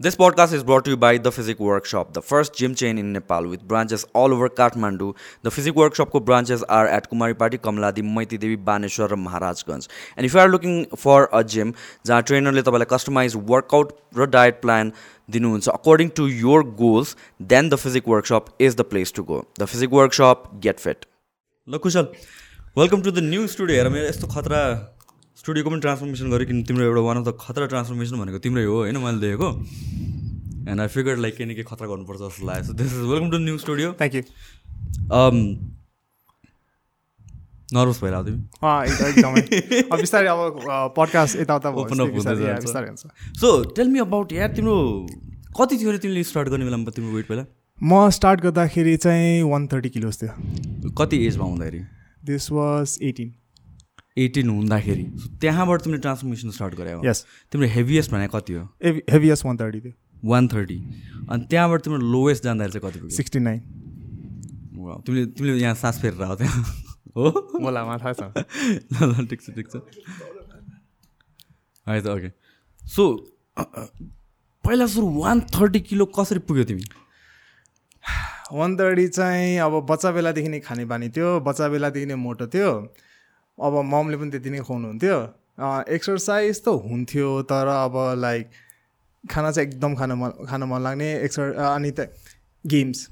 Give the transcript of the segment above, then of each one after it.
This podcast is brought to you by The Physic Workshop, the first gym chain in Nepal with branches all over Kathmandu. The Physic Workshop branches are at Kumaripati, Kamladi, Maiti Devi, Baneshwar, Maharajganj. And if you are looking for a gym, जहाँ ट्रेनरले तपाईँलाई customize workout र diet plan दिनुहुन्छ according to your goals then the physique workshop is the place to go the physique workshop get fit ल Kushal welcome to the new studio हेर मेरो यस्तो खतरा स्टुडियोको पनि ट्रान्सफर्मेसन गरेँ किन तिम्रो एउटा वान अफ द खतरा ट्रान्सफर्मेसन भनेको तिम्रै हो होइन मैले देखेको। एन्ड आई फिगर लाइक केही न केही खतरा गर्नुपर्छ जस्तो लाग्यो। So this is welcome to new studio thank you nervous भइरहेको तिमी एकदमै। अब बिस्तारै अब पडकास्ट यताउता सो टेल मी अबाउट यार तिम्रो कति थियो अरे तिमीले स्टार्ट गर्ने बेलामा तिम्रो वेट पहिला? म स्टार्ट गर्दाखेरि चाहिँ वान थर्टी किलोज थियो। कति एजमा हुँदाखेरि? दिस वाज एटिन एटिन हुँदाखेरि। त्यहाँबाट तिमीले ट्रान्सफर्मेसन स्टार्ट गरे हो। यस तिम्रो हेभिएस्ट भने कति हो? हेभिएस्ट वान थर्टी थियो। वान थर्टी अनि त्यहाँबाट तिम्रो लोएस्ट जाँदाखेरि चाहिँ कति पुग्यो? सिक्सटी नाइन Wow, तिमीले तिमीले यहाँ सास फेरेर आऊ त्यहाँ। हो? मलाई मा थाहा छ। ल ल ठिक छ ठिक छ। है त ओके सो पहिला सुरु वान थर्टी किलो कसरी पुग्यो तिमी? वान थर्टी चाहिँ अब बच्चा बेलादेखि नै खाने बानी थियो। बच्चा बेलादेखि नै मोटो थियो। अब ममले पनि त्यति नै खुवाउनुहुन्थ्यो। एक्सर्साइज त हुन्थ्यो तर अब लाइक खाना चाहिँ एकदम खान मन खान मन लाग्ने एक्सर अनि त गेम्स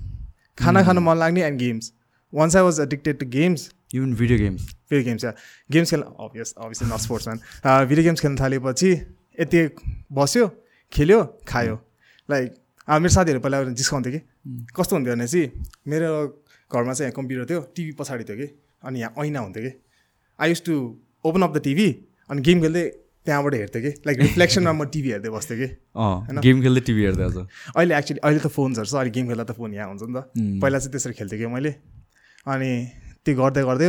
खाना खान मन लाग्ने and games once I was addicted to games even video games video games yeah games खेल्न obvious obviously not sportsman video games खेल्न थालेपछि यति बस्यो खेल्यो खायो। लाइक मेरो साथीहरू पहिला जिस्काउँथ्यो कि। कस्तो हुन्थ्यो भने चाहिँ मेरो घरमा चाहिँ यहाँ कम्प्युटर थियो टिभी पछाडि थियो कि। अनि यहाँ ऐना हुन्थ्यो कि। I used to open up the TV अनि गेम खेल्दै त्यहाँबाट हेर्थेँ कि। लाइक रिफ्लेक्सनमा म टिभी हेर्दै बस्थेँ कि। अँ गेम खेल्दै टिभी हेर्दै आज। अहिले एक्चुली अहिले त फोन्सहरू छ अहिले गेम खेल्दा त फोन यहाँ हुन्छ नि त। पहिला चाहिँ त्यसरी खेल्थेँ कि मैले अनि त्यो गर्दै गर्दै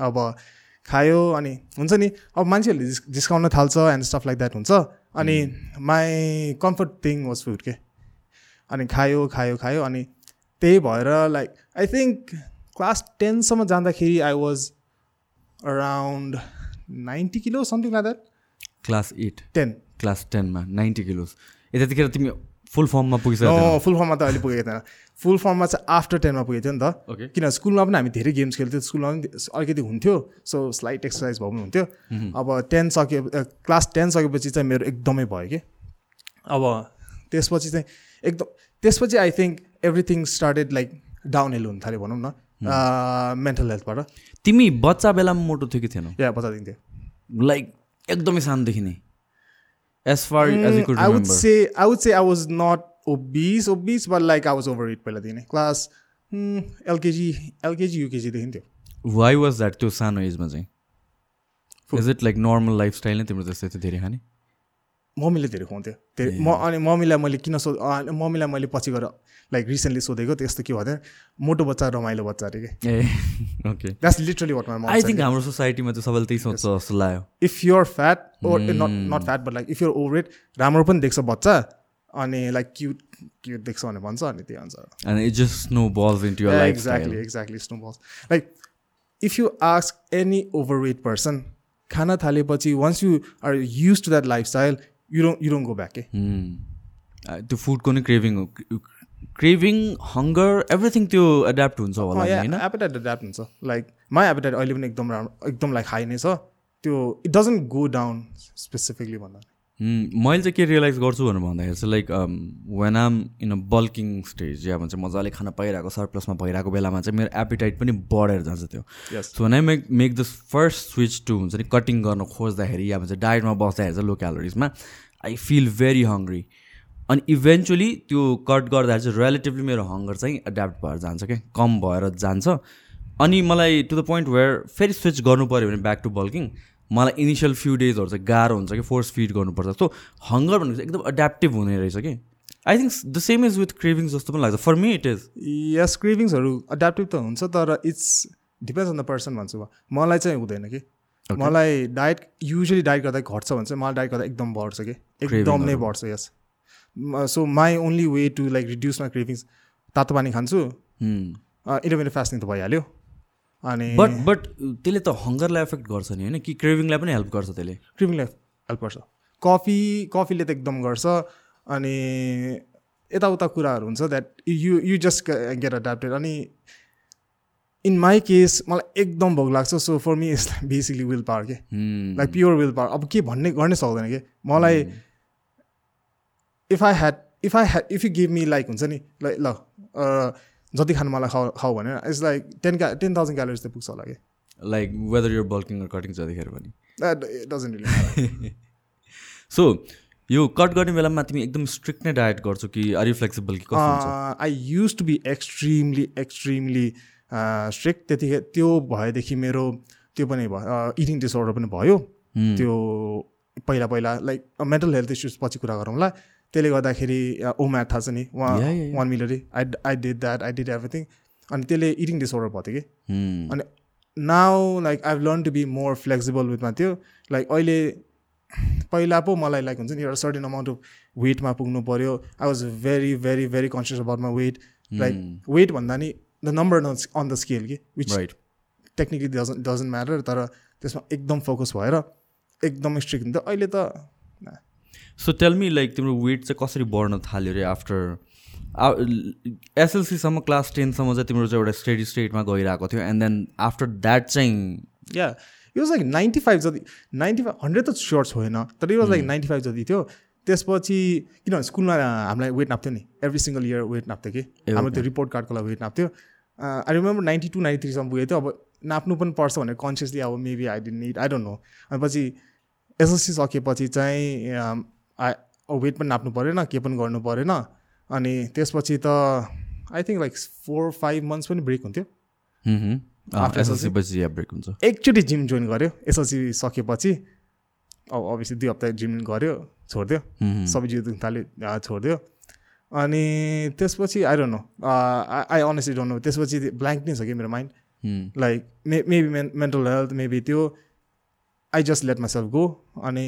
अब खायो अनि हुन्छ नि। अब मान्छेहरूले जिस जिस्काउन थाल्छ एन्ड स्टफ लाइक द्याट हुन्छ। अनि my comfort thing was food के। अनि खायो खायो खायो अनि त्यही भएर लाइक आई थिङ्क क्लास टेनसम्म जाँदाखेरि I was around ninety kilo something like that class eight ten class टेनमा नाइन्टी किलोज यतातिखेर तिमी फुल फर्ममा पुगिसक्यो अँ फुल फर्ममा त अहिले पुगेको थिएन। फुल फर्ममा चाहिँ आफ्टर टेनमा पुगेको थियो नि त। किन स्कुलमा पनि हामी धेरै गेम्स खेल्थ्यौँ। स्कुलमा पनि अलिकति हुन्थ्यो। सो स्लाइट एक्सर्साइज भए पनि हुन्थ्यो। अब टेन सक्यो क्लास टेन सकेपछि चाहिँ मेरो एकदमै भयो कि। अब त्यसपछि चाहिँ एकदम त्यसपछि I think everything started like downhill हुन थाल्यो भनौँ न। मेन्टल हेल्थबाट तिमी बच्चा बेलामा मोटो थियो कि थिएनौ? या बताइदिन्थ्यो लाइक एकदमै सानोदेखि नै। As far as could I would say I would say I was not obese obese but like I was overweight पहिलादेखि नै क्लास एलकेजी एलकेजी युकेजीदेखि थियो। वाइ वाज द्याट त्यो सानो एजमा चाहिँ। Is it like normal lifestyle नै तिम्रो जस्तै थियो धेरै खाने? मम्मीले धेरै खुवाउँथ्यो धेरै म अनि मम्मीलाई मैले किन सो मम्मीलाई मैले पछि गएर लाइक रिसेन्टली सोधेको त्यस्तो के भयो मोटो बच्चा रमाइलो बच्चा अरे कि। Okay. That's literally what my I think हाम्रो सोसाइटीमा चाहिँ सबैले त्यही सोच्छ जस्तो लाग्यो। If you're fat or not not fat but like if you're overweight राम्रो पनि देख्छ बच्चा अनि लाइक क्युट क्युट देख्छ भनेर भन्छ अनि त्यही अनुसार। And it just snowballs into your life exactly exactly snowballs like if you ask any overweight person खाना थालेपछि once you are used to that lifestyle you don't you don't go back त्यो फुडको नै क्रेभिङ हो craving hunger everything त्यो adapt हुन्छ होला होइन एपेटाइट एड्याप्ट हुन्छ लाइक माई एपेटाइट अहिले पनि एकदम राम्रो एकदम लाइक हाई नै छ त्यो it doesn't go down specifically भन्दा मैले चाहिँ के रियलाइज गर्छु भनेर भन्दाखेरि चाहिँ like when I'm in a bulking stage या भन्छ मजाले खाना पाइरहेको सरप्लसमा भइरहेको बेलामा चाहिँ मेरो एपिटाइट पनि बढेर जान्छ त्यो। So I make make the first switch to हुन्छ नि कटिङ गर्न खोज्दाखेरि या भन्छ डायटमा बस्दाखेरि चाहिँ लो क्यालोरिजमा आई फिल भेरी हङ्ग्री अनि इभेन्चुली त्यो कट गर्दाखेरि चाहिँ रिलेटिभली मेरो हङ्गर चाहिँ एड्याप्ट भएर जान्छ क्या कम भएर जान्छ। अनि मलाई टु द पोइन्ट वेयर फेरि स्विच गर्नु पऱ्यो भने ब्याक टु बल्किङ मलाई इनिसियल फ्यु डेजहरू चाहिँ गाह्रो हुन्छ कि फोर्स फिड गर्नुपर्छ। सो हङ्गर भनेको चाहिँ एकदम एड्याप्टिभ हुने रहेछ कि। I think the same is with cravings जस्तो पनि लाग्छ। For me it is yes क्रेभिङ्सहरू adaptive त हुन्छ तर it's depends on the person भन्छु म। मलाई चाहिँ हुँदैन कि। मलाई डायट युजली डायट गर्दा घट्छ भने चाहिँ मलाई डायट गर्दा एकदम बढ्छ कि। एकदम नै बढ्छ yes so my only way to like reduce my cravings तातो पानी खान्छु। इन्टरमिडियट फास्टिङ त भइहाल्यो। अनि बट बट त्यसले त हङ्गरलाई एफेक्ट गर्छ नि होइन? कि क्रेभिङलाई पनि हेल्प गर्छ त्यसले? क्रिमिङलाई हेल्प गर्छ। कफी कफीले त एकदम गर्छ। अनि यताउता कुराहरू हुन्छ that you you just get adapted अनि इन माई केस मलाई एकदम भोग लाग्छ। So for me is basically willpower के. लाइक प्योर विल पावर अब के भन्ने गर्नै सक्दैन कि? मलाई if I had if I had if you give me like हुन्छ नि ल जति खानु मलाई खाऊ खाऊ भने इट्स लाइक टेन क्या टेन थाउजन्ड क्यालोरिज त पुग्छ होला कि। Like whether your bulking cutting जतिखेर पनि। सो यो कट गर्ने बेलामा तिमी एकदम स्ट्रिक्ट नै डायट गर्छौ कि आर यु फ्लेक्सिबल कि I used to be extremely extremely strict त्यतिखेर त्यो भएदेखि मेरो त्यो पनि भयो इटिङ डिसअर्डर पनि भयो। Hmm. त्यो पहिला पहिला लाइक मेन्टल हेल्थ इस्युज पछि कुरा गरौँला। त्यसले गर्दाखेरि ओम्याट थाहा छ नि उहाँ. One मिलरी I I did that I did everything अनि त्यसले इटिङ डिसअर्डर भयो थियो कि। Hmm. अनि now like I learn to be more flexible विथमा थियो लाइक अहिले पहिला पो मलाई लाइक हुन्छ नि एउटा सर्टेन अमाउन्ट अफ वेटमा पुग्नु पऱ्यो। I was very very very conscious about my weight like weight भन्दा नि the number on the scale कि which technically doesn't doesn't matter तर त्यसमा एकदम फोकस भएर एकदम स्ट्रिक्ट हुन्थ्यो। अहिले त सो टेल मी लाइक तिम्रो वेट चाहिँ कसरी बढ्न थाल्यो अरे आफ्टर एसएलसीसम्म क्लास टेनसम्म चाहिँ तिम्रो चाहिँ एउटा स्टडी स्टेटमा गइरहेको थियो एन्ड देन आफ्टर द्याट चाहिँ या यो लाइक नाइन्टी फाइभ जति नाइन्टी फाइभ हन्ड्रेड त स्योर छोएन तर यो लाइक नाइन्टी फाइभ जति थियो। त्यसपछि किनभने स्कुलमा हामीलाई वेट नाप्थ्यो नि? एभ्री सिङ्गल इयर वेट नाप्थ्यो कि? हाम्रो त्यो रिपोर्ट कार्डको लागि weight नाप्थ्यो? I remember ninety two ninety थ्रीसम्म पुगेको थियो अब नाप्नु पनि पर्छ भनेर कन्सियसली अब maybe I didn't need I don't know अनि पछि एसएससी सकेपछि चाहिँ आई वेट पनि नाप्नु परेन के पनि गर्नु परेन। अनि त्यसपछि त I think like four five months पनि ब्रेक हुन्थ्यो। ब्रेक हुन्छ। एकचोटि जिम जोइन गऱ्यो एसएलसी सकेपछि अब अभियसली दुई हप्ता जिम गऱ्यो छोडिदियो सबै जिउ दुख्न थाल्यो छोडिदियो अनि त्यसपछि I don't know I honestly don't know त्यसपछि ब्ल्याङ्क नै छ कि मेरो mind. Like may maybe men mental health maybe त्यो। I just let myself go अनि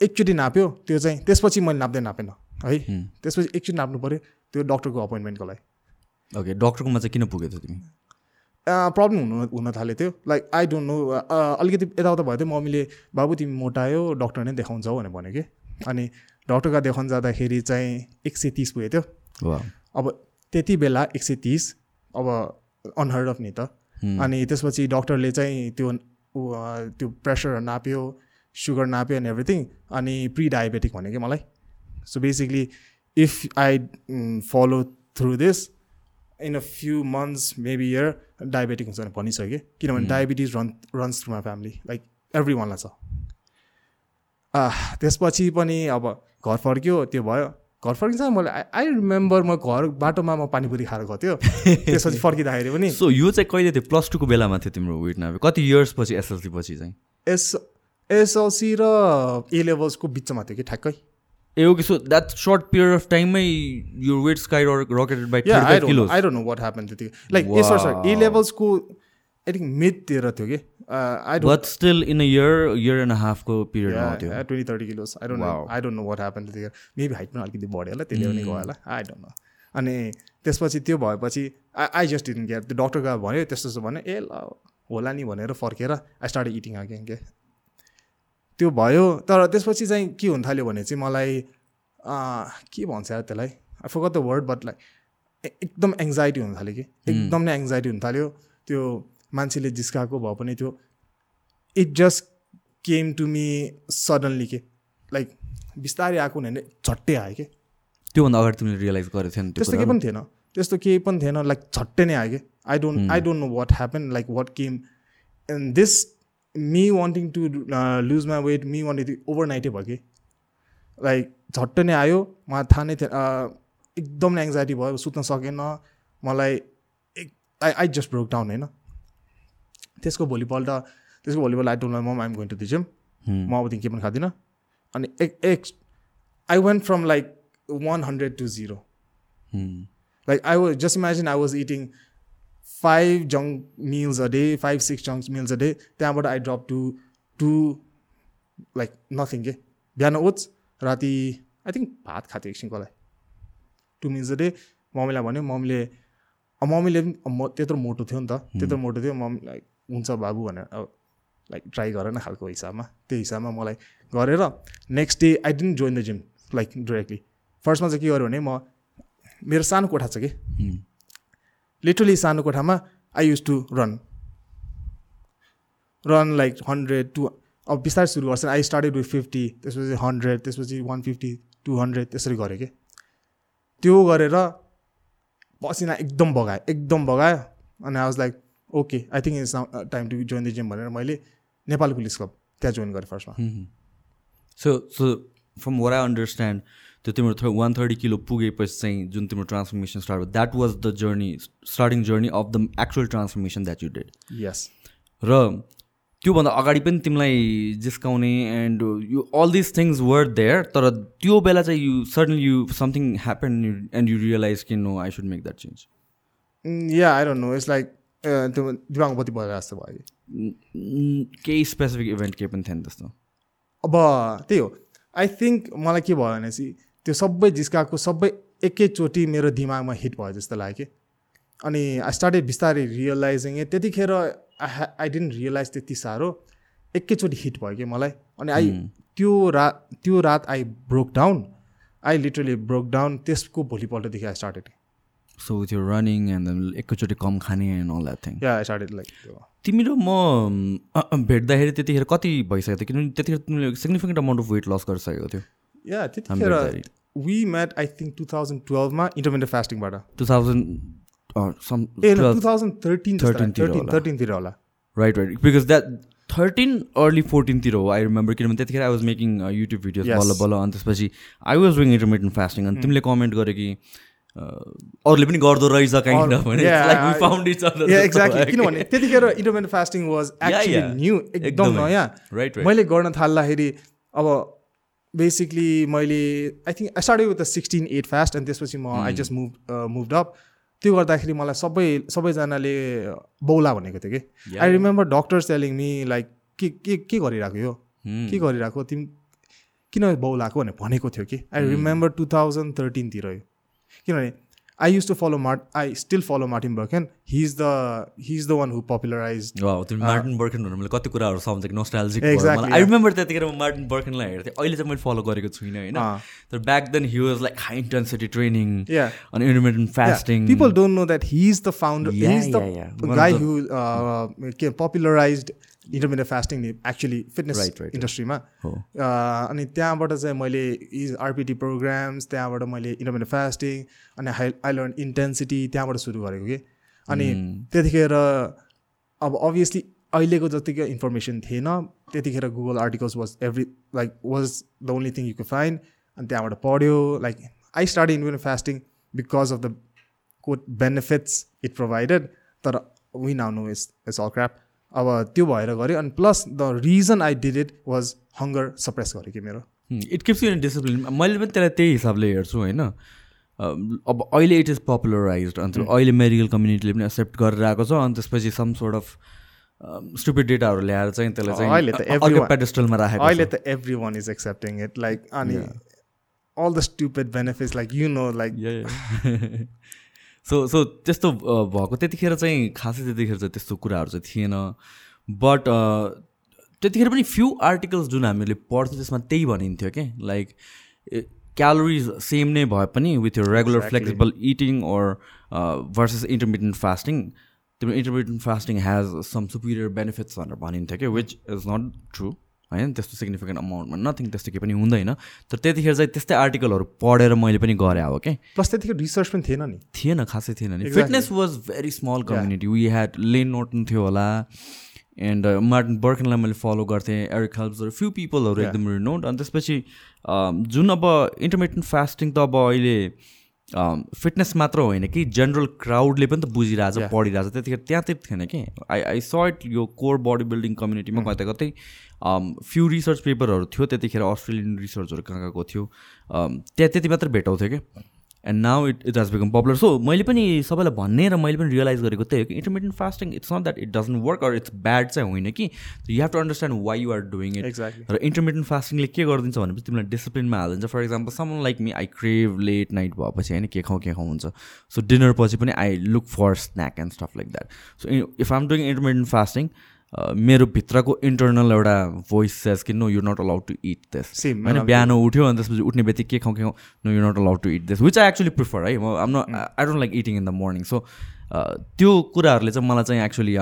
एकचोटि नाप्यो त्यो चाहिँ त्यसपछि मैले नाप्दै नापेन है. त्यसपछि एकचोटि नाप्नु पऱ्यो त्यो डक्टरको अपोइन्टमेन्टको लागि। ओके डक्टरकोमा चाहिँ किन पुगेको थियो तिमी? प्रब्लम हुनु हुन थालेको थियो लाइक आई डोन्ट नो अलिकति यताउता भयो थियो मम्मीले बाबु तिमी मोटायो डक्टर नै देखाउँछौ भनेर भन्यो कि। अनि डक्टरका देखाउन जाँदाखेरि चाहिँ एक सय तिस पुगेको थियो। अब त्यति बेला एक सय तिस अब अनहर्ड अफ नि त। अनि त्यसपछि डक्टरले चाहिँ त्यो त्यो प्रेसर नाप्यो। सुगर नाप्यो एन्ड एभ्रिथिङ अनि प्रि डायबेटिक भन्यो कि मलाई so basically if I follow through this in a few months maybe year diabetic हुन्छ भने भनिसक्यो किनभने diabetes run runs through my family like every वानलाई छ। त्यसपछि पनि अब घर फर्क्यो त्यो भयो। घर फर्किन्छ मैले आई रिमेम्बर म घर बाटोमा म पानीपुरी खाएर गएको थियो। त्यसपछि फर्किँदाखेरि पनि सो यो चाहिँ कहिले थियो? प्लस टूको बेलामा थियो तिम्रो वेट नापे कति इयर्स पछि एसएलसी पछि चाहिँ? एस एसएलसी र ए लेभल्सको बिचमा थियो कि ठ्याक्कै? ए okay so that short period of टाइममै यो weight skyrocketed by I don't know what happen त्यतिकै like A sir sir A लेभल्सको I think मिडतिर थियो कि? I but still in a year year and हाफको पिरियडमा आउँथ्यो twenty thirty kilos I don't. I don't know what happen त्यतिखेर maybe height पनि अलिकति बढ्यो होला त्यसले पनि गयो होला. आई डोन्ट नो अनि त्यसपछि त्यो भएपछि I I just didn't care त्यो डक्टर गएर भन्यो त्यस्तो त्यस्तो भन्यो ए ल होला नि भनेर फर्केर आई स्टार्ट इटिङ अगेन के? त्यो भयो। तर त्यसपछि चाहिँ के हुन थाल्यो भने चाहिँ मलाई के भन्छ यार त्यसलाई? I forgot the word but like एकदम एङ्जाइटी हुन थाल्यो कि। एकदम नै एङ्जाइटी हुन थाल्यो। त्यो मान्छेले जिस्काएको भए पनि त्यो it just came to me suddenly के। लाइक बिस्तारै आएको भने झट्टै आयो कि। त्योभन्दा अगाडि तिमीले रियलाइज गरेको थियो नि त्यो त्यस्तो केही पनि थिएन। त्यस्तो केही पनि थिएन। लाइक झट्टै नै आयो कि। I don't I don't know what happen like what came and this me wanting to lose my weight me wanting to over नाइटै भयो कि लाइक झट्टै नै आयो मलाई थाहा नै थिएन अँ, एकदम नै एङ्जाइटी भयो सुत्न सकेन मलाई एक I I just broke down होइन? त्यसको भोलिपल्ट त्यसको भोलिपल्ट I don't um I'm going to the gym म अबदेखि केही पनि खाँदिनँ। अनि एक एक I went from like one hundred to zero like I was just imagine I was eating five junk meals a day, five six junk meals a day. त्यहाँबाट I drop to to like nothing के बिहान oats राति I think भात खाएको थियो एकछिनको लागि to meals a day मम्मीलाई भन्यो मम्मीले मम्मीले पनि म त्यत्रो मोटो थियो नि त त्यत्रो मोटो थियो मम्मी लाइक हुन्छ बाबु भनेर अब लाइक ट्राई गर न खालको हिसाबमा त्यो हिसाबमा मलाई गरेर next day I didn't join the gym like directly फर्स्टमा चाहिँ के गर्यो भने म मेरो सानो कोठा छ कि. लिटरली सानो कोठामा I use to run run like hundred to अब बिस्तारै सुरु गर्छ। आई स्टार्टेड विथ फिफ्टी त्यसपछि हन्ड्रेड त्यसपछि वान फिफ्टी टू हन्ड्रेड त्यसरी गरेँ कि? त्यो गरेर पसिना एकदम बगायो एकदम बगायो अनि I was like okay I think it's time to join the gym भनेर मैले नेपाल पुलिस क्लब त्यहाँ जोइन गरेँ फर्स्टमा so so from where I understand त्यो तिम्रो थ वान थर्टी किलो पुगेपछि चाहिँ जुन तिम्रो ट्रान्सफर्मेसन स्टार्ट भयो that was the journey starting journey of the actual transformation that you did yes र त्योभन्दा अगाडि पनि तिमीलाई जिस्काउने and you all this things were there तर त्यो बेला चाहिँ you suddenly you something happen and you realize कि no I should make that change yeah I don't know it's like त्यो दिमागपट्टि भएर जस्तो भयो कि केही स्पेसिफिक इभेन्ट केही पनि थिएन त्यस्तो। अब त्यही हो। आई थिङ्क मलाई के भयो भनेपछि त्यो सबै जिस्काएको सबै एकैचोटि मेरो दिमागमा हिट भयो जस्तो लाग्यो। कि अनि आई स्टार्टेड बिस्तारै रियलाइजिङ ए त्यतिखेर आई आई डेन्ट रियलाइज त्यति साह्रो एकैचोटि हिट भयो कि मलाई। अनि आई त्यो रात त्यो रात I broke down I literally broke down त्यसको भोलिपल्टदेखि आई स्टार्टेड सो विथ यो रनिङ एन्ड एकैचोटि कम खाने and all that thing yeah I started like तिमी र म भेट्दाखेरि त्यतिखेर कति भइसकेको थियो? किनभने त्यतिखेर तिमीले significant amount of weight loss गरिसकेको थियो। या त्यतिखेर we met I think two thousand टुवेल्भमा intermediate फास्टिङबाट two thousand ah two thousand thirteen 13 तिर थर्टिन होला। थर्टिनतिर होला right right because that thirteen early फोर्टिनतिर हो आई रिमेम्बर किनभने त्यतिखेर I was making YouTube videos. बल्ल बल्ल अनि त्यसपछि I was doing intermediate fasting अनि तिमीले कमेन्ट गरे कि अरूले पनि गर्दो रहेछ काइन्ड अफ एक्ज्याक्टली किनभने त्यतिखेर intermediate fasting was actually. New एकदम। नयाँ राइट मैले गर्न थाल्दाखेरि अब बेसिकली मैले I think I started with the sixteen eight fast अनि त्यसपछि म I just move move up त्यो गर्दाखेरि मलाई सबै सबैजनाले बौला भनेको थियो कि. I remember doctors telling me like के के के गरिरहेको यो? Hmm. के गरिरहेको? तिमी किन बौलाएको? भनेर भनेको थियो कि। आई रिमेम्बर टु थाउजन्ड थर्टिनतिर यो। किनभने I use to follow Mart I still follow Martin Berkhan he is the he is the one who popularize wow तिमी मार्टिन बर्खनहरू मैले कति कुराहरू सम्झेको नोस्टाल्जिक Exactly, आई. रिमेम्बर त्यतिखेर म मार्टिन बर्खनलाई हेर्थेँ अहिले चाहिँ मैले फलो गरेको छुइनँ होइन अँ। तर back then he was like high intensity training. अनि intermittent fasting people don't know that he's the founder Yeah, he's the yeah, yeah. One of guy the- who uh, के- popularized fitness Right, right, right. इन्डस्ट्रीमा अनि त्यहाँबाट चाहिँ मैले is आरपिटी programmes त्यहाँबाट मैले intermediate fasting अनि हाई आई लर्न इन्टेन्सिटी त्यहाँबाट सुरु गरेको कि। अनि त्यतिखेर अब अभियसली अहिलेको जतिकै इन्फर्मेसन थिएन त्यतिखेर Google articles was every like was the only thing you के फाइन अनि त्यहाँबाट पढ्यो। Like I start intermediate fasting because of the quote benefits it provided तर we now know is it's all crap अब त्यो भएर गरेँ अनि plus the reason I did it was hunger suppress गरेँ कि मेरो। It keeps you in discipline मैले पनि त्यसलाई त्यही हिसाबले हेर्छु होइन। अब अहिले इट इज पपुलराइज अन्त अहिले मेडिकल कम्युनिटीले पनि एक्सेप्ट गरेर आएको छ अनि त्यसपछि सम सोर्ट अफ स्टुपिड डेटाहरू ल्याएर चाहिँ त्यसलाई अहिले त चाहिँ everyone- पेडेस्टलमा राखेको अहिले त every one is accepting it like अनि all the stupid benefits like you know like so so त्यस्तो भएको त्यतिखेर चाहिँ खासै त्यतिखेर चाहिँ त्यस्तो कुराहरू चाहिँ थिएन। बट त्यतिखेर पनि फ्यु आर्टिकल्स जुन हामीले पढ्थ्यौँ त्यसमा त्यही भनिन्थ्यो कि? लाइक क्यालोरिज सेम नै भए पनि विथ यो regular flexible eating or versus intermediate fasting तिम्रो intermediate fasting has some superior benefits भनेर भनिन्थ्यो कि? विच इज नट ट्रु होइन? त्यस्तो सिग्निफिकेन्ट अमाउन्टमा नथिङ त्यस्तो केही पनि हुँदैन। तर त्यतिखेर चाहिँ त्यस्तै आर्टिकलहरू पढेर मैले पनि गरेँ हो कि प्लस त्यतिखेर रिसर्च पनि थिएन नि। थिएन खासै थिएन नि. Fitness was very small community we had Layne Norton थियो होला एन्ड मार्टिन बर्कनलाई मैले फलो गर्थेँ एरिक हेल्प्सहरू फ्यु पिपलहरू एकदम रिनोड अनि त्यसपछि um, जुन अब इन्टरमिडियन्ट फास्टिङ त अब अहिले फिटनेस मात्र होइन कि जेनरल क्राउडले पनि त बुझिरहेछ. पढिरहेछ। त्यतिखेर त्यहाँ त्यति थिएन कि। आई आई स इट यो कोर बडी बिल्डिङ कम्युनिटीमा कतै कतै फ्यु रिसर्च पेपरहरू थियो त्यतिखेर अस्ट्रेलियन रिसर्चहरू कहाँ कहाँको थियो। त्यहाँ त्यति मात्र भेटाउँथ्यो कि। And now it it has become popular so मैले पनि सबैलाई भन्ने र मैले पनि रियलाइज गरेको त्यही हो कि intermediate fasting it's not that it doesn't work or it's bad चाहिँ होइन कि। You have to understand why you are doing it र इन्टरमिडियन्ट फास्टिङले के गरिदिन्छ भनेपछि तिमीलाई डिसिप्लिनमा हालिदिन्छ। For example someone like me I crave late night भएपछि होइन के खाउँ के खाउँ हुन्छ। सो डिनर पछि पनि I look for snack and stuff like that so if I'm doing intermediate fasting मेरो भित्रको इन्टरनल एउटा भोइस सेज कि no you not allowed to eat this होइन बिहान उठ्यो अनि त्यसपछि उठ्ने बित्तिकै के खाउँ के खाउँ no you not allowed to eat this which I actually prefer है। म I'm. I don't like eating in the morning so त्यो कुराहरूले चाहिँ मलाई चाहिँ actually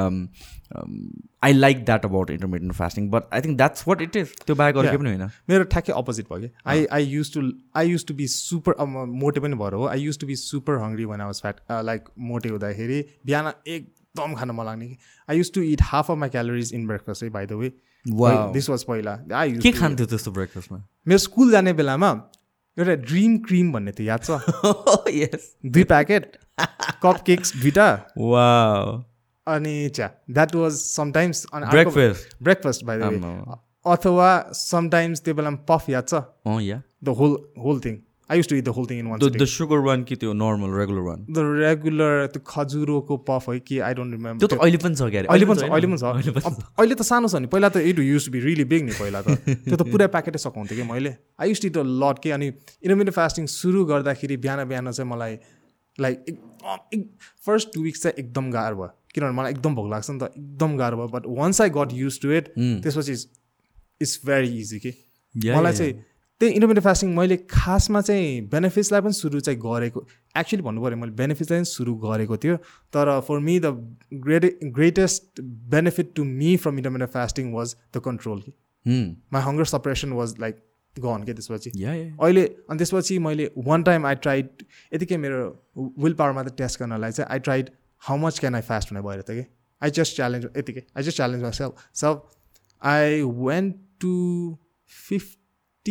I like that about intermediate fasting but I think that's what it is त्यो बाहेक अरू केही पनि होइन। मेरो ठ्याक्कै अपोजिट भयो कि। I I use to I use to be super मोटे पनि भएर हो। I use to be super hungry one fat like मोटे हुँदाखेरि बिहान एकदम खान मन लाग्ने कि I use to eat half of my calories in breakfast है by the way. This was पहिला. आई के खान्थ्यो त्यस्तो ब्रेकफास्टमा मेरो स्कुल जाने बेलामा एउटा ड्रिम क्रिम भन्ने थियो याद छ? यस दुई प्याकेट कप केक्स दुइटा वा अनि च्या that was sometimes breakfast breakfast by the way. अथवा समटाइम्स त्यो बेलामा पफ याद छ? The whole whole thing I use to eat the whole thing in one the sugar one कि त्यो normal regular one the regular त्यो खजुरोको puff है कि आई डोन्ट त्यो रिमेम्बर त अहिले पनि छ क्यारे अहिले पनि छ अहिले पनि अहिले छ। अहिले त सानो छ नि। पहिला त it use be really big नि पहिला त। त्यो त पुरै प्याकेटै सघाउँथेँ कि मैले। I use to eat lot के अनि इन्टरमिडियट फास्टिङ सुरु गर्दाखेरि बिहान बिहान चाहिँ मलाई लाइक एकदम फर्स्ट टु विक्स चाहिँ एकदम गाह्रो भयो। किनभने मलाई एकदम भोक लाग्छ नि त। एकदम गाह्रो भयो। But once I got use to it त्यसपछि इट्स भेरी इजी कि। मलाई चाहिँ त्यही इन्टरमिडियट फास्टिङ मैले खासमा चाहिँ बेनिफिट्सलाई पनि सुरु चाहिँ गरेको एक्चुली भन्नु पऱ्यो मैले बेनिफिट्सलाई पनि सुरु गरेको थियो तर for me the great greatest benefit to me from intermittent fasting was the control कि. My hunger suppression was like gone के त्यसपछि? अहिले अनि त्यसपछि मैले वान टाइम आई ट्राइड यतिकै मेरो विल पावरमा त टेस्ट गर्नलाई चाहिँ I tried how much can I fast भनेर भएर त कि? आई जस्ट च्यालेन्ज यतिकै I just challenge myself sub I went to fifty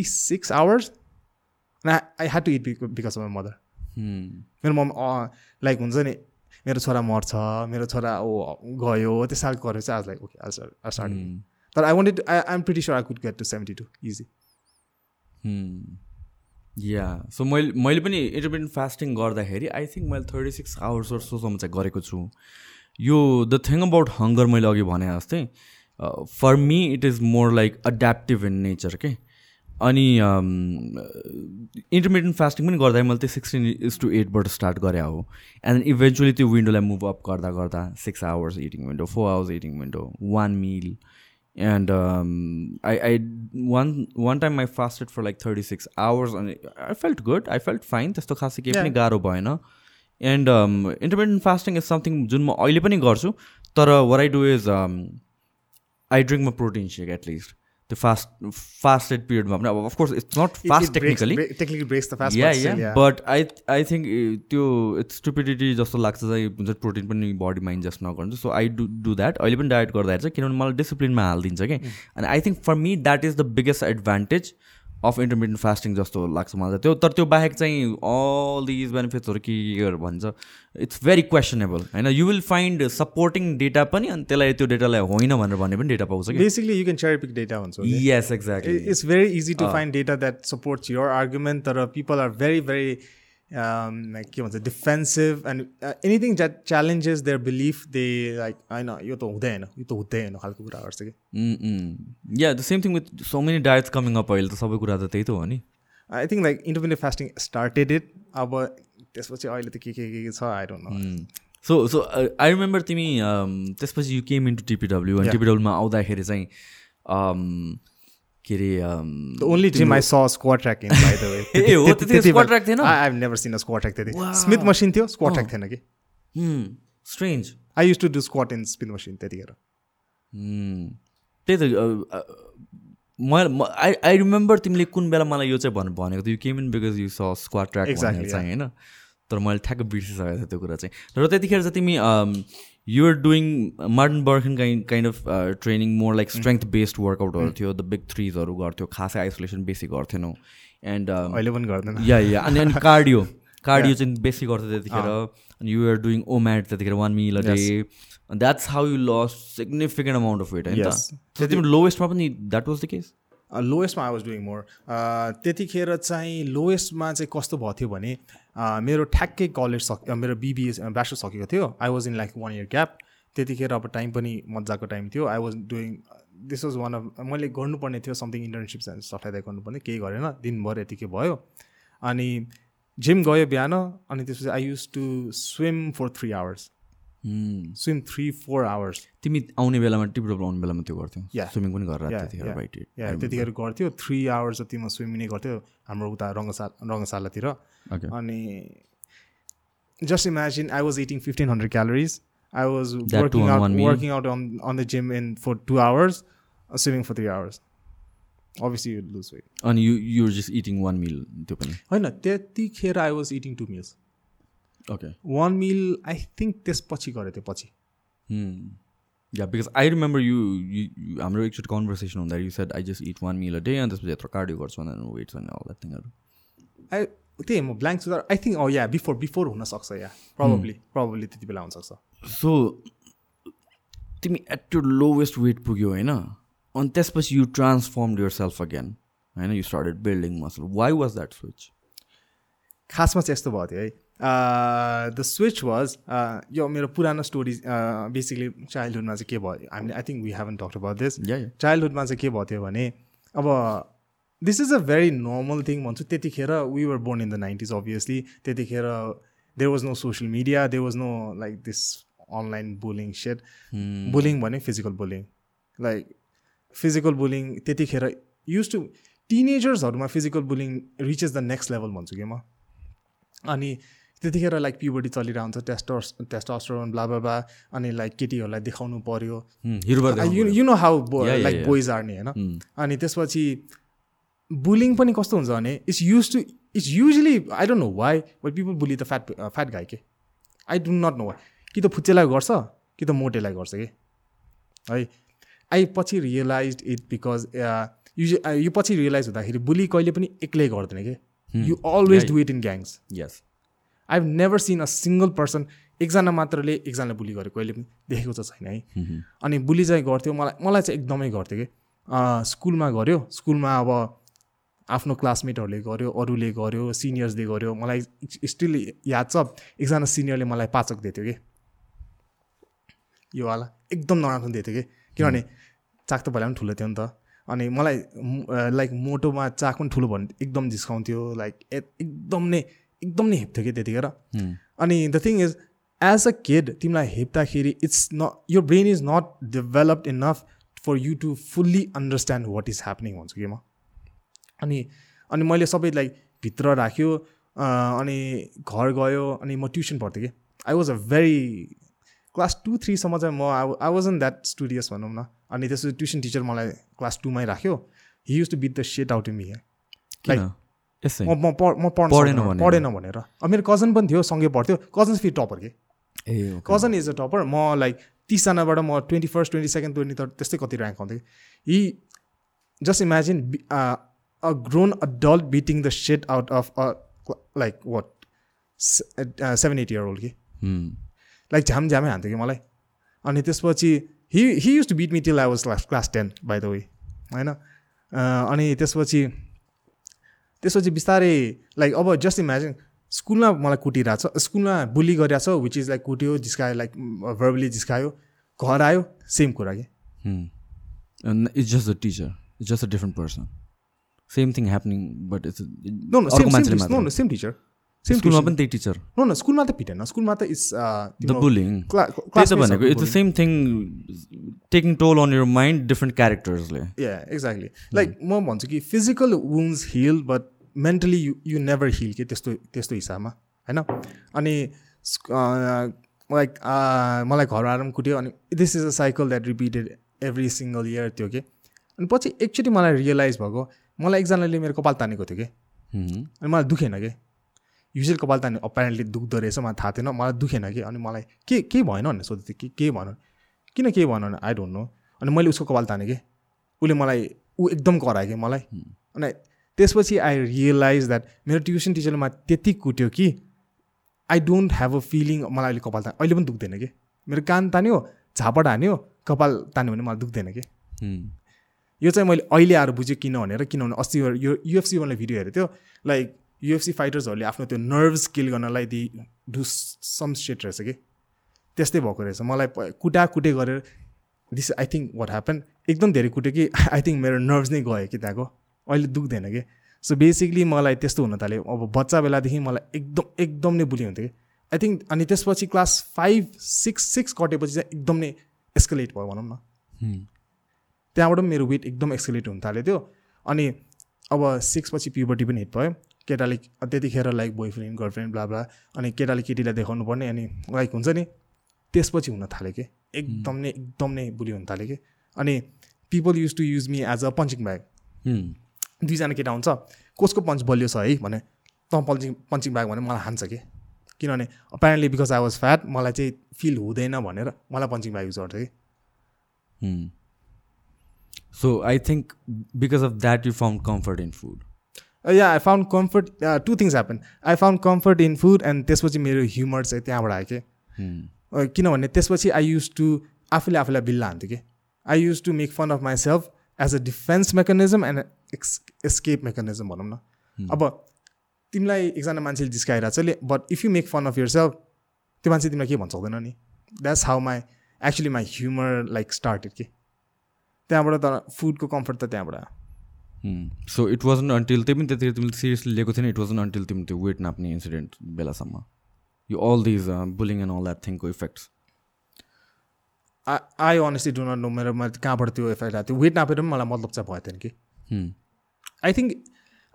six hours I had to it because of my mother. मेरो mom like हुन्छ नि मेरो छोरा मर्छ मेरो छोरा ओ गयो त्यस खालको गरेर चाहिँ आज लाइक ओके आज स्टार्ट. तर I wanted I I'm pretty sure I could get to seventy two easy yeah so मैले मैले पनि इन्टरमिडियन्ट फास्टिङ गर्दाखेरि आई थिङ्क मैले थर्टी सिक्स आवर्स जस्तोसम्म चाहिँ गरेको छु. यो द थिङ अबाउट हङ्गर मैले अघि भने जस्तै for me it is more like adaptive in nature के अनि इन्टरमिडियन्ट फास्टिङ पनि गर्दा मैले त्यो सिक्सटिन इज टु एटबाट स्टार्ट गरे हो एन्ड इभेन्चुली त्यो विन्डोलाई मुभ अप गर्दा गर्दा six hours eating window four hours eating window one meal and um, I, I one one time I fasted for like 36 hours and I felt good. I felt fine. त्यस्तो खासै केही पनि गाह्रो भएन and intermittent fasting is something जुन म अहिले पनि गर्छु तर what I do is I drink म प्रोटिन सेक एटलिस्ट त्यो फास्ट फास्टेड पिरियडमा पनि अब of course it's not fast technically technically breaks the fast yeah yeah but I I think त्यो इट्स स्टुपिडिटी जस्तो लाग्छ चाहिँ हुन्छ प्रोटिन पनि बडीमा इन्जेस्ट नगर्नु। So I do do that अहिले पनि डायट गर्दाखेरि चाहिँ किनभने मलाई डिसिप्लिनमा हालिदिन्छ कि। अनि I think for me that is the biggest advantage of intermittent fasting जस्तो लाग्छ मलाई त्यो तर त्यो बाहेक चाहिँ अल दिज बेनिफिट्सहरू के केहरू भन्छ इट्स भेरी क्वेसनेबल होइन? You will find supporting data पनि अनि त्यसलाई त्यो डेटालाई होइन भनेर भन्ने पनि डेटा पाउँछ कि basically you can cherry pick data हुन्छ yes exactly it's very easy to find data that supports your argument तर people are very very um, like के भन्छ defensive and anything that challenges their belief they like होइन यो त हुँदैन यो त हुँदैन खालको कुरा गर्छ कि yeah the same thing with so many diets coming up अहिले त सबै कुरा त त्यही त हो नि। I think like intermittent fasting started it अब त्यसपछि अहिले त के के के के छ I don't know so so I remember तिमी um, त्यसपछि यु केम इन्टु टिपिडब्ल्यू अनि Yeah. टिपिडब्ल्यूमा आउँदाखेरि चाहिँ um, के अरे gym I saw squat track in, by the way. ए, हो, त्यति squat rack थिएन? I, I've never seen a squat track त्यति। स्मिथ मसिन थियो स्क्वाट ट्र्याक थिएन कि? Strange. I use to do squat in Smith machine त्यतिखेर। Hmm. त्यही त म आई आई रिमेम्बर तिमीले कुन बेला मलाई यो चाहिँ भन् भनेको थियो। You came in because you saw squat track चाहिँ होइन? तर मैले ठ्याक्क बिर्सिसकेको थिएँ त्यो कुरा चाहिँ। र त्यतिखेर चाहिँ तिमी you're doing Martin Berkhan kind kind of training more like strength based वर्कआउटहरू थियो द बिग थ्रिजहरू गर्थ्यो खासै आइसोलेसन बेसी गर्थेनौ एन्ड अहिले पनि गर्दैन। या या अनि अनि कार्डियो कार्डियो चाहिँ बेसी गर्थ्यो त्यतिखेर। अनि युआर डुइङ ओम्याट त्यतिखेर one meal a day that's how you lost significant amount of weight होइन तिम्रो लोएस्टमा पनि द्याट वाज द केस लोएस्टमा आई वाज डुइङ मोर त्यतिखेर चाहिँ लोएस्टमा चाहिँ कस्तो भएको थियो भने मेरो ठ्याक्कै कलेज सक मेरो बिबिएस ब्याचलर सकेको थियो। I was in like one year gap त्यतिखेर अब टाइम पनि मजाको टाइम थियो। I was doing this was one of मैले गर्नुपर्ने थियो समथिङ इन्टर्नसिप्स एन्ड सफ्टवेयर गर्नुपर्ने। केही गरेन। दिनभर यतिकै भयो। अनि जिम गयो बिहान। अनि त्यसपछि I use to swim for three hours. Swim three four hours तिमी आउने बेलामा टिप्रोप आउने बेलामा त्यो गर्थ्यौ. स्विमिङ पनि गरेर त्यतिखेर गर्थ्यो। थ्री आवर्स जति म स्विमिङ नै गर्थ्यो हाम्रो उता रङ्गसा रङ्गशालातिर। अनि just imagine I was eating fifteen hundred calories I was working out? Working out on on the gym in for two hours swimming for three hours obviously you lose weight अनि you just eating one meal त्यो पनि? होइन त्यतिखेर I was eating two meals okay one meal I think त्यसपछि गरेँ त्यो पछि। Yeah because I remember you you- हाम्रो एकचोटि कन्भर्सेसन हुँदा you said I just eat one meal a day अनि त्यसपछि यत्रो कार्डियो गर्छु भनेर वेट्स अनि अल द्याट थिङहरू आई त्यही म ब्ल्याङ्क छु I think yeah before before हुनसक्छ या प्रब्लली प्रब्लली त्यति बेला हुनसक्छ। सो तिमी एट यो लोवेस्ट वेट पुग्यो होइन? अनि त्यसपछि you transform yourself again होइन? You started building muscle why was that switch खासमा चाहिँ यस्तो भएको थियो है? द स्विच वाज यो मेरो पुरानो स्टोरी बेसिकली चाइल्डहुडमा चाहिँ के भयो? हामीले I think we haven't talk about this चाइल्डहुडमा चाहिँ के भएको थियो भने अब this is a very normal thing भन्छु। त्यतिखेर we were born in the nineties obviously त्यतिखेर there was no social media there was no like this online bullying set bullying भने physical bullying like physical bullying त्यतिखेर use to टिनेजर्सहरूमा physical bullying reaches the next level भन्छु कि म। अनि त्यतिखेर like puberty चलिरहन्छ testers testosterone blah blah blah अनि like केटीहरूलाई देखाउनु पऱ्यो you you know how like. Boys are नि होइन अनि त्यसपछि बुलिङ पनि कस्तो हुन्छ भने it's use to it's usually I don't know why but people bully the fat fat guy के I don't not know why कि त फुच्चेलाई गर्छ कि त मोटेलाई गर्छ कि? है? आई पछि रियलाइज इट बिकज युज यो पछि रियलाइज हुँदाखेरि बुली कहिले पनि एक्लै गर्दैन कि? You always. Do it in gangs yes I have never seen a single person एकजना मात्रले एकजनालाई बुली गरेको कहिले पनि देखेको चाहिँ छैन है। अनि बुली चाहिँ गर्थ्यो मलाई मलाई चाहिँ एकदमै गर्थ्यो कि। स्कुलमा गऱ्यो स्कुलमा अब आफ्नो क्लासमेटहरूले गर्यो अरूले गर्यो सिनियर्सले गर्यो मलाई स्टिल याद छ एकजना सिनियरले मलाई पाचक दिएको थियो कि। यो वाला एकदम नराम्रो दिएको थियो कि। किनभने चाक त पहिला पनि ठुलो थियो नि त। अनि मलाई लाइक मोटोमा चाक पनि ठुलो भने एकदम जिस्काउँथ्यो लाइक एकदम नै एकदम नै हेप्थ्यो कि त्यतिखेर। अनि the thing is as a kid तिमीलाई हेप्दाखेरि इट्स न यो brain is not developed enough for you to fully understand what is happening भन्छु कि म? अनि अनि मैले सबै लाइक भित्र राख्यो अनि घर गयो अनि म ट्युसन पढ्थेँ कि। I was a very class two थ्रीसम्म चाहिँ म I I was in that studious भनौँ न। अनि त्यसपछि ट्युसन टिचर मलाई क्लास टूमै राख्यो। He use to beat the shit out in me यसै म म म पढ्न पढेन भनेर। पढेन भनेर। अब मेरो कजन पनि थियो सँगै पढ्थ्यो। कजन फेरि टपर के? ए. कजन इज अ टपर म लाइक तिसजनाबाट म twenty first twenty second twenty third त्यस्तै कति ऱ्याङ्क आउँथेँ he just imagine a grown adult beating the shit out of a like what seven eight year old कि. Like झ्याम झ्यामै हान्थ्यो कि मलाई? अनि त्यसपछि he he use to beat me till I was class class ten by the way होइन? अनि त्यसपछि त्यसपछि बिस्तारै लाइक अब जस्ट इमेजिन स्कुलमा मलाई कुटिरहेको छ स्कुलमा बुली गरिरहेको छ विच इज लाइक कुट्यो जिस्कायो लाइक भर्बली जिस्कायो घर आयो सेम कुरा कि? Hmm. And it's just a teacher. It's just a different person. Same thing happening, but it's no no अर्को सेम सेम नो मात्र नो सेम टिचर सेम स्कुलमा पनि त्यही टिचर नो नो स्कुलमा त पिटेन स्कुलमा त इट्स द बुलिङ त्यही त भनेको it's the same thing taking toll on your mind different क्यारेक्टर्सले yeah exactly like म भन्छु कि physical wounds heal but mentally you you never heal के त्यस्तो त्यस्तो हिसाबमा होइन? अनि लाइक मलाई घर आएर पनि कुट्यो अनि this is a cycle that repeated every single year थियो कि? अनि पछि एकचोटि मलाई रियलाइज भएको मलाई एकजनाले मेरो कपाल तानेको थियो कि? अनि मलाई दुखेन कि? युजली कपाल तान्ने अपेरेन्टली दुख्दो रहेछ मलाई थाहा थिएन मलाई दुखेन कि? अनि मलाई के केही भएन भनेर सोध्दै थिएँ के के भन किन केही भन भने आई डोन्ट नो अनि मैले उसको कपाल तानेँ कि? उसले मलाई ऊ एकदम करायो कि? मलाई। अनि त्यसपछि आई रियलाइज द्याट मेरो ट्युसन टिचरले मलाई त्यति कुट्यो कि I don't have a feeling मलाई अहिले कपाल तान्यो अहिले पनि दुख्दैन कि? मेरो कान तान्यो झापड हान्यो कपाल तान्यो भने मलाई दुख्दैन कि? यो चाहिँ मैले अहिले आएर बुझेँ किन भनेर किनभने अस्ति यो युएफसी मैले भिडियो हेरेको थियो लाइक युएफसी फाइटर्सहरूले आफ्नो त्यो नर्भ्स किल गर्नलाई दि डु सम सेट रहेछ कि? त्यस्तै भएको रहेछ। मलाई कुटा कुटे गरेर this I think what happen एकदम धेरै कुट्यो कि आई थिङ्क मेरो नर्भ्स नै गयो कि त्यहाँको। अहिले दुख्दैन कि? सो बेसिकली मलाई त्यस्तो हुन थाल्यो। अब बच्चा बेलादेखि मलाई एकदम एकदम नै बुली हुन्थ्यो कि? आई थिङ्क अनि त्यसपछि क्लास फाइभ सिक्स सिक्स कटेपछि चाहिँ एकदम नै एस्कलेट भयो भनौँ न. त्यहाँबाट पनि मेरो वेट एकदम एक्सलेट हुन थाल्यो त्यो। अनि अब सिक्स पछि प्युबर्टी पनि हिट भयो। केटाले त्यतिखेर like boyfriend girlfriend blah blah अनि केटाले केटीलाई देखाउनु पर्ने अनि लाइक हुन्छ नि। त्यसपछि हुन थाल्यो कि? एकदम नै एकदम नै बुढी हुन थाल्यो कि? अनि people use to use me as a punching bag. दुईजना केटा हुन्छ कसको पन्च बलियो छ है भने तँ पन्चिङ पन्चिङ ब्याग भने मलाई हान्छ कि किनभने apparently because I was fat मलाई चाहिँ फिल हुँदैन भनेर मलाई पन्चिङ ब्याग युज गर्थ्यो कि. So I think because of that you found comfort in food. Yeah I found comfort to things happen I found comfort in food and त्यसपछि मेरो humour चाहिँ त्यहाँबाट आयो कि Hmm. अ, किनभने त्यसपछि आई युज टु आफूले आफूलाई बिल्ला हान्थ्यो कि I use to make fun of myself as a defence mechanism and ex escape mechanism भनौँ न। अब तिमीलाई एकजना मान्छेले जिस्काइरहेको छ but if you make fun of yourself त्यो मान्छे तिमीलाई के भन्छ हुँदैन नि? That's how my actually my humour like started कि? त्यहाँबाट तर फुडको कम्फर्ट त त्यहाँबाट आयो। Hmm. So it wasn't until त्यही पनि त्यतिखेर तिमीले सिरियसली लिएको थिएन इट वाजन अन्टिल तिमी त्यो वेट नाप्ने इन्सिडेन्ट बेलासम्म। यो all these bullying and all that थिङको effects I I honestly do not know मेरो मैले कहाँबाट त्यो इफेक्ट आएको थियो वेट नापेर पनि मलाई मतलब चाहिँ भएको थिएन कि. I think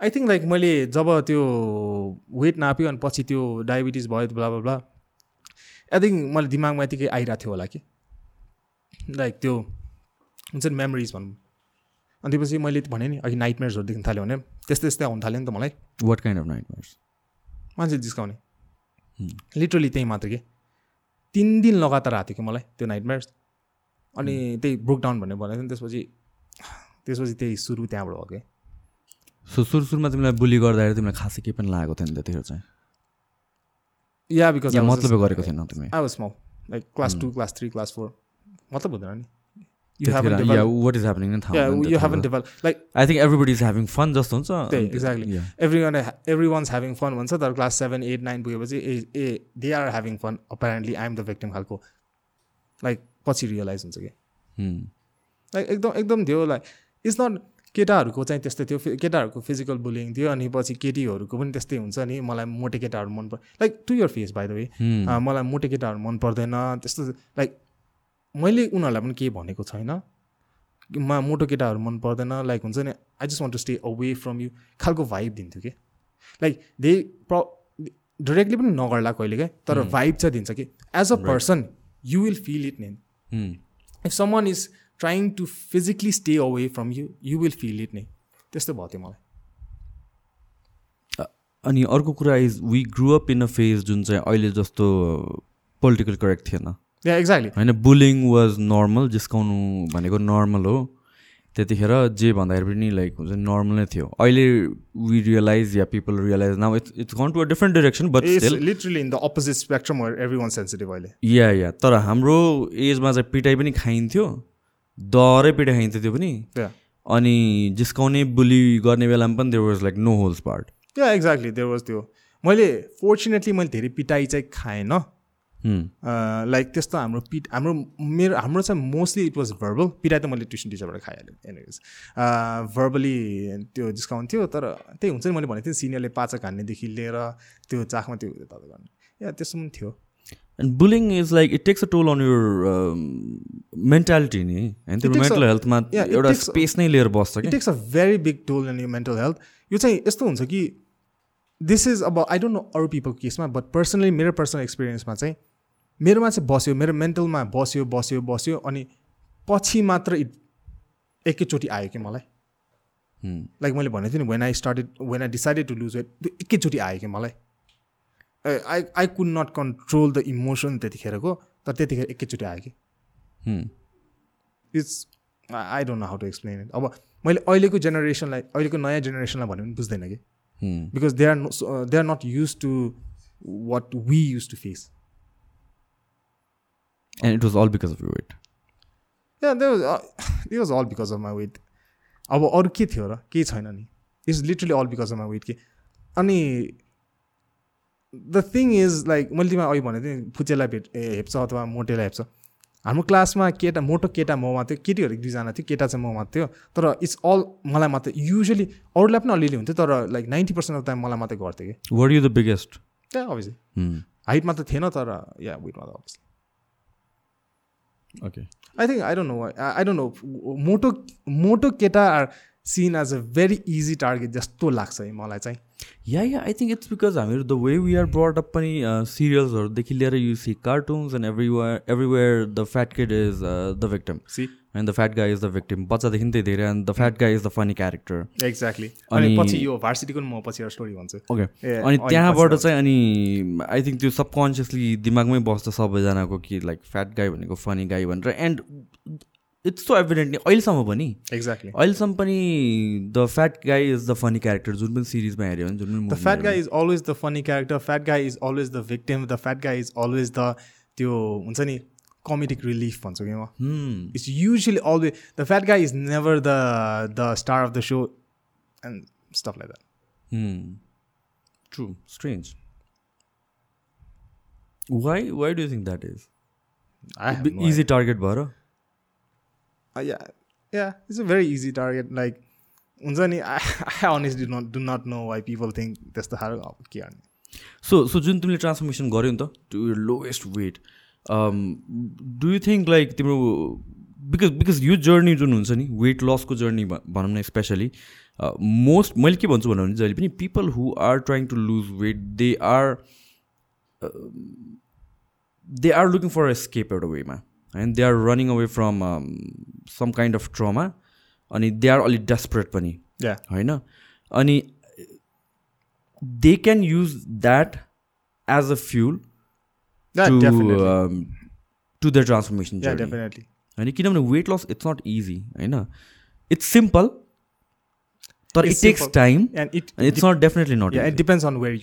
I think like मैले जब त्यो वेट नाप्यो अनि पछि त्यो डायबिटिज भयो blah blah blah I think मैले दिमागमा यतिकै आइरहेको थियो होला कि। लाइक त्यो हुन्छ नि मेमोरिज भनौँ। अनि त्यसपछि मैले भने नि अघि नाइटमेयर्सहरू देख्न थाल्यो भने त्यस्तै त्यस्तै आउनु थाल्यो नि त मलाई। वाट काइन्ड अफ नाइट मान्छे जिस्काउने। लिटरली त्यही मात्र कि। तिन दिन लगातार आएको थियो कि मलाई त्यो नाइटमेयर्स अनि त्यही ब्रोक डाउन भन्ने भनेको थियो नि त्यसपछि त्यसपछि त्यही सुरु त्यहाँबाट हो कि। सो सुरु सुरुमा तिमीलाई बुली गर्दाखेरि तिमीलाई खासै केही पनि लागेको थिएन त्यतिखेर चाहिँ? या बिकज मतलबै गरेको थिएन तिमी? I was small like class two class three class four मतलब हुँदैन नि। यु त्यतिखेर yeah what is happening you haven't develop like I think everybody is having fun जस्तो हुन्छ। त्यही exactly every one every one's having fun भन्छ तर class seven eight nine पुगेपछि uh A they are having fun apparently I am the victim खालको। Like पछि realise हुन्छ कि? Hmm. लाइक एकदम एकदम थियो लाइक इट्स नट केटाहरूको चाहिँ त्यस्तै थियो केटाहरूको फिजिकल बुलिङ थियो अनि पछि केटीहरूको पनि त्यस्तै हुन्छ नि मलाई मोटे केटाहरू मन पर् like to your face by the way Hmm. मलाई मोटे केटाहरू मन पर्दैन त्यस्तो लाइक मैले उनीहरूलाई पनि केही भनेको छैन। मा मोटो केटाहरू मन पर्दैन लाइक हुन्छ नि I just want to stay away from you खालको भाइब दिन्थ्यो कि? लाइक दे प्र डिरेक्टली पनि नगर्ला कहिले क्या तर भाइब चाहिँ दिन्छ कि? As a person you will feel it नेन Hmm. If someone is trying to physically stay away from you you will feel it नै त्यस्तो भयो थियो मलाई अनि अर्को कुरा is we grew up in a phase जुन चाहिँ अहिले जस्तो पोलिटिकल करेक्ट थिएन। या एक्ज्याक्टली होइन बुलिङ वाज नर्मल जिस्काउनु भनेको नर्मल हो। त्यतिखेर जे भन्दाखेरि पनि लाइक हुन्छ नर्मल नै थियो। अहिले we realize yeah people realize now it's it's gone to a different direction but literally in the opposite spectrum everyone sensitive अहिले। या या तर हाम्रो एजमा चाहिँ पिटाइ पनि खाइन्थ्यो डरै पिटाइ खाइन्थ्यो त्यो पनि। अनि जिस्काउने बुली गर्ने बेलामा पनि there was like no holds barred yeah exactly there was त्यो। मैले फोर्चुनेटली मैले धेरै पिटाइ चाहिँ खाएन। लाइक त्यस्तो हाम्रो पिट हाम्रो मेरो हाम्रो चाहिँ मोस्टली इट वाज भर्बल पिटाइ त मैले ट्युसन टिचरबाट खाइहालेँ एनिवेज भर्बली त्यो डिस्काउन्ट थियो तर त्यही हुन्छ नि मैले भनेको थिएँ सिनियरले पाचक हान्नेदेखि लिएर त्यो चाखमा त्यो यता गर्ने या त्यस्तो पनि थियो। And bullying is like it takes a toll on your mentality नि। होइन a- मेन्टल हेल्थमा एउटा स्पेस नै लिएर बस्छ it takes a very big toll in you mental health यो चाहिँ यस्तो हुन्छ कि दिस इज अब आई डोन्ट नो अरू पिपलको केसमा बट पर्सनली मेरो पर्सनल एक्सपिरियन्समा चाहिँ मेरोमा चाहिँ बस्यो मेरो मेन्टलमा बस्यो बस्यो बस्यो अनि पछि मात्र इट एकैचोटि आयो कि मलाई. लाइक मैले भनेको थिएँ नि when I started when I decided to lose weight त्यो एकैचोटि आयो कि मलाई I I could not control the emotion त्यतिखेरको तर त्यतिखेर एकैचोटि आयो कि. It's I don't know how to explain it अब मैले अहिलेको जेनेरेसनलाई अहिलेको नयाँ जेनेरेसनलाई भन्यो भने बुझ्दैन कि. Because they are they are not used to what we used to face And it was all because of your weight. Yeah they was was all because of my weight अब अरू के थियो र? केही छैन नि। It's literally all because of my weight के। अनि द थिङ इज लाइक मैले तिमीलाई अघि भनेको थिएँ फुचेलाई भेट हेप्छ अथवा मोटेलाई हेप्छ। हाम्रो क्लासमा केटा मोटो केटा ममा थियो केटीहरू एक दुईजना थियो केटा चाहिँ ममा थियो। तर इट्स अल मलाई मात्रै युजली अरूलाई पनि अलिअलि हुन्थ्यो तर like ninety percent of time मलाई मात्रै गर्थ्यो कि। Were you the biggest? त्यहाँ अभियसली. हाइटमा त थिएन तर या वेटमा त obviously okay think I don't know. I, I don't know. मोटो मोटो केटा are seen as a very easy target जस्तो लाग्छ है मलाई चाहिँ yeah yeah I think it's because हामीहरू the way we are brought up पनि सिरियल्सहरूदेखि लिएर you see cartoons and everywhere everywhere the fat kid is the victim see and the fat guy is the victim बच्चादेखि त्यही धेरै and the fat guy is the funny character exactly अनि- पछि यो भार्सिटीको म पछि स्टोरी भन्छु ओके अनि त्यहाँबाट चाहिँ अनि आई थिङ्क त्यो सबकन्सियसली दिमागमै बस्छ सबैजनाको कि लाइक फ्याट गाई भनेको फनी गाई भनेर एन्ड इट्स सो एभिडेन्टली अहिलेसम्म पनि। एक्ज्याक्टली अहिलेसम्म पनि the fat guy is the funny character जुन पनि सिरिजमा हेऱ्यो भने जुन पनि the fat guy is always the funny character fat guy is always the victim the fat guy is always the त्यो हुन्छ नि कमेडिक रिलिफ भन्छु कि म. It's usually always the fat guy is never the the star of the show and stuff like that? Why do you think that is? I Be- easy target भएर Yeah, yeah, it's a very easy target. Like, हुन्छ नि I honestly not do not know why people think त्यस्तो खालको के गर्ने so so जुन तिमीले transformation गर्यो नि त to your lowest weight do you think like तिम्रो बिकज बिकज यो जर्नी जुन हुन्छ नि वेट लसको जर्नी भनौँ न स्पेसली मोस्ट मैले के भन्छु भन्नु भने जहिले पनि people who are trying to lose weight they are they are looking for escape एउटा वेमा होइन they are running away from some kind of trauma अनि दे आर अलिक डेस्परेट पनि। या होइन? अनि they can use that as a fuel to the transformation होइन किनभने weight loss it's not easy होइन? इट्स सिम्पल तर it takes. Time it's not definitely not Yeah, it depends on where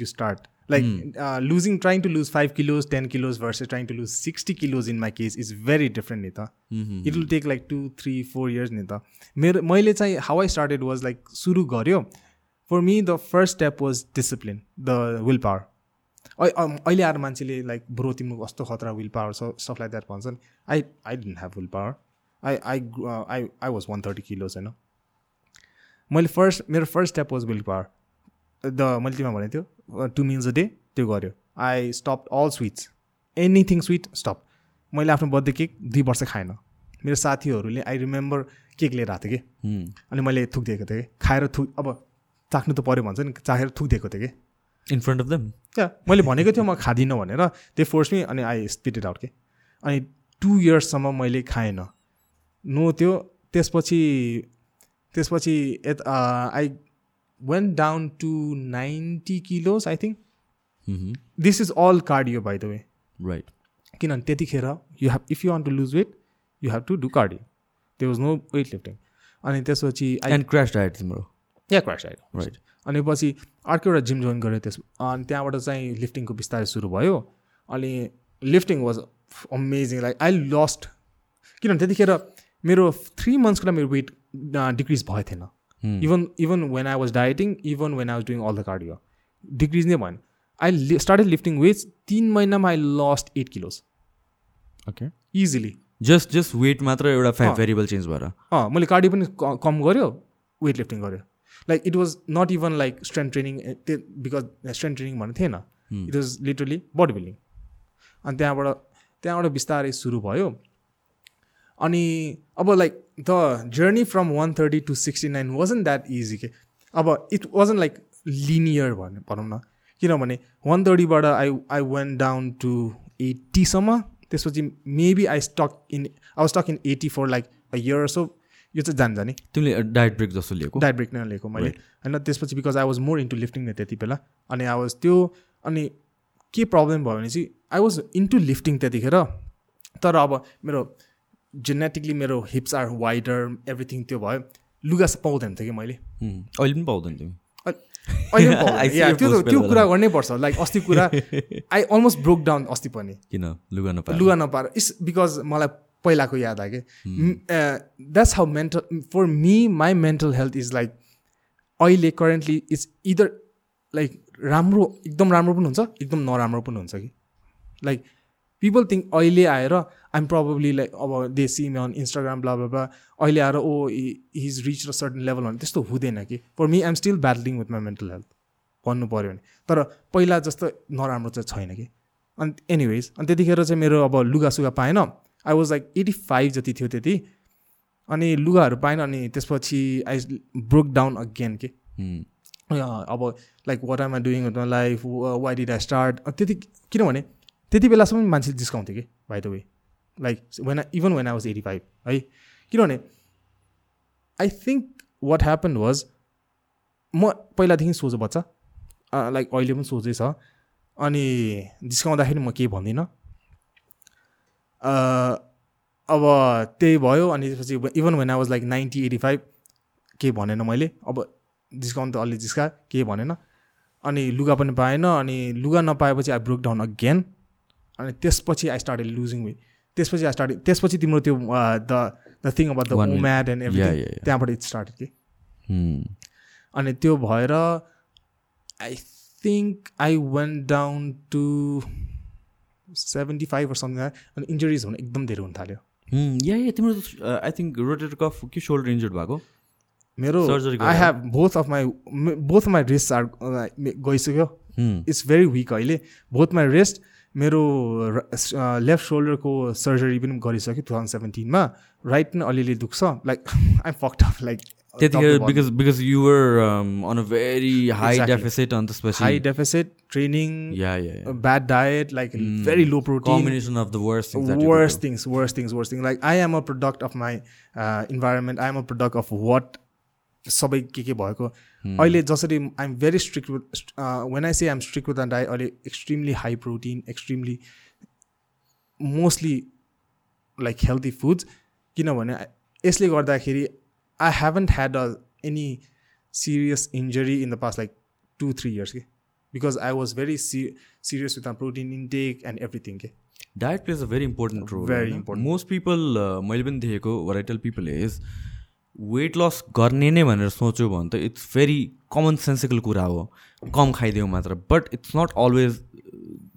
Like uh, losing, trying to lose five kilos, ten kilos versus trying to lose sixty kilos. In my case, is very different, Nita. It will take like two, three, four years, Nita. मेरो मैले चाहिँ how I started was like सुरु for me the first step was discipline the willpower अहिले आएर मान्छेले like bro तिम्रो कस्तो खतरा विल पावर छ स्टफ लाइक द्याट भन्छन् I I didn't have willpower I I I I was one thirty kilos होइन मैले फर्स्ट मेरो first step was willpower the मैले तिमीलाई भनेको थियो टु मिल्स अ डे त्यो गऱ्यो I stop all sweets anything sweet stop मैले आफ्नो बर्थडे केक दुई वर्ष खाएन। मेरो साथीहरूले आई रिमेम्बर केक लिएर आएको थिएँ कि। अनि मैले थुकिदिएको थिएँ कि। खाएर थुक अब चाख्नु त पऱ्यो भन्छ नि चाखेर थुकिदिएको थिएँ कि। इन फ्रन्ट अफ देम क्या मैले भनेको थियो म खाँदिनँ भनेर। त्यो फोर्स मी अनि आई स्पिटेड आउट के। अनि टु इयर्ससम्म मैले खाएन। नो त्यो त्यसपछि त्यसपछि यत I went down to ninety kilos I think this is all cardio by the way right किनभने त्यतिखेर you have if you want to lose weight you have to do cardio there was no weight lifting अनि त्यसपछि I and crash diet तिम्रो या crash आयो right अनि पछि अर्को एउटा जिम जोइन गरेँ त्यस अनि त्यहाँबाट चाहिँ लिफ्टिङको बिस्तारै सुरु भयो अनि lifting was amazing like I lost किनभने त्यतिखेर मेरो थ्री मन्थ्सको मेरो वेट डिक्रिज भएको थिएन even even when I was dieting even when I was doing all the cardio decrease नै भएन आई स्टार्टेड लिफ्टिङ वेट्स तिन महिनामा I lost eight kilos okay easily just just weight मात्र एउटा। Variable change भएर अँ मैले कार्डियो पनि कम गऱ्यो वेट लिफ्टिङ गऱ्यो like it was not even like strength training त्यो बिकज स्ट्रेन्थ ट्रेनिङ भन्ने थिएन it was literally body building अनि त्यहाँबाट त्यहाँबाट बिस्तारै सुरु भयो अनि अब like the journey from one thirty to sixty nine wasn't that easy के अब इट वाजन लाइक लिनियर भन्ने भनौँ न। किनभने one थर्टीबाट I I went down to एट्टीसम्म त्यसपछि maybe I stuck in I stuck in eighty four like a year so यो चाहिँ जान जाने तिमीले डायट ब्रेक जस्तो लिएको। डाइट ब्रेक नै लिएको मैले। होइन त्यसपछि because I was more into lifting नै त्यति बेला। अनि आई वाज त्यो अनि के प्रब्लम भयो भने चाहिँ आई वाज इन्टु लिफ्टिङ त्यतिखेर। तर अब मेरो जेनेटिकली मेरो हिप्स आर वाइडर एभ्रिथिङ त्यो भयो। लुगा पाउँदैन थियो कि मैले? अहिले पनि पाउँदैन तिमी? अहिले त्यो त- त्यो कुरा गर्नै पर्छ। लाइक अस्ति कुरा आई अलमोस्ट ब्रोक डाउन अस्ति पनि। किन? लुगा नपाएर। लुगा नपाएर। इट्स बिकज मलाई पहिलाको याद आयो कि that's how mental for me my mental health is like अहिले करेन्टली इट्स इदर लाइक राम्रो एकदम राम्रो पनि हुन्छ एकदम नराम्रो पनि हुन्छ कि। लाइक पिपल थिङ्क अहिले आएर आइम प्रब्लली लाइक अब they see me on Instagram blah blah अहिले आएर ओ हिज रिच र सर्टन लेभल भने त्यस्तो हुँदैन कि। For me I'm still battling with my mental health भन्नु पऱ्यो भने। तर पहिला जस्तो नराम्रो चाहिँ छैन कि। अनि एनिवेज अनि त्यतिखेर चाहिँ मेरो अब लुगा सुगा पाएन। I was like eighty five जति थियो त्यति। अनि लुगाहरू पाएन अनि त्यसपछि आई ब्रोक डाउन अगेन के। अब like what am I doing with my life why did I start त्यति किनभने त्यति बेलासम्म मान्छे जिस्काउँथ्यो कि by the way like when even when I was eighty five है किनभने I think what happen was म पहिलादेखि सोझो बच्चा लाइक अहिले पनि सोझै छ। अनि जिस्काउँदाखेरि म केही भन्दिनँ। अब त्यही भयो। अनि त्यसपछि even when I was like ninety eighty five केही भनेन मैले। अब डिस्काउन्ट त अलि जिस्का केही भनेन। अनि लुगा पनि पाएन। अनि लुगा नपाएपछि आई ब्रोक डाउन अगेन अनि त्यसपछि आई स्टार्ट लुजिङ वे त्यसपछि आई स्टार्ट त्यसपछि तिम्रो त्यो the the thing about the. Mat and everything. त्यहाँबाट इट स्टार्ट कि Hmm. अनि त्यो भएर I think I went down to seventy five something अनि इन्जुरिज हुन एकदम धेरै हुन थाल्यो Hmm. या या तिम्रो आई थिङ्क रोटेटर कफ कि सोल्डर इन्जर्ड भएको मेरो I? Have both of my both my wrist are गइसक्यो. इट्स भेरी विक अहिले बोथ माई रेस्ट मेरो लेफ्ट सोल्डरको सर्जरी पनि गरिसक्यो टु थाउजन्ड सेभेन्टिनमा राइट पनि अलिअलि दुख्छ। Like I'm fucked up like त्यतिखेर because because you're on a very high. Deficit अनि त्यसपछि high deficit training bad diet like very low protein combination of the worst things that you worst could do. things worst things worst things. Like i am a product of my uh, environment. सबै के के भएको अहिले जसरी I'm very strict with when I say I'm strict with diet अहिले extremely high protein extremely mostly like healthy foods किनभने यसले गर्दाखेरि I haven't had a any serious injury in the past like two three years के because I was very see serious with protein intake and everything के a very important role Very होइन? important. most people uh, मैले पनि देखेको tell people is weight loss गर्ने नै भनेर सोच्यो भने त इट्स भेरी कमन सेन्सिकल कुरा हो। कम खाइदियो मात्र। But it's not always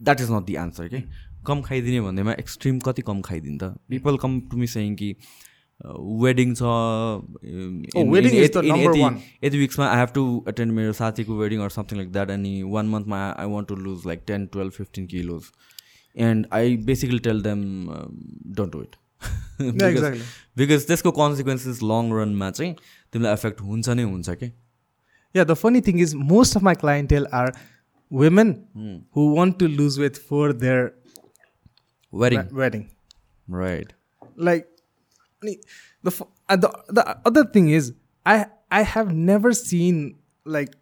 that is not the answer के कम खाइदिने भन्दैमा एक्सट्रिम कति कम खाइदिन्छ। People come to me saying कि वेडिङ छ one. यति विक्समा आई हेभ टु एटेन्ड मेरो साथीको wedding or something like that अनि one मन्थमा I want to lose like ten twelve fifteen kilos and I basically tell them don't do it. Because त्यसको consequences long रनमा चाहिँ तिमीलाई effect हुन्छ नै हुन्छ कि Yeah, the funny thing is, most of my clientele are women who want to lose weight for their wedding we- wedding. Right Like, अनि the f- uh, the the other thing is, I I have never seen like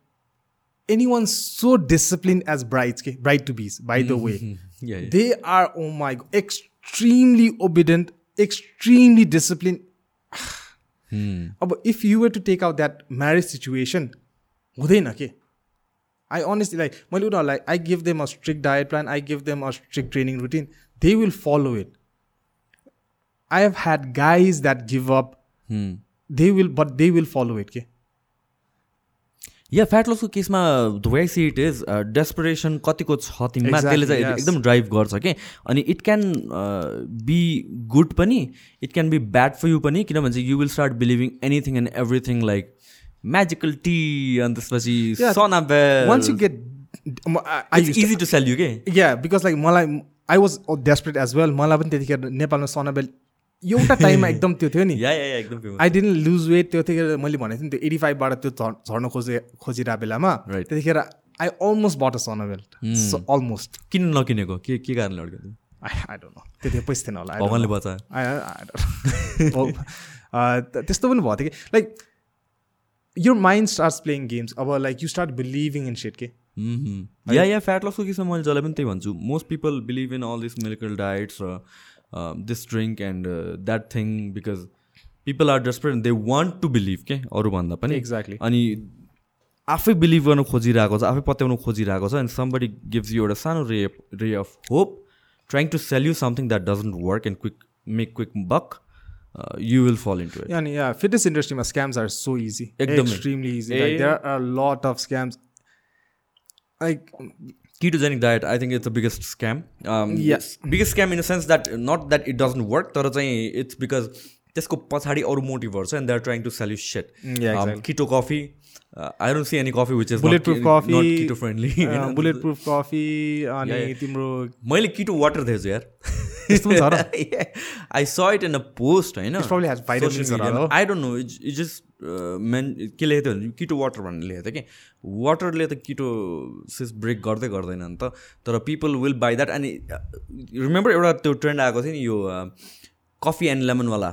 anyone so disciplined as brides. Okay? Bride to bees. By the way, they are oh my obedient, extremely disciplined. अब if you were to take out that marriage situation हुँदैन के? I honestly like मैले उनीहरूलाई I give them a strict diet plan I give them a strict training routine they will follow it I have had guys that give up they will but they will follow it के yeah fat लसको केसमा the see it is desperation कतिको छ तिमीमा त्यसले चाहिँ. एकदम drive गर्छ कि अनि इट क्यान बी गुड पनि it can be bad for you पनि किनभने चाहिँ you will start believing anything and everything like magical tea अनि त्यसपछि सना once you get easy to sell you के या बिकज लाइक मलाई I was desperate as well मलाई पनि त्यतिखेर नेपालमा सनबेल एउटा टाइममा एकदम त्यो थियो नि। Yeah yeah yeah. I didn't lose weight त्यतिखेर मैले भनेको थिएँ नि त्यो एटी फाइभबाट त्यो झर्- झर्न खोजे खोजिरहेको बेलामा. त्यतिखेर आई अलमोस्ट बट अ सनबेल अलमोस्ट किन नकिनेको? के के कारणले अड्क्यो आई आई डोन्ट नो त्यति पैसा थिएन होला भगवान्ले त्यस्तो पनि भएको थियो कि। Like your mind start playing games अब like you start believing in shit के? Mhm. या या फ्याट लसको केसमा मैले जसलाई पनि त्यही भन्छु। Most people believe in all this medical diets र this drink and that thing because people are desperate they want to believe के अरूभन्दा पनि। Exactly. अनि आफै बिलिभ गर्न खोजिरहेको छ आफै पत्याउनु खोजिरहेको छ एन्ड समबडी गिभ्स यु एउटा सानो ray ray of hope trying to sell you something that doesn't work and quick make quick buck you will fall into it अनि या फिटनेस इन्डस्ट्रीमा स्क्याम्स आर सो इजी एकदमै। Extremely easy A- like there are lot of scams like diet i think it's the biggest scam um, Yes. biggest scam in a sense that not that it doesn't work तर चाहिँ it's because त्यसको पछाडि अरू मोटिभहरू छ and they are trying to sell you shit Mm. Keto coffee I don't see any coffee which is bulletproof coffee keto friendly bulletproof coffee अनि. तिम्रो मैले किटो वाटर दिएछु यार त्यस्तो छ र। I saw it in a post होइन। I don't know it just man के लेखेको थियो किटो वाटर भनेर लेखेको थियो कि? वाटरले त किटो सिस ब्रेक गर्दै गर्दैन नि त। तर पिपल विल बाई द्याट अनि रिमेम्बर एउटा त्यो ट्रेन्ड आएको थियो नि यो कफी एन्ड लेमनवाला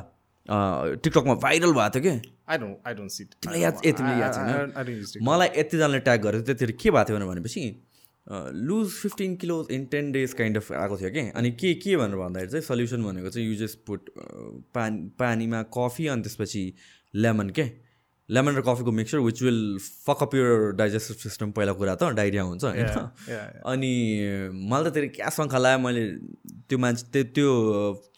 टिकटकमा भाइरल भएको थियो कि? I don't I don't see तिमीलाई याद तिमीलाई याद छैन। मलाई यतिजनाले ट्याग गरेको थियो त्यतिखेर के भएको थियो भनेपछि lose fifteen kilo in ten days kind of आएको थियो कि? अनि के के भनेर भन्दाखेरि चाहिँ सल्युसन भनेको चाहिँ यु जस्ट पुट पानी पानीमा कफी अनि त्यसपछि लेमन के? लेमन र कफीको mixture which will fuck up your digestive system पहिला कुरा त डाइरिया हुन्छ होइन। अनि मलाई त त्यसले क्या शङ्खा लाग्यो मैले त्यो मान्छे त्यो त्यो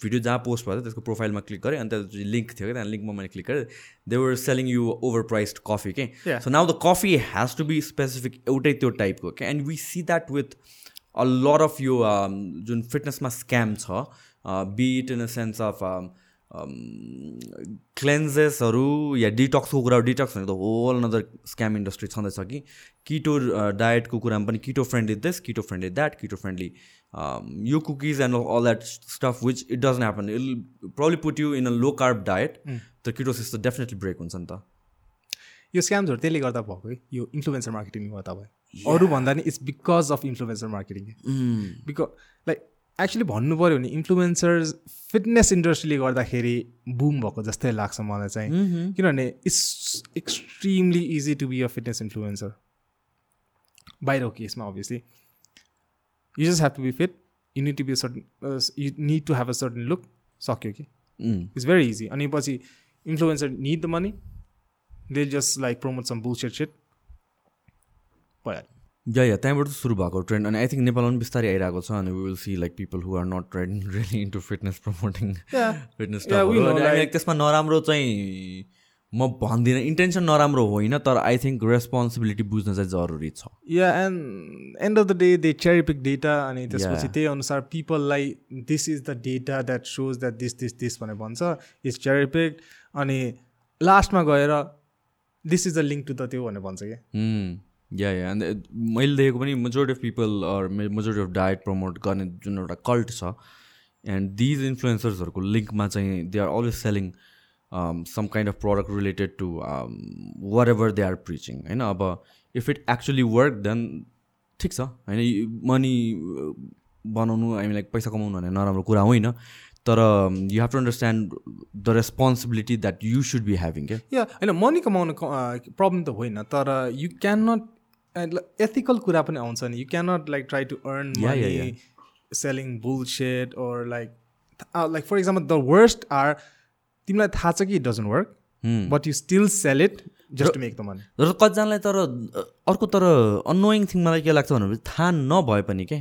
भिडियो जहाँ पोस्ट भएको थियो त्यसको प्रोफाइलमा क्लिक गरेँ अनि त्यहाँ लिङ्क थियो कि त्यहाँ लिङ्कमा मैले क्लिक गरेँ। They were selling you overpriced coffee के. So now the coffee has to be specific एउटै त्यो टाइपको के and we see that with a lot of यो जुन फिटनेसमा स्क्याम छ bit in a sense of क्लेन्जेसहरू या डिटक्सको कुरा डिटक्स भनेको त होल अनदर स्क्याम इन्डस्ट्री छँदैछ कि। किटो डायटको कुरामा पनि keto friendly this keto friendly that keto friendly यो cookies and all that stuff which it doesn't happen it'll probably put you in a low carb diet त ketosis त definitely break हुन्छ नि त। यो स्क्याम्सहरू त्यसले गर्दा भएको है? यो इन्फ्लुएन्सर मार्केटिङ गर्दा भयो अरू भन्दा नि it's because of influencer marketing because like actually भन्नु पऱ्यो भने इन्फ्लुएन्सर्स फिटनेस इन्डस्ट्रीले गर्दाखेरि बुम भएको जस्तै लाग्छ मलाई चाहिँ। किनभने it's extremely easy to be a fitness influencer बाहिरको केसमा obviously you just have to be fit you need to be certain you need to have a certain look सक्यो कि इट्स भेरी इजी अनि पछि influencer need the money they just like promote some bullshit shit भइहाल्यो yeah या त्यहाँबाट सुरु भएको trend अनि I think नेपालमा पनि बिस्तारै आइरहेको छ अनि will see like people who are not trained really into fitness promoting. Fitness त्यसमा नराम्रो चाहिँ म भन्दिनँ। इन्टेन्सन नराम्रो होइन तर आई थिङ्क रेस्पोन्सिबिलिटी बुझ्न चाहिँ जरुरी छ। Yeah and end of the day they cherry pick data अनि त्यसपछि. त्यही अनुसार पिपललाई this is the data that shows that this this this भनेर भन्छ। इज चेरी पिक अनि लास्टमा गएर this is the link to the त्यो भनेर भन्छ क्या या या. अन्त मैले देखेको पनि majority of people or majority of diet promote गर्ने जुन एउटा कल्ट छ एन्ड दिज इन्फ्लुएन्सर्सहरूको लिङ्कमा चाहिँ they are always selling some kind of product related to whatever they are preaching होइन? अब if it actually work then ठिक छ होइन? मनी बनाउनु हामीलाई पैसा कमाउनु भने नराम्रो कुरा होइन तर you have to understand the responsibility that you should be having क्या या होइन मनी कमाउनु प्रब्लम त होइन तर यु क्यान नट एथिकल कुरा पनि आउँछ नि. You can not like try to earn money selling bullshit or like like for example the worst are तिमीलाई थाहा छ कि it doesn't work but you still sell it just to make the money र कतिजनालाई तर अर्को तर annoying thing मलाई के लाग्छ भनेपछि थाहा नभए पनि के?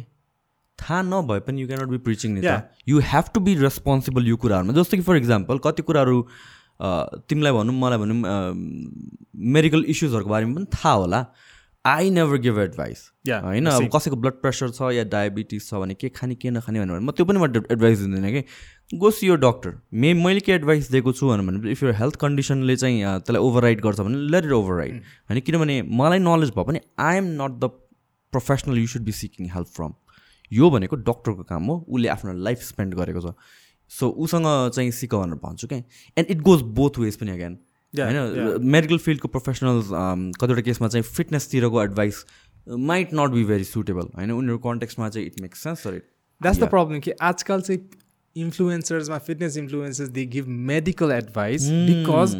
थाहा नभए पनि यु क्यानट बी प्रिचिङ नि you have to be responsible यो कुराहरूमा. जस्तो कि फर इक्जाम्पल कति कुराहरू तिमीलाई भनौँ मलाई भनौँ मेडिकल इस्युजहरूको बारेमा पनि थाहा होला। आई नेभर गिभ एडभाइस होइन अब. कसैको ब्लड प्रेसर छ या डायबिटिज छ भने के खाने के नखाने भनेर म त्यो पनि म एडभाइस दिँदैन कि। गोस यो डक्टर मे मैले के एडभाइस दिएको छु भने इफ यो हेल्थ कन्डिसनले चाहिँ त्यसलाई ओभरराइड गर्छ भने लेट इट ओभरराइड होइन किनभने मलाई नलेज भयो भने I am not the professional you should be seeking help from यो भनेको डक्टरको काम हो उसले आफ्नो लाइफ स्पेन्ड गरेको छ। सो उसँग चाहिँ सिक भनेर भन्छु क्या and it goes both ways पनि अगेन होइन मेडिकल फिल्डको प्रोफेसनल्स कतिवटा केसमा चाहिँ फिटनेसतिरको advice might not be very suitable होइन? उनीहरू कन्टेक्समा चाहिँ it makes sense sir that's the problem कि आजकल चाहिँ इन्फ्लुएन्सर्समा fitness influencers they give medical advice because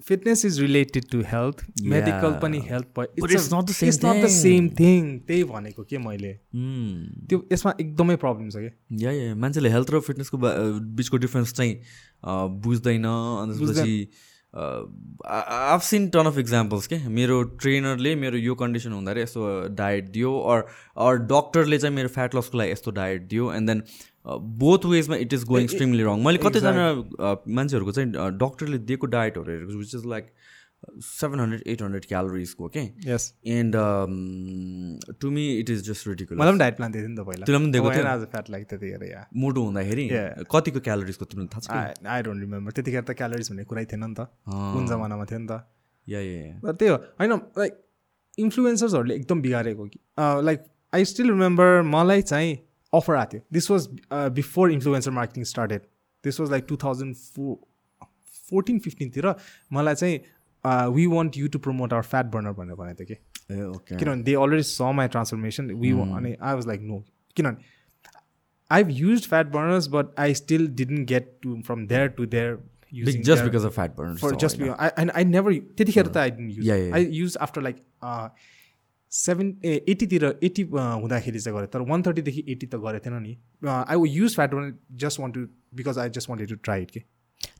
fitness is related to health medical पनि health it's not the. Same thing त्यही भनेको के मैले? त्यो यसमा एकदमै प्रब्लम छ कि? या या मान्छेले हेल्थ र फिटनेसको बिचको डिफ्रेन्स चाहिँ बुझ्दैन अनि आफ सिन टन अफ इक्जाम्पल्स के? मेरो ट्रेनरले मेरो यो कन्डिसन हुँदाखेरि यस्तो डायट दियो अर अर डक्टरले चाहिँ मेरो फ्याट लसको लागि यस्तो डायट दियो and then both वेजमा it is going extremely wrong मैले कतिजना मान्छेहरूको चाहिँ डक्टरले दिएको डायटहरू हेरेको छु which is like seven hundred eight hundred क्यालोरिजको के yes and to me it is just ridiculous मलाई पनि डाइट प्लान दिएको थियो नि त पहिला। पनि दिएको थियो? आज फ्याट लाग्यो त्यतिखेर या। मोटो हुँदाखेरि. कतिको क्यालोरिजको तिमीलाई थाहा छ आई डोन्ट रिमेम्बर त्यतिखेर त क्यालोरिज भन्ने कुरै थिएन नि त। कुन जमानामा थियो नि त। या या त्यही हो। होइन लाइक इन्फ्लुएन्सर्सहरूले एकदम बिगारेको कि। लाइक आई स्टिल रिमेम्बर मलाई चाहिँ अफर आएको थियो। This was before influencer marketing started this was like two thousand fo fourteen फिफ्टिनतिर मलाई चाहिँ we want you to promote our fat burner भनेर भनेको थियो कि। किनभने they already saw my transformation we अनि आई वाज लाइक नो किनभने I have use fat burners but I still didn't get to from there to there just because of fat burn for just be, I, and I never त्यतिखेर त I didn't use I use after like seventy एट्टीतिर eighty हुँदाखेरि चाहिँ गरेँ। तर one थर्टीदेखि eighty त गरेको थिएन नि। I use fat just want to because I just wanted to try it के?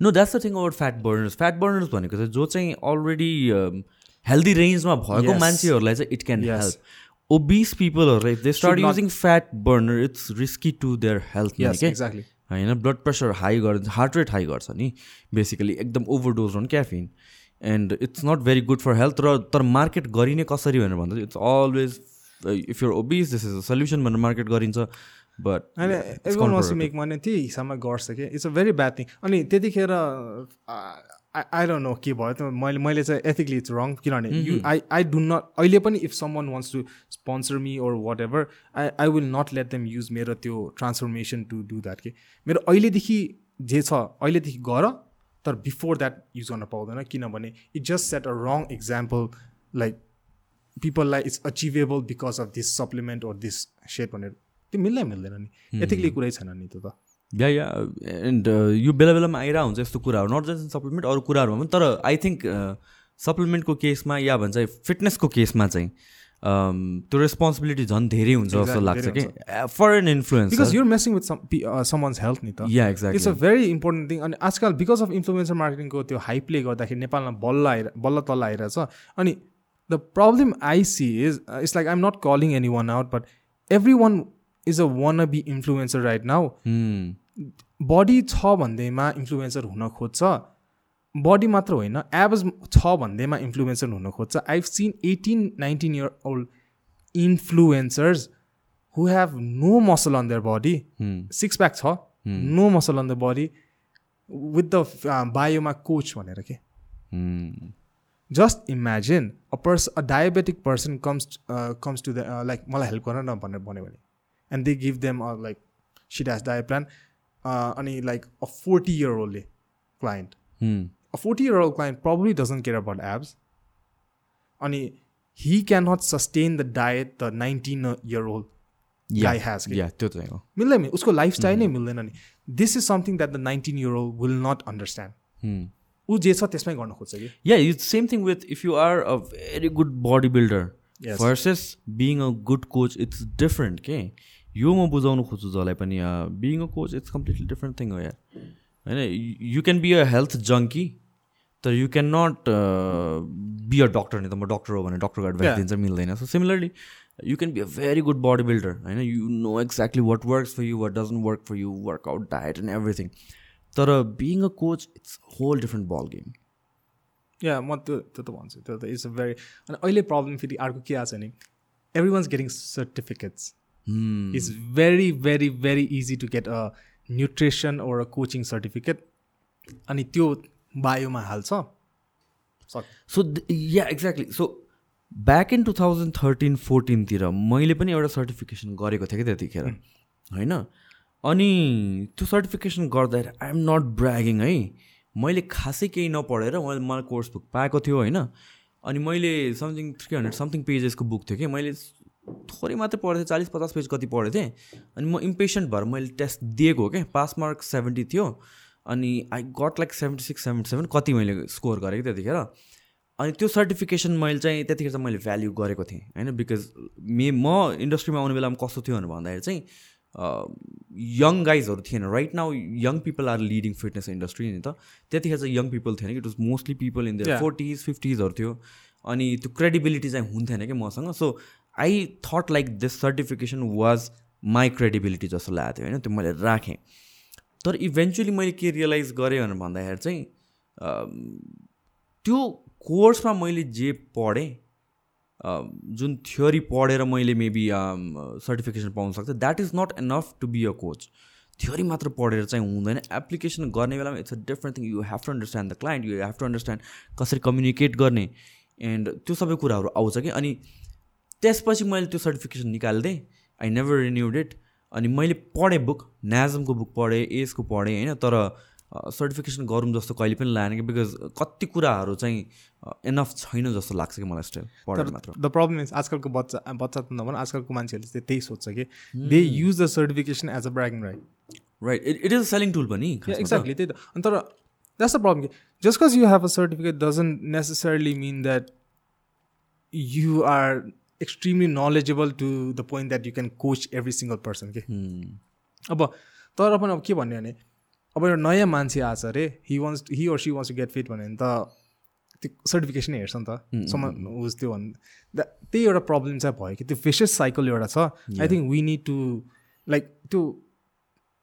No that's the thing about fat burners fat burners भनेको चाहिँ जो चाहिँ अलरेडी हेल्दी रेन्जमा भएको. मान्छेहरूलाई चाहिँ it can. Help obese पिपलहरूलाई they start using fat burner it's risky to their health exactly होइन ब्लड प्रेसर हाई गर्छ हार्ट रेट हाई गर्छ नि बेसिकली एकदम overdose on caffeine and it's not very good for health र तर market गरिने कसरी भनेर भन्दा it's always if your obese this is a solution भनेर मार्केट गरिन्छ बट होइन everyone's to make money त्यही हिसाबमा गर्छ कि it's a very bad thing अनि त्यतिखेर आई डोन्ट नो के भयो त मैले मैले चाहिँ एथिकली इट्स रङ किनभने you I I do not अहिले पनि if someone wants to sponsor me or whatever I I will not let them use मेरो त्यो ट्रान्सफर्मेसन टु डु द्याट के मेरो अहिलेदेखि जे छ अहिलेदेखि गर तर बिफोर द्याट युज गर्न पाउँदैन किनभने it just set a wrong example like पिपललाई it's achievable because of this supplement or this shit भनेर। त्यो मिल्दै मिल्दैन नि। एथिकली कुरै छैन नि त्यो त। या या एन्ड यो बेला बेलामा आइरहेको हुन्छ यस्तो कुराहरू। नट जस्ट सप्लिमेन्ट अरू कुराहरूमा पनि तर आई थिङ्क सप्लिमेन्टको केसमा या भन्छ फिटनेसको केसमा चाहिँ um, त्यो रेस्पोन्सिबिलिटी झन् धेरै हुन्छ जस्तो लाग्छ कि। For an influence because your messing with someone's health नि त yeah it's a very important thing अनि आजकल बिकज अफ इन्फ्लुएन्सर मार्केटिङको त्यो हाइपले गर्दाखेरि नेपालमा बल्ल आएर बल्ल तल्ल आइरहेछ। अनि the problem I see is it's like I'm not calling anyone out but everyone is a wannabe influencer right now body छ भन्दैमा इन्फ्लुएन्सर हुन खोज्छ. बडी मात्र होइन एभरेज छ भन्दैमा इन्फ्लुएन्सर हुन खोज्छ. I've seen eighteen nineteen year old influencers who have no muscle on their body six pack छ. No muscle on the body with the बायोमा coach भनेर के? Just imagine a pers a diabetic person comes comes to the like मलाई help गर न भनेर भन्यो भने। And they give them like sit has diet plan अनि like a forty year ओल्डले client a 40 year old client probably doesn't care about abs. अनि he cannot sustain the diet the 19 year old guy has. के। या त्यो चाहिँ हो. मिल्दैन उसको lifestyle नै मिल्दैन नि. This is something that the nineteen year old will not understand ऊ जे छ त्यसमै गर्न खोज्छ कि? Yeah it's same thing with if you are a very good body builder. Versus being a good coach it's different के यो म बुझाउनु खोज्छु जसलाई पनि being a coach it's completely different thing हो यार। होइन you can be a health junkie तर you can not be a doctor नि त म डक्टर हो भने डक्टरको एडभाइस. दिन्छ मिल्दैन। So similarly you can be a very good body builder होइन you know exactly what works for you what doesn't work for you workout diet and everything तर being a coach it's whole different ball game yeah म त्यो त्यो त भन्छु त्यो त it's a very अनि अहिले प्रब्लम फेरि अर्को के आएको छ भने everyone's getting certificates it's very very very easy to get a nutrition or a coaching certificate अनि त्यो बायोमा हाल्छ। So yeah exactly so back in two thousand thirteen फोर्टिनतिर मैले पनि एउटा सर्टिफिकेसन गरेको थिएँ कि त्यतिखेर। होइन? अनि त्यो सर्टिफिकेसन गर्दाखेरि आइएम नट ब्रागिङ है। मैले खासै केही नपढेर मैले मलाई कोर्स बुक पाएको थियो होइन। अनि मैले समथिङ थ्री हन्ड्रेड समथिङ पेजेसको बुक थियो कि। मैले थोरै मात्रै पढेको थिएँ चालिस पचास पेज कति पढेको थिएँ। अनि म इम्पेसेन्ट भएर मैले टेस्ट दिएको हो क्या पास मार्क सेभेन्टी थियो। अनि I got like seventy six seventy seven कति मैले स्कोर गरेँ कि त्यतिखेर। अनि त्यो सर्टिफिकेसन मैले चाहिँ त्यतिखेर चाहिँ मैले भ्याल्यु गरेको थिएँ होइन? बिकज मे म इन्डस्ट्रीमा आउने बेलामा कस्तो थियो भनेर भन्दाखेरि चाहिँ यङ गाइजहरू थिएन। Right now young people are leading fitness industry नि त। त्यतिखेर चाहिँ यङ पिपल थिएन कि। It was mostly people in the. Forties फिफ्टिजहरू थियो। अनि त्यो क्रेडिबिलिटी चाहिँ हुन्थेन कि मसँग। So I thought like this certification was my credibility जस्तो लागेको थियो होइन? त्यो मैले राखेँ। तर इभेन्चुली मैले के रियलाइज गरेँ भनेर भन्दाखेरि चाहिँ त्यो कोर्समा मैले जे पढेँ जुन थ्योरी पढेर मैले मेबी सर्टिफिकेसन पाउन सक्थेँ that is not enough to be a coach theory मात्र पढेर चाहिँ हुँदैन। एप्लिकेसन गर्ने बेलामा it's a different thing you have to understand the client you have to understand कसरी कम्युनिकेट गर्ने। एन्ड त्यो सबै कुराहरू आउँछ कि? अनि त्यसपछि मैले त्यो सर्टिफिकेसन निकालिदिएँ आई नेभर रिन्युड इट अनि मैले पढेँ बुक न्याजमको बुक पढेँ एजको पढेँ होइन? तर सर्टिफिकेसन गरौँ जस्तो कहिले पनि लागेन कि बिकज कति कुराहरू चाहिँ इनफ छैन जस्तो लाग्छ कि मलाई स्टिल पढेर मात्र। द प्रब्लम इज आजकलको बच्चा बच्चा त नभन आजकलको मान्छेहरूले चाहिँ त्यही सोध्छ कि they use the certification as a bragging right right it it is a selling tool पनि। एक्ज्याक्टली त्यही त। तर द्याट्स द प्रब्लम कि just cause you have a certificate doesn't necessarily mean that you are extremely knowledgeable to the point that you can coach every single person के Hmm. अब तर पनि अब के भन्ने भने अब एउटा नयाँ मान्छे आएको छ अरे he wants he or she wants to get fit भन्यो भने त त्यो सर्टिफिकेसनै हेर्छ नि त। सम उस त्यो भन् द्या- त्यही एउटा प्रब्लम चाहिँ भयो कि त्यो फेसेस साइकल एउटा छ। I think we need to like त्यो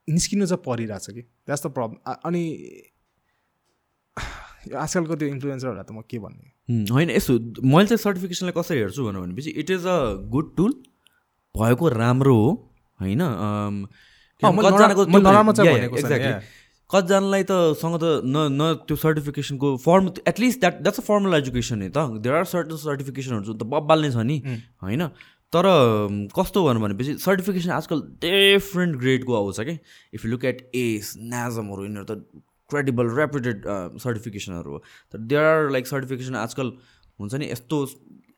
निस्किनु चाहिँ परिरहेछ कि। द्याट्स द प्रब्लम अनि आजकलको त्यो इन्फ्लुएन्सरहरूलाई त म के भन्ने? होइन यसो मैले चाहिँ सर्टिफिकेसनलाई कसरी हेर्छु भनेर भनेपछि it is a good tool भएको राम्रो हो होइन. कतिजनालाई त सँग त न न त्यो सर्टिफिकेसनको form at least that that's a formal education नि त। देयर आर सर्टन सर्टिफिकेसनहरू जुन त बब्बाल नै छ नि होइन। तर कस्तो भन्नु भनेपछि सर्टिफिकेसन आजकल डिफ्रेन्ट ग्रेडको आउँछ कि if you look at ACE नाजमहरू यिनीहरू त क्रेडिबल रेपुटेड सर्टिफिकेसनहरू हो. तर देयर आर लाइक सर्टिफिकेसन आजकल हुन्छ नि यस्तो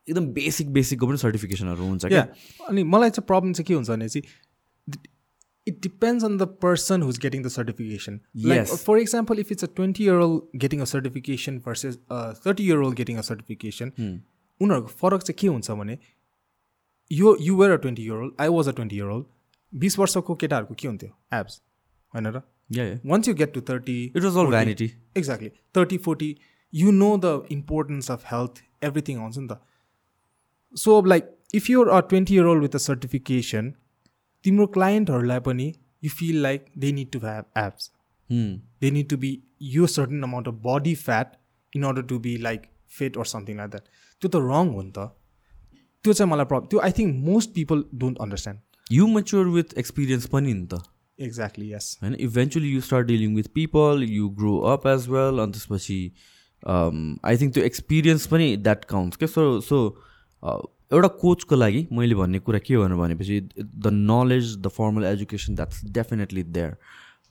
एकदम बेसिक बेसिकको पनि सर्टिफिकेसनहरू हुन्छ क्या? अनि मलाई चाहिँ प्रब्लम चाहिँ के हुन्छ भने चाहिँ it depends on the person who's getting the certification like. For example if it's a twenty year old getting a certification versus thirty year old getting a certification उनीहरूको फरक चाहिँ के हुन्छ भने यो you were a twenty year old I was a twenty year old बिस वर्षको केटाहरूको के हुन्थ्यो? एब्स होइन र? Once you get to thirty it was all vanity exactly thirty forty you know the importance of health everything आउँछ नि त so like if you're a twenty year old with a certification तिम्रो क्लाइन्टहरूलाई पनि you feel like they need to have abs they need to be यो certain amount of body fat in order to be like fit or something like that त्यो त रङ हो नि त त्यो चाहिँ मलाई प्रब्लम त्यो I think most people don't understand you mature with experience पनि नि त एक्ज्याक्टली यस होइन eventually you start dealing with people you grow up as well अनि त्यसपछि आई थिङ्क त्यो एक्सपिरियन्स पनि द्याट काउन्ट्स क्या सो सो एउटा कोचको लागि मैले भन्ने कुरा के हो भनेर भनेपछि the knowledge the formal education that's definitely there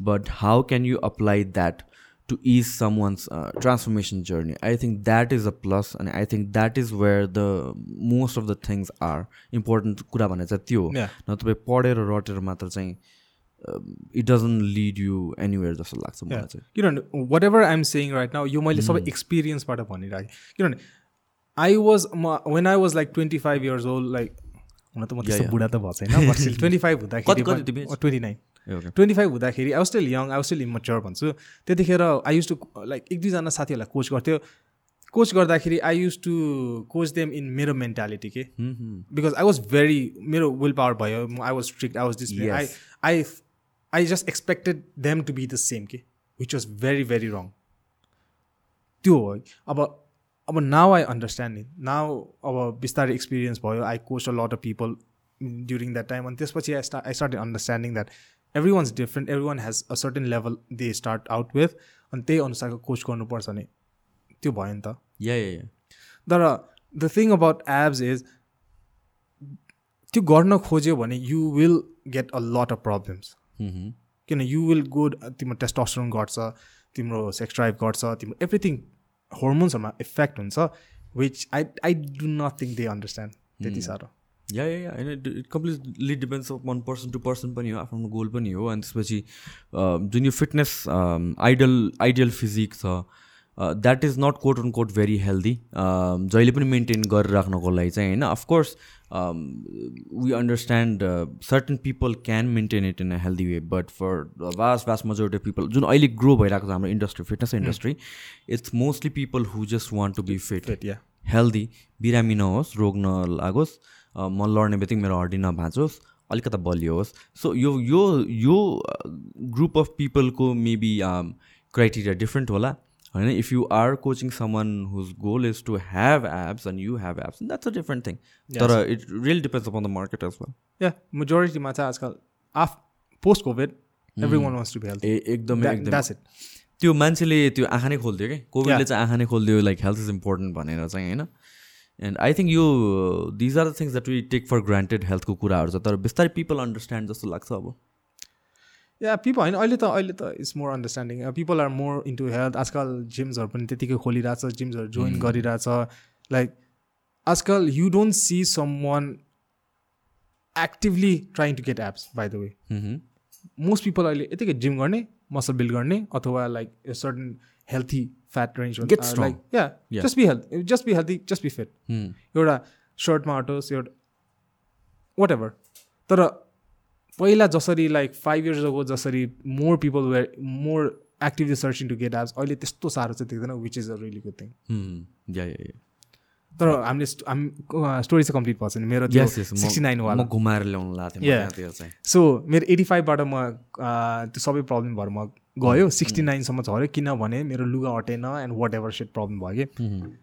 but how can you apply that to is someone's transformation journey I think that is a plus अनि I think that is where the most of the things are important कुरा भने चाहिँ त्यो हो. न तपाईँ पढेर रटेर मात्र चाहिँ it doesn't lead you anywhere जस्तो लाग्छ मलाई चाहिँ। किनभने whatever I'm saying right now यो मैले सबै एक्सपिरियन्सबाट भनिरहेँ किनभने आई वाज म when I was like twenty five years old like हुन त म त्यस्तो. बुढा त भएको छैन ट्वेन्टी फाइभ? हुँदाखेरि ट्वेन्टी नाइन. ट्वेन्टी फाइभ हुँदाखेरि I still young I still immature भन्छु। त्यतिखेर आई युज टु लाइक एक दुईजना साथीहरूलाई कोच गर्थ्यो। कोच गर्दाखेरि I use to coach them in मेरो मेन्टालिटी के बिकज आई वाज भेरी मेरो विल पावर भयो I was strict I was discipline I. I I just expected them to be the same के which was very very wrong त्यो हो अब अब now I understand it now अब बिस्तारै experience भयो। I coach a lot of people during that time अनि त्यसपछि I start I start understanding that everyone is different everyone has a certain level they start out with अनि त्यही अनुसारको coach गर्नुपर्छ भने त्यो भयो नि त। या तर the thing about abs is त्यो गर्न खोज्यो भने you will get a lot of problems किन यु विल गो तिम्रो टेस्टोस्टेरोन घट्छ तिम्रो सेक्स ड्राइभ घट्छ तिम्रो एभ्रिथिङ होर्मोन्सहरूमा इफेक्ट हुन्छ which I I do not think they understand त्यति साह्रो। या या या होइन it completely depends of one person to person पनि हो आफ्नो गोल पनि हो. अनि त्यसपछि अ, जुन यो फिटनेस आइडल आइडियल फिजिक छ that is not quote on quote very healthy जहिले पनि मेन्टेन गरिराख्नको लागि चाहिँ होइन of course we understand certain people can maintain it in a healthy way but for vast vast majority people जुन अहिले grow भइरहेको छ हाम्रो industry fitness industry it's mostly people who just want to be fit healthy बिरामी नहोस् रोग नलागोस् a, म लड्ने बित्तिकै मेरो हड्डी नभाँचोस् अलिकता बलियो होस् सो यो यो यो ग्रुप अफ पिपलको मेबी क्राइटेरिया डिफ्रेन्ट होला. होइन? If you are coaching someone who's goal is to have abs and you have abs that's a different thing तर it real depends upon the market as well yeah मेजोरिटीमा चाहिँ आजकल of post Covid everyone wants to be health ए एकदमै त्यो मान्छेले त्यो आँखा नै खोलिदियो कि कोभिडले चाहिँ आँखा नै खोलिदियो लाइक हेल्थ इज इम्पोर्टेन्ट भनेर चाहिँ होइन? एन्ड आई थिङ्क यो these are the things that we take for granted हेल्थको कुराहरू छ तर बिस्तारै पिपल अन्डरस्ट्यान्ड जस्तो लाग्छ अब। या पिपल होइन अहिले त अहिले त it's more understanding people are more into health आजकल जिम्सहरू पनि त्यतिकै खोलिरहेछ जिम्सहरू जोइन गरिरहेछ. लाइक आजकल you don't see someone actively trying to get abs by the way most people अहिले यतिकै जिम गर्ने मसल बिल्ड गर्ने अथवा like certain healthy fat range. Like yeah. Just be health just be healthy just be fit एउटा सर्टमा हटोस् एउटा what ever तर पहिला जसरी लाइक फाइभ इयर्स अगो जसरी more people were more actively searching to get abs अहिले त्यस्तो साह्रो चाहिँ देख्दैन which is a really good thing तर हामीले स्ट- हामी स्टोरी चाहिँ कम्प्लिट भएको छैन। मेरो सिक्सटी नाइन वाला। म घुमाएर ल्याउनु सो मेरो एटी फाइभबाट म अ, त्यो सबै प्रब्लम भएर म गयो। सिक्सटी नाइनसम्म झऱ्यो। किनभने मेरो लुगा अटेन and what ever set problem भयो कि।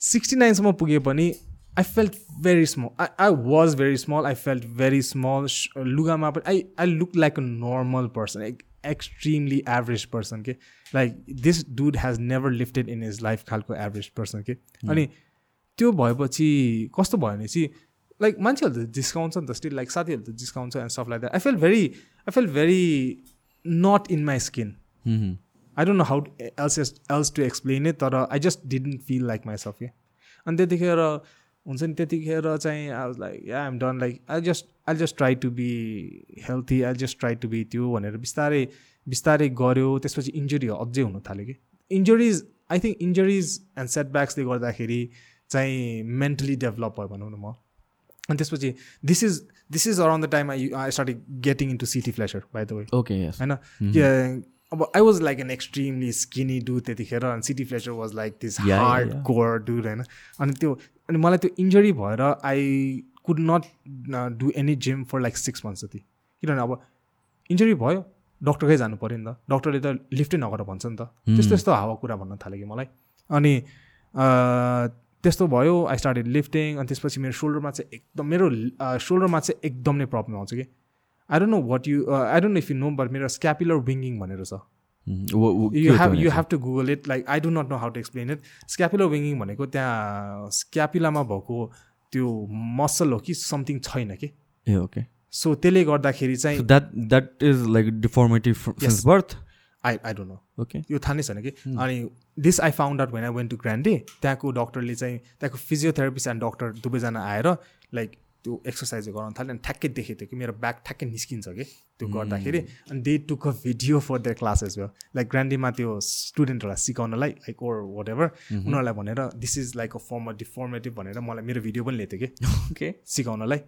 सिक्सटी नाइनसम्म पुगे पनि I felt very small I I was very small I felt very small लुगामा पनि I I look like a normal person extremely average person के like this dude has never lifted in his life खालको average person के अनि त्यो भएपछि कस्तो भयो भनेपछि लाइक मान्छेहरू त जिस्काउँछ नि त स्टिल लाइक साथीहरू त जिस्काउँछ and stuff like that I feel very I feel very not in my skin I don't know how else else to explain it तर I just didn't feel like myself के अनि त्यतिखेर हुन्छ नि त्यतिखेर चाहिँ I was like yeah I'm done like I just I just try to be healthy I just try to be त्यो भनेर बिस्तारै बिस्तारै गऱ्यो। त्यसपछि इन्जुरी अझै हुन थाल्यो कि? Injuries I think injuries and सेटब्याक्सले गर्दाखेरि चाहिँ मेन्टली डेभलप भयो भनौँ न म। अनि त्यसपछि this is this is around the time I I start getting into CT Fletcher by the way okay होइन? कि- अब I was like an extremely skinny do त्यतिखेर अनि CT Fletcher was like this hard. Core dude होइन? अनि त्यो अनि मलाई त्यो इन्जरी भएर I could not do any gym for like six months जति। किनभने अब इन्जरी भयो डक्टरकै जानु पऱ्यो नि त। डक्टरले त लिफ्टै नगर भन्छ नि त। त्यस्तो त्यस्तो हावा कुरा भन्न थाल्यो कि मलाई। अनि अ, त्यस्तो भयो आई स्टार्टेड लिफ्टिङ अनि त्यसपछि मेरो सोल्डरमा चाहिँ एकदम मेरो सोल्डरमा चाहिँ एकदम नै प्रब्लम आउँछ कि। I don't know what you I don't know if you know but मेरो स्क्यापुलर विङ्गिङ भनेर छ। You have you have to Google it like I do not know how to explain it scapular winging भनेको त्यहाँ स्क्यापुलामा भएको त्यो muscle हो कि something छैन कि। ए ओके सो त्यसले गर्दाखेरि चाहिँ that that is like deformative birth I I don't know okay यो थाहा नै छैन कि। अनि this I found out when I went to Grande त्यहाँको डक्टरले चाहिँ त्यहाँको फिजियोथेरापिस्ट एन्ड डक्टर दुवैजना आएर लाइक त्यो एक्सर्साइज गराउन थाल्यो अनि ठ्याक्कै देखेको थियो कि मेरो ब्याक ठ्याक्कै निस्किन्छ कि त्यो गर्दाखेरि अनि they took a video for their classes भयो लाइक ग्रान्डीमा त्यो स्टुडेन्टहरूलाई सिकाउनलाई लाइक ओर वाट एभर उनीहरूलाई भनेर this is like a form deformative भनेर मलाई मेरो भिडियो पनि लिएको थियो कि। ओके सिकाउनलाई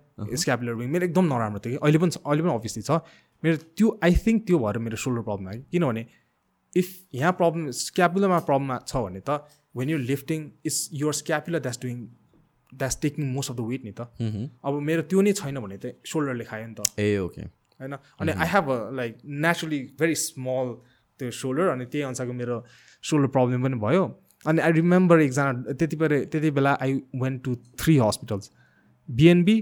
स्क्यापुलर विङ मेरो एकदम नराम्रो थियो कि। अहिले पनि अहिले पनि अभियसली छ। मेरो त्यो आई थिङ्क त्यो भएर मेरो सोल्डर प्रब्लम आयो। किनभने इफ यहाँ प्रब्लम स्क्यापुलरमा प्रब्लम छ भने त when you lifting is your scapular that's doing that's taking most of the weight नि त अब मेरो त्यो नै छैन भने त सोल्डरले खायो नि त। ए ओके होइन? अनि I have a like naturally very small त्यो सोल्डर अनि त्यही अनुसारको मेरो सोल्डर प्रब्लम पनि भयो। अनि आई रिमेम्बर एकजना त्यति बेला त्यति बेला I went to three hospitals BNB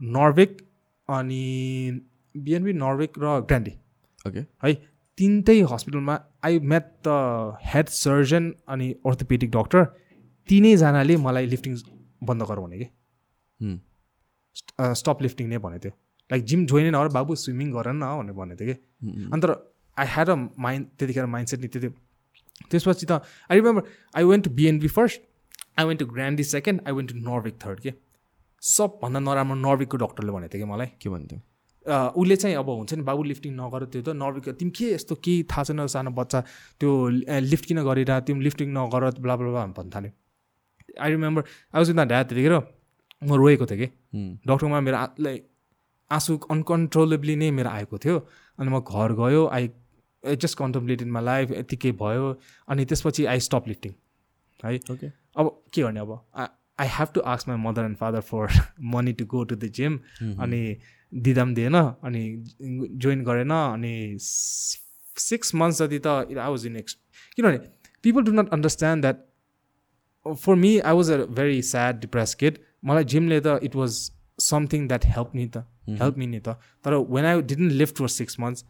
Norvic अनि बिएनबी नर्वेक र ग्रान्डी ओके है? तिनटै हस्पिटलमा I met the head surgeon अनि orthopedic डक्टर तिनैजनाले मलाई लिफ्टिङ बन्द गर भने कि? स्टप लिफ्टिङ नै भनेको थियो। लाइक जिम जोइन नगर बाबु स्विमिङ गर न भनेर भनेको थियो कि? अन्त आई ह्याड अ माइन्ड त्यतिखेर माइन्ड सेट नि त्यति त्यसपछि त I remember I went to BNB first I went to Grande second I went to Norvic third के? सबभन्दा नराम्रो नर्विकको डक्टरले भनेको थियो कि मलाई। के भन्थ्यो उसले चाहिँ अब हुन्छ नि बाबु लिफ्टिङ नगर त्यो त नर्विक तिमी के यस्तो केही थाहा छैन सानो बच्चा त्यो लिफ्ट किन गरेर तिमी लिफ्टिङ नगर ब्ला ब्ला ब्ला भन्नु थाल्यो I remember I was in the dad त्यतिखेर म रोएको थिएँ कि। डक्टरमा मेरो लाइक आँसु अनकन्ट्रोलेबली नै मेरो आएको थियो। अनि म घर गयो I just contemplate in my life यतिकै भयो। अनि त्यसपछि आई स्टप लिफ्टिङ है। ओके अब के गर्ने अब? I have to ask my mother and father for money to go to the gym अनि दिँदा पनि दिएन अनि जोइन गरेन अनि सिक्स मन्थ्स जति त आई वाज इन एक्स किनभने people do not understand that for me i was a very sad depressed kid. मलाई जिमले त it was something that help नि त हेल्प मी नि त तर when I didn't live for six months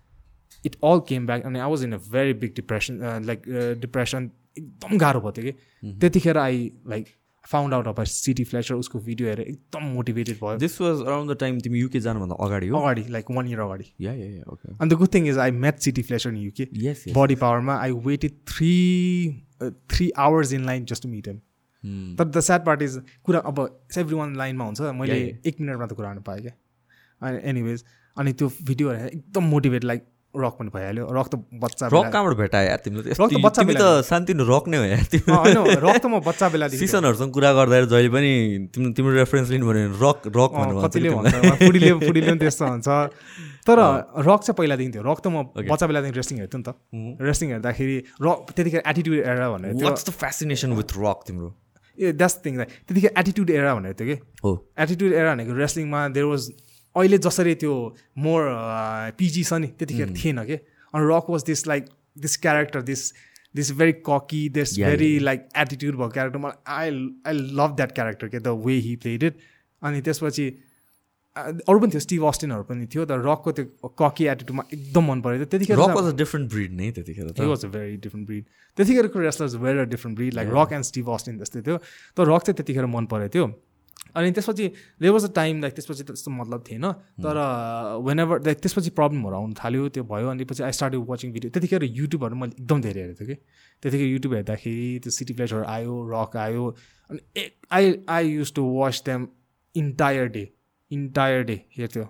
it all came back अनि I was in a very big depression like depression एकदम गाह्रो भयो थियो कि त्यतिखेर I like found out of CT Fletcher उसको भिडियो हेरेर एकदम मोटिभेटेड भयो। This was around the time तिमी युके जानुभन्दा अगाडि हो? अगाडि लाइक वान इयर अगाडि। या या या ओके अनि the good thing is I met city Fletcher in UK yes body पावरमा I waited three three hours in line just to meet him. तर the sad part is कुरा अब every one लाइनमा हुन्छ मैले. एक मिनटमा त कुरा गर्नु पाएँ क्या। अनि एनिवेज अनि त्यो भिडियो हेरेर एकदम मोटिभेट लाइक रक पनि भइहाल्यो। रक त बच्चा रक बेला- कहाँबाट भेटायो यार तिमीले? रक त बच्चा तिमी त बेला- सान्तिनो रक नै हो यार। तिमी होइन रक त म बच्चा बेलादेखि। सिजनहरूसँग कुरा गर्दाखेरि जहिले पनि तिम्रो तिम्रो रेफरेन्स लिनु भने रक रक कतिले भन्छ फुडीले फुडीले पनि त्यस्तो हुन्छ। तर रक चाहिँ पहिलादेखि थियो। रक त म. बच्चा बेलादेखि रेस्लिङ हेर्थेँ नि त। रेस्लिङ हेर्दाखेरि रक त्यतिखेर एटिट्युड एरा भनेर द फेसिनेसन विथ रक तिम्रो? ए द्याट्स थिङ त्यतिखेर एटिट्युड एरा भनेर थियो कि? हो। एटिट्युड एरा भनेको रेस्लिङमा देयर वाज अहिले जसरी त्यो मोर पिजी छ नि त्यतिखेर थिएन कि? अनि Rock was this like this character this this very cocky this very like attitude भएको क्यारेक्टर मलाई I I love that character के the way he played it अनि त्यसपछि अ, अरू पनि थियो स्टिभ अस्टिनहरू पनि थियो तर रकको त्यो ककी एटिट्युडमा एकदम मन परेको थियो। त्यतिखेर Rock was a different breed नै त्यतिखेर was a very different breed. त्यतिखेरको wrestlers a different breed like Rock and Steve Austin जस्तै थियो। तर रक चाहिँ त्यतिखेर मन परेको थियो। अनि त्यसपछि they was a time like त्यसपछि त त्यस्तो मतलब थिएन। तर वेन एभर लाइक त्यसपछि प्रब्लमहरू आउनु थाल्यो त्यो भयो अनि पछि आई स्टार्ट वाचिङ भिडियो त्यतिखेर युट्युबहरू मैले एकदम धेरै हेरेको थिएँ कि। त्यतिखेर युट्युब हेर्दाखेरि त्यो सिटी प्लेसहरू आयो रक आयो अनि ए I I used to watch them entire day entire day हेर्थ्यो।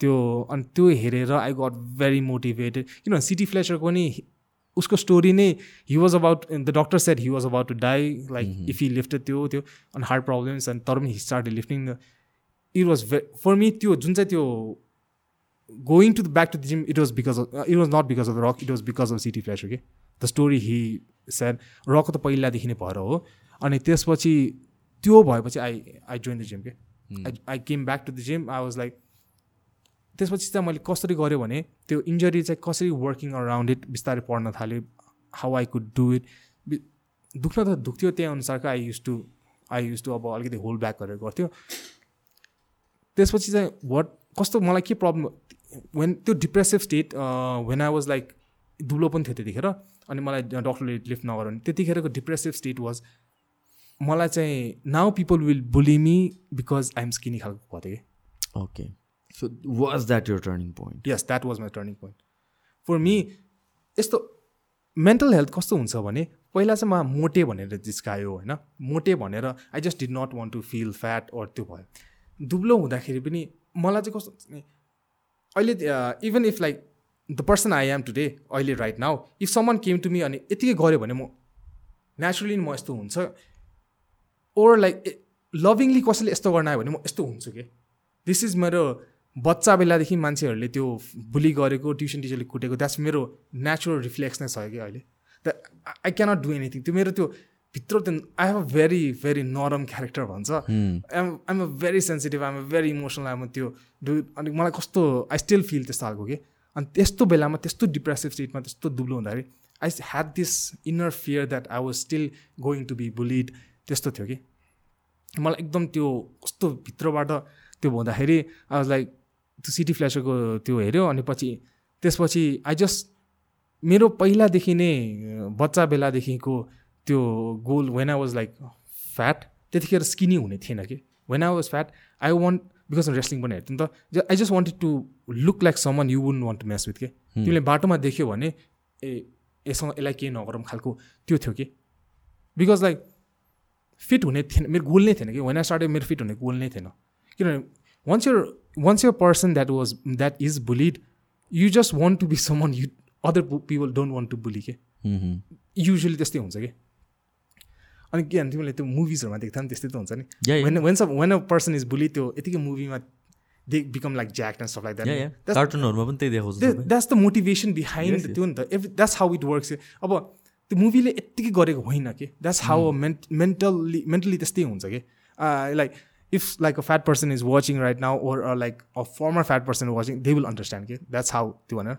त्यो अनि त्यो हेरेर आई गट भेरी मोटिभेटेड किनभने सिटी फ्लेसरको नि उसको स्टोरी नै he was about the doctor said he was about to die like if he lifted त्यो त्यो अनि हार्ट प्रब्लम्स अनि तर पनि he start lifting the it was भे फर मी त्यो जुन चाहिँ त्यो going to the back to the gym it was because of it was not because of Rock it was because of CT Fletcher के the story he said रकको त पहिलादेखि नै भएर हो अनि त्यसपछि त्यो भएपछि I I join the gym के I I came back to the gym I was like त्यसपछि चाहिँ मैले कसरी गरेँ भने त्यो इन्जरी चाहिँ कसरी वर्किङ अराउन्ड इट बिस्तारै पढ्न थालेँ how I could do it दुख्न त दुख्थ्यो त्यही अनुसारको I used to I used to अब अलिकति होल्ड ब्याक गरेर गर्थ्यो। त्यसपछि चाहिँ वाट कस्तो मलाई के प्रब्लम वेन त्यो depressive state when I was like दुलो पनि थियो त्यतिखेर अनि मलाई डक्टरले लिफ्ट नगर भने त्यतिखेरको डिप्रेसिभ स्टेट वाज मलाई चाहिँ now people will bully me because I'm skinny खालको थियो कि। Okay so was that your turning point yes that was my turning point for me यस्तो मेन्टल हेल्थ कस्तो हुन्छ भने पहिला चाहिँ म मोटे भनेर जिस्कायो होइन? मोटे भनेर I just did not want to feel fat or त्यो भयो। दुब्लो हुँदाखेरि पनि मलाई चाहिँ कस्तो अहिले even if like the person I am today अहिले right now if someone came to me अनि यतिकै गऱ्यो भने म नेचुरली म यस्तो हुन्छ। ओर लाइक लभिङली कसैले यस्तो गर्न आयो भने म यस्तो हुन्छु कि? दिस इज मेरो बच्चा बेलादेखि मान्छेहरूले त्यो बुली गरेको ट्युसन टिचरले कुटेको द्याट्स मेरो नेचुरल रिफ्लेक्स नै छ कि अहिले। The I cannot do anything त्यो मेरो त्यो भित्र त्यो I have a very very नरम क्यारेक्टर भन्छ। I'm I'm a very sensitive I'm a very emotional I'm त्यो डु अनि मलाई कस्तो आई स्टिल फिल त्यस्तो खालको कि? अनि त्यस्तो बेलामा त्यस्तो डिप्रेसिभ स्टेटमा त्यस्तो दुब्लो हुँदाखेरि I had this inner fear that I was still going to be bullied त्यस्तो थियो कि। मलाई एकदम त्यो कस्तो भित्रबाट त्यो हुँदाखेरि आई वाज लाइक त्यो सिटी फ्ल्यासरको त्यो हेऱ्यो अनि पछि त्यसपछि आई जस्ट मेरो पहिलादेखि नै बच्चा बेलादेखिको त्यो goal when I was like fat त्यतिखेर स्किनी हुने थिएन कि। When I was fat I want because wrestling पनि हेर्थेँ नि त I just wanted to look like someone you won't want to match with के। तिमीले बाटोमा देख्यो भने ए यससँग यसलाई केही नगरौँ खालको त्यो थियो कि। बिकज लाइक फिट हुने थिएन मेरो गोल नै थिएन कि। वेन आई स्टार्ट मेरो फिट हुने गोल नै थिएन। किनभने once your once your person that was that is bullied you just want to be someone you other people don't want to bully के युजली त्यस्तै हुन्छ कि अनि के भन्छ तिमीले त्यो मुभिजहरूमा देख्दा नि त्यस्तै त हुन्छ नि. When when sub when a person is bully त्यो यतिकै मुभीमा they become like Jack and stuff like that कार्टुनहरूमा पनि त्यही देखाउँछ। That's the motivation behind. त्यो नि त। Every that's how it works अब त्यो मुभीले यत्तिकै गरेको होइन कि that's how meant mentally mentally त्यस्तै हुन्छ कि like if like a fat person is watching right now or like a former fat person watching they will understand कि द्याट्स हाउ त्यो भनेर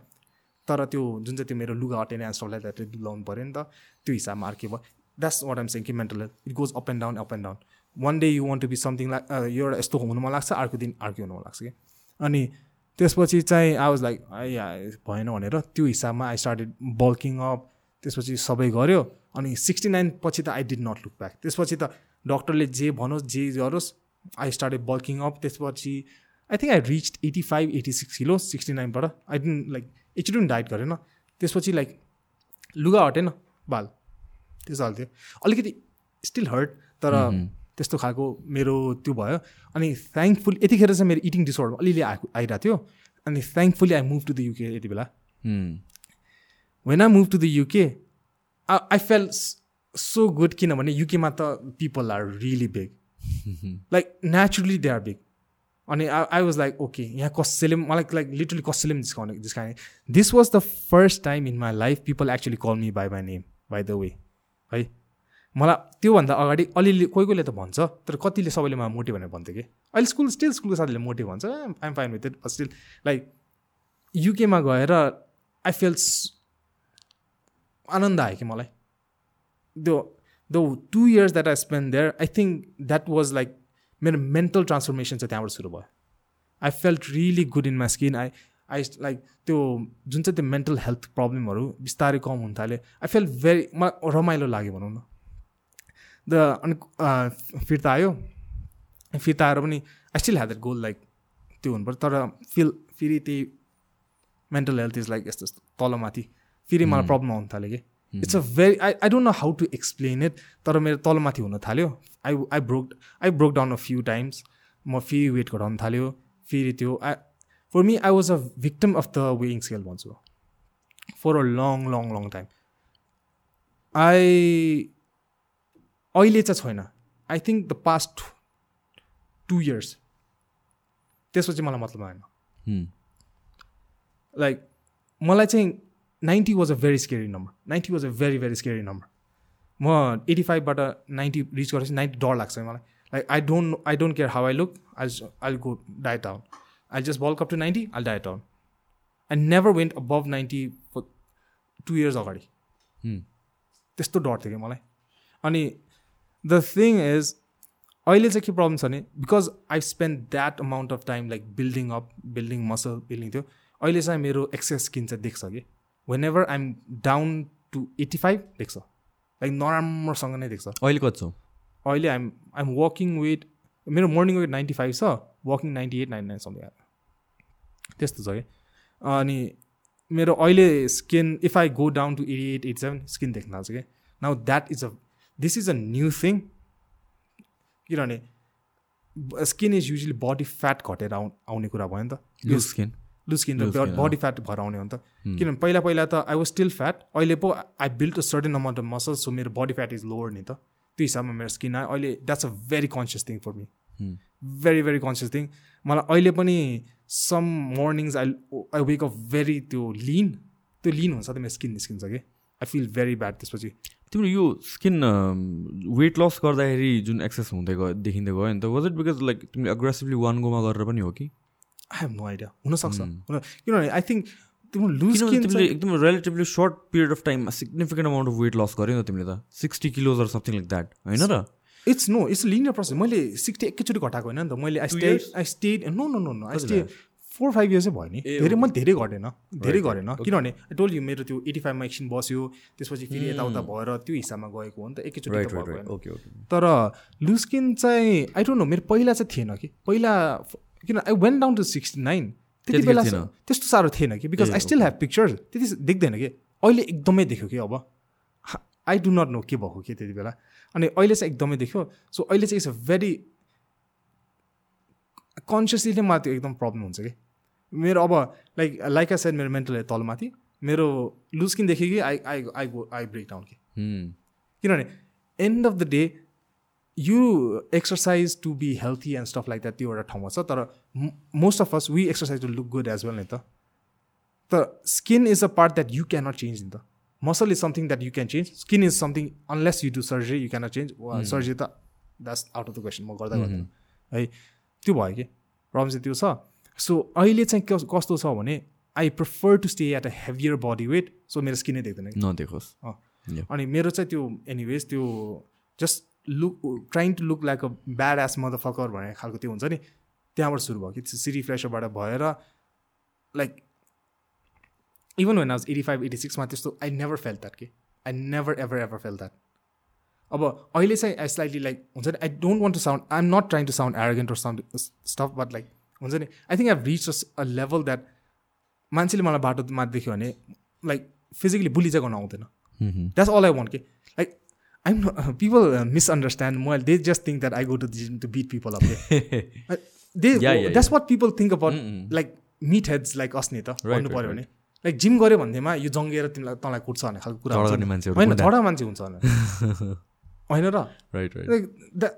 तर त्यो जुन चाहिँ त्यो मेरो लुगा स्टफ लाइक द्याट लाउनु पऱ्यो नि त त्यो हिसाबमा अर्कै भयो। द्याट्स वाट एम सेङ कि mental health it goes up and down up and down one day you want to be something like एउटा यस्तो हुनु मन लाग्छ अर्को दिन अर्कै हुनु मन लाग्छ कि अनि त्यसपछि चाहिँ आई वाज लाइक या भएन भनेर त्यो हिसाबमा आई स्टार्टेड बल्किङ अप त्यसपछि सबै गऱ्यो। अनि सिक्सटी नाइन पछि त I did not look back त्यसपछि त डक्टरले जे भनोस् जे गरोस् आई स्टार्टेड बल्किङ अप त्यसपछि I think I reach eighty five eighty six kilo sixty नाइनबाट I didn't like एकचोटि पनि डाइट गरेन त्यसपछि लाइक लुगा हटेन बाल त्यस्तो हाल्थ्यो अलिकति स्टिल हर्ट तर त्यस्तो खालको मेरो त्यो भयो अनि थ्याङ्कफुल यतिखेर चाहिँ मेरो इटिङ डिसअर्डर अलिअलि आएको आइरहेको थियो अनि thankfully I move to the UK यति बेला when I move to the UK I fell so good किनभने युकेमा त people are really big like naturally they are big अनि आई वाज लाइक ओके यहाँ कसैले पनि मलाई लाइक लिटरली कसैले पनि जिस्काउने जिस्काने this was the first time in my life people actually call me by my name by the way है मलाई त्योभन्दा अगाडि अलिअलि कोही कोहीले त भन्छ तर कतिले सबैले मलाई मोटे भनेर भन्थ्यो कि? अहिले स्कुल स्टिल स्कुलको साथीले मोटे भन्छ I'm fine with it still like युकेमा गएर आई फिल आनन्द आयो कि मलाई? त्यो the two years that I spend there I think that was like मेरो मेन्टल ट्रान्सफर्मेसन चाहिँ त्यहाँबाट सुरु भयो। I felt really good in my skin I I like त्यो जुन चाहिँ त्यो मेन्टल हेल्थ प्रब्लमहरू बिस्तारै कम हुन थाल्यो आई फेल भेरी मलाई रमाइलो लाग्यो भनौँ न। द अनि फिर्ता आयो। फिर्ता आएर पनि I still had that goal like त्यो हुनुपर्छ। तर फिल फेरि त्यही मेन्टल हेल्थ इज लाइक यस्तो यस्तो तलमाथि। फेरि मलाई प्रब्लम आउनु थाल्यो कि। It's a very I I don't know how to explain it तर मेरो तलमाथि हुन थाल्यो। I I broke I broke down a few times म फेरि वेट घटाउनु थाल्यो। फेरि त्यो I for me I was a victim of the weighing scale भन्छु for a long long long time I अहिले चाहिँ छैन। I think the past two years त्यसपछि मलाई मतलब आएन। लाइक मलाई चाहिँ ninety was a very scary number ninety was a very very scary number म एटी फाइभबाट नाइन्टी रिच गरेपछि नाइन्टी डर लाग्छ मलाई। Like I don't I don't care how I look I I go diet down I just bulk up to ninety I diet down I never went above ninety two years अगाडि त्यस्तो डर थियो कि मलाई। अनि द थिङ इज अहिले चाहिँ के प्रब्लम छ भने because I spend that amount of time like building up building muscle building थियो अहिले चाहिँ मेरो एक्सेस स्किन चाहिँ देख्छ कि। When ever I'm down to eighty five देख्छ। लाइक नराम्रोसँग नै देख्छ। अहिले कति छ? अहिले आइम आइम वकिङ वेट मेरो मर्निङ वेट नाइन्टी फाइभ छ walking ninety eight ninety nine something त्यस्तो छ कि। अनि मेरो अहिले skin if I go down to eighty eight eighty seven skin देख्न थाल्छ कि। Now that is a this is a new thing किनभने skin is usually body fat घटेर आउ आउने कुरा भयो नि त। लुज स्किन लुज स्किन र बडी फ्याट भएर आउने हो नि त। किनभने पहिला पहिला त आई वाज स्टिल फ्याट अहिले पो I build a certain amount of muscle so मेरो बडी फ्याट इज लोवर नि त। त्यो हिसाबमा मेरो स्किन आयो। अहिले that's a very conscious thing for me very very conscious thing मलाई अहिले पनि some mornings I I wake up very त्यो लिन त्यो लिन हुन्छ त मेरो स्किन निस्किन्छ कि। आई फिल भेरी ब्याड त्यसपछि। तिम्रो यो स्किन वेट लस गर्दाखेरि जुन एक्सेस हुँदै गयो देखिँदै गयो नि त वाज इट बिकज लाइक तिमीले अग्रेसिभली वान गोमा गरेर पनि हो कि? आई हेभ नो आइडिया हुनसक्छ हुन किनभने आई थिङ्क तिम्रो लुज स्किन तिमीले एकदम रिलेटिभली सर्ट पिरियड अफ टाइममा significant amount of weight loss गर्यो नि त तिमीले त। Sixty kilos or something like that होइन र? It's no it's linear process मैले सिक्सटी एकैचोटि घटाएको होइन नि त। मैले I stay I stay no no no no I stay four five इयर्सै भयो? नि। धेरै मैले धेरै घटेन धेरै गरेन। किनभने टोल यु मेरो त्यो एटी फाइभमा एकछिन बस्यो। त्यसपछि फेरि यताउता भएर त्यो हिसाबमा गएको हो नि त। एकैचोटि ओके ओके तर लुज स्किन चाहिँ आई डोन्ट नो मेरो पहिला चाहिँ थिएन कि। पहिला किन I went down to sixty nine त्यति बेला त्यस्तो साह्रो थिएन कि because I still have pictures त्यति देख्दैन कि। अहिले एकदमै देख्यो कि अब। आई डु नट नो के भएको कि त्यति बेला। अनि अहिले चाहिँ एकदमै देख्यो। सो अहिले चाहिँ इट्स अ भेरी कन्सियसली नै मलाई त्यो एकदम प्रब्लम हुन्छ कि। मेरो अब लाइक लाइक साइड मेरो मेन्टल तलमाथि मेरो लुज स्किन देखेँ कि I I I go I break down कि। किनभने end of the day you exercise to be healthy and stuff like that त्यो एउटा ठाउँमा छ तर most of us we exercise to look good as well नि त। तर skin is a part that you can't change नि त। Muscle is something that you can change skin is something unless you do surgery you can't change surgery त that's out of the question म गर्दा गर्दैन है त्यो भयो कि? प्रब्लम चाहिँ त्यो छ। सो अहिले चाहिँ कस्तो छ भने I prefer to stay at a heavier body weight so मेरो स्किनै देख्दैन नदेखोस्. अनि मेरो चाहिँ त्यो एनिवेज त्यो just look trying to look like a bad ass mother fucker भन्ने खालको त्यो हुन्छ नि त्यहाँबाट सुरु भयो कि सिटी फ्रेसरबाट भएर लाइक इभन वेन आज एटी फाइभ एटी सिक्समा त्यस्तो आई नेभर फेल द्याट कि? I never ever ever fell that अब अहिले चाहिँ आई स्लाइटली लाइक हुन्छ नि I don't want to sound I am not trying to sound arrogant or sound stuff but like हुन्छ नि I think I reach a level that मान्छेले मलाई बाटोमा देख्यो भने लाइक फिजिकली बुली चाहिँ गर्न आउँदैन। द्याट्स अल आई वान्ट के? लाइक आइम पिपल मिसअन्डरस्ट्यान्ड म they just think that I go to gym to beat people of they Yeah, yeah, that's what people think about like meat heads like अस्ने त भन्नु पऱ्यो भने. Like gym गऱ्यो भन्दैमा यो जङ्गिएर तिमीलाई तँलाई कुट्छ भन्ने खालको कुरा गर्ने होइन। झगडा मान्छे हुन्छ होइन र? Right right like the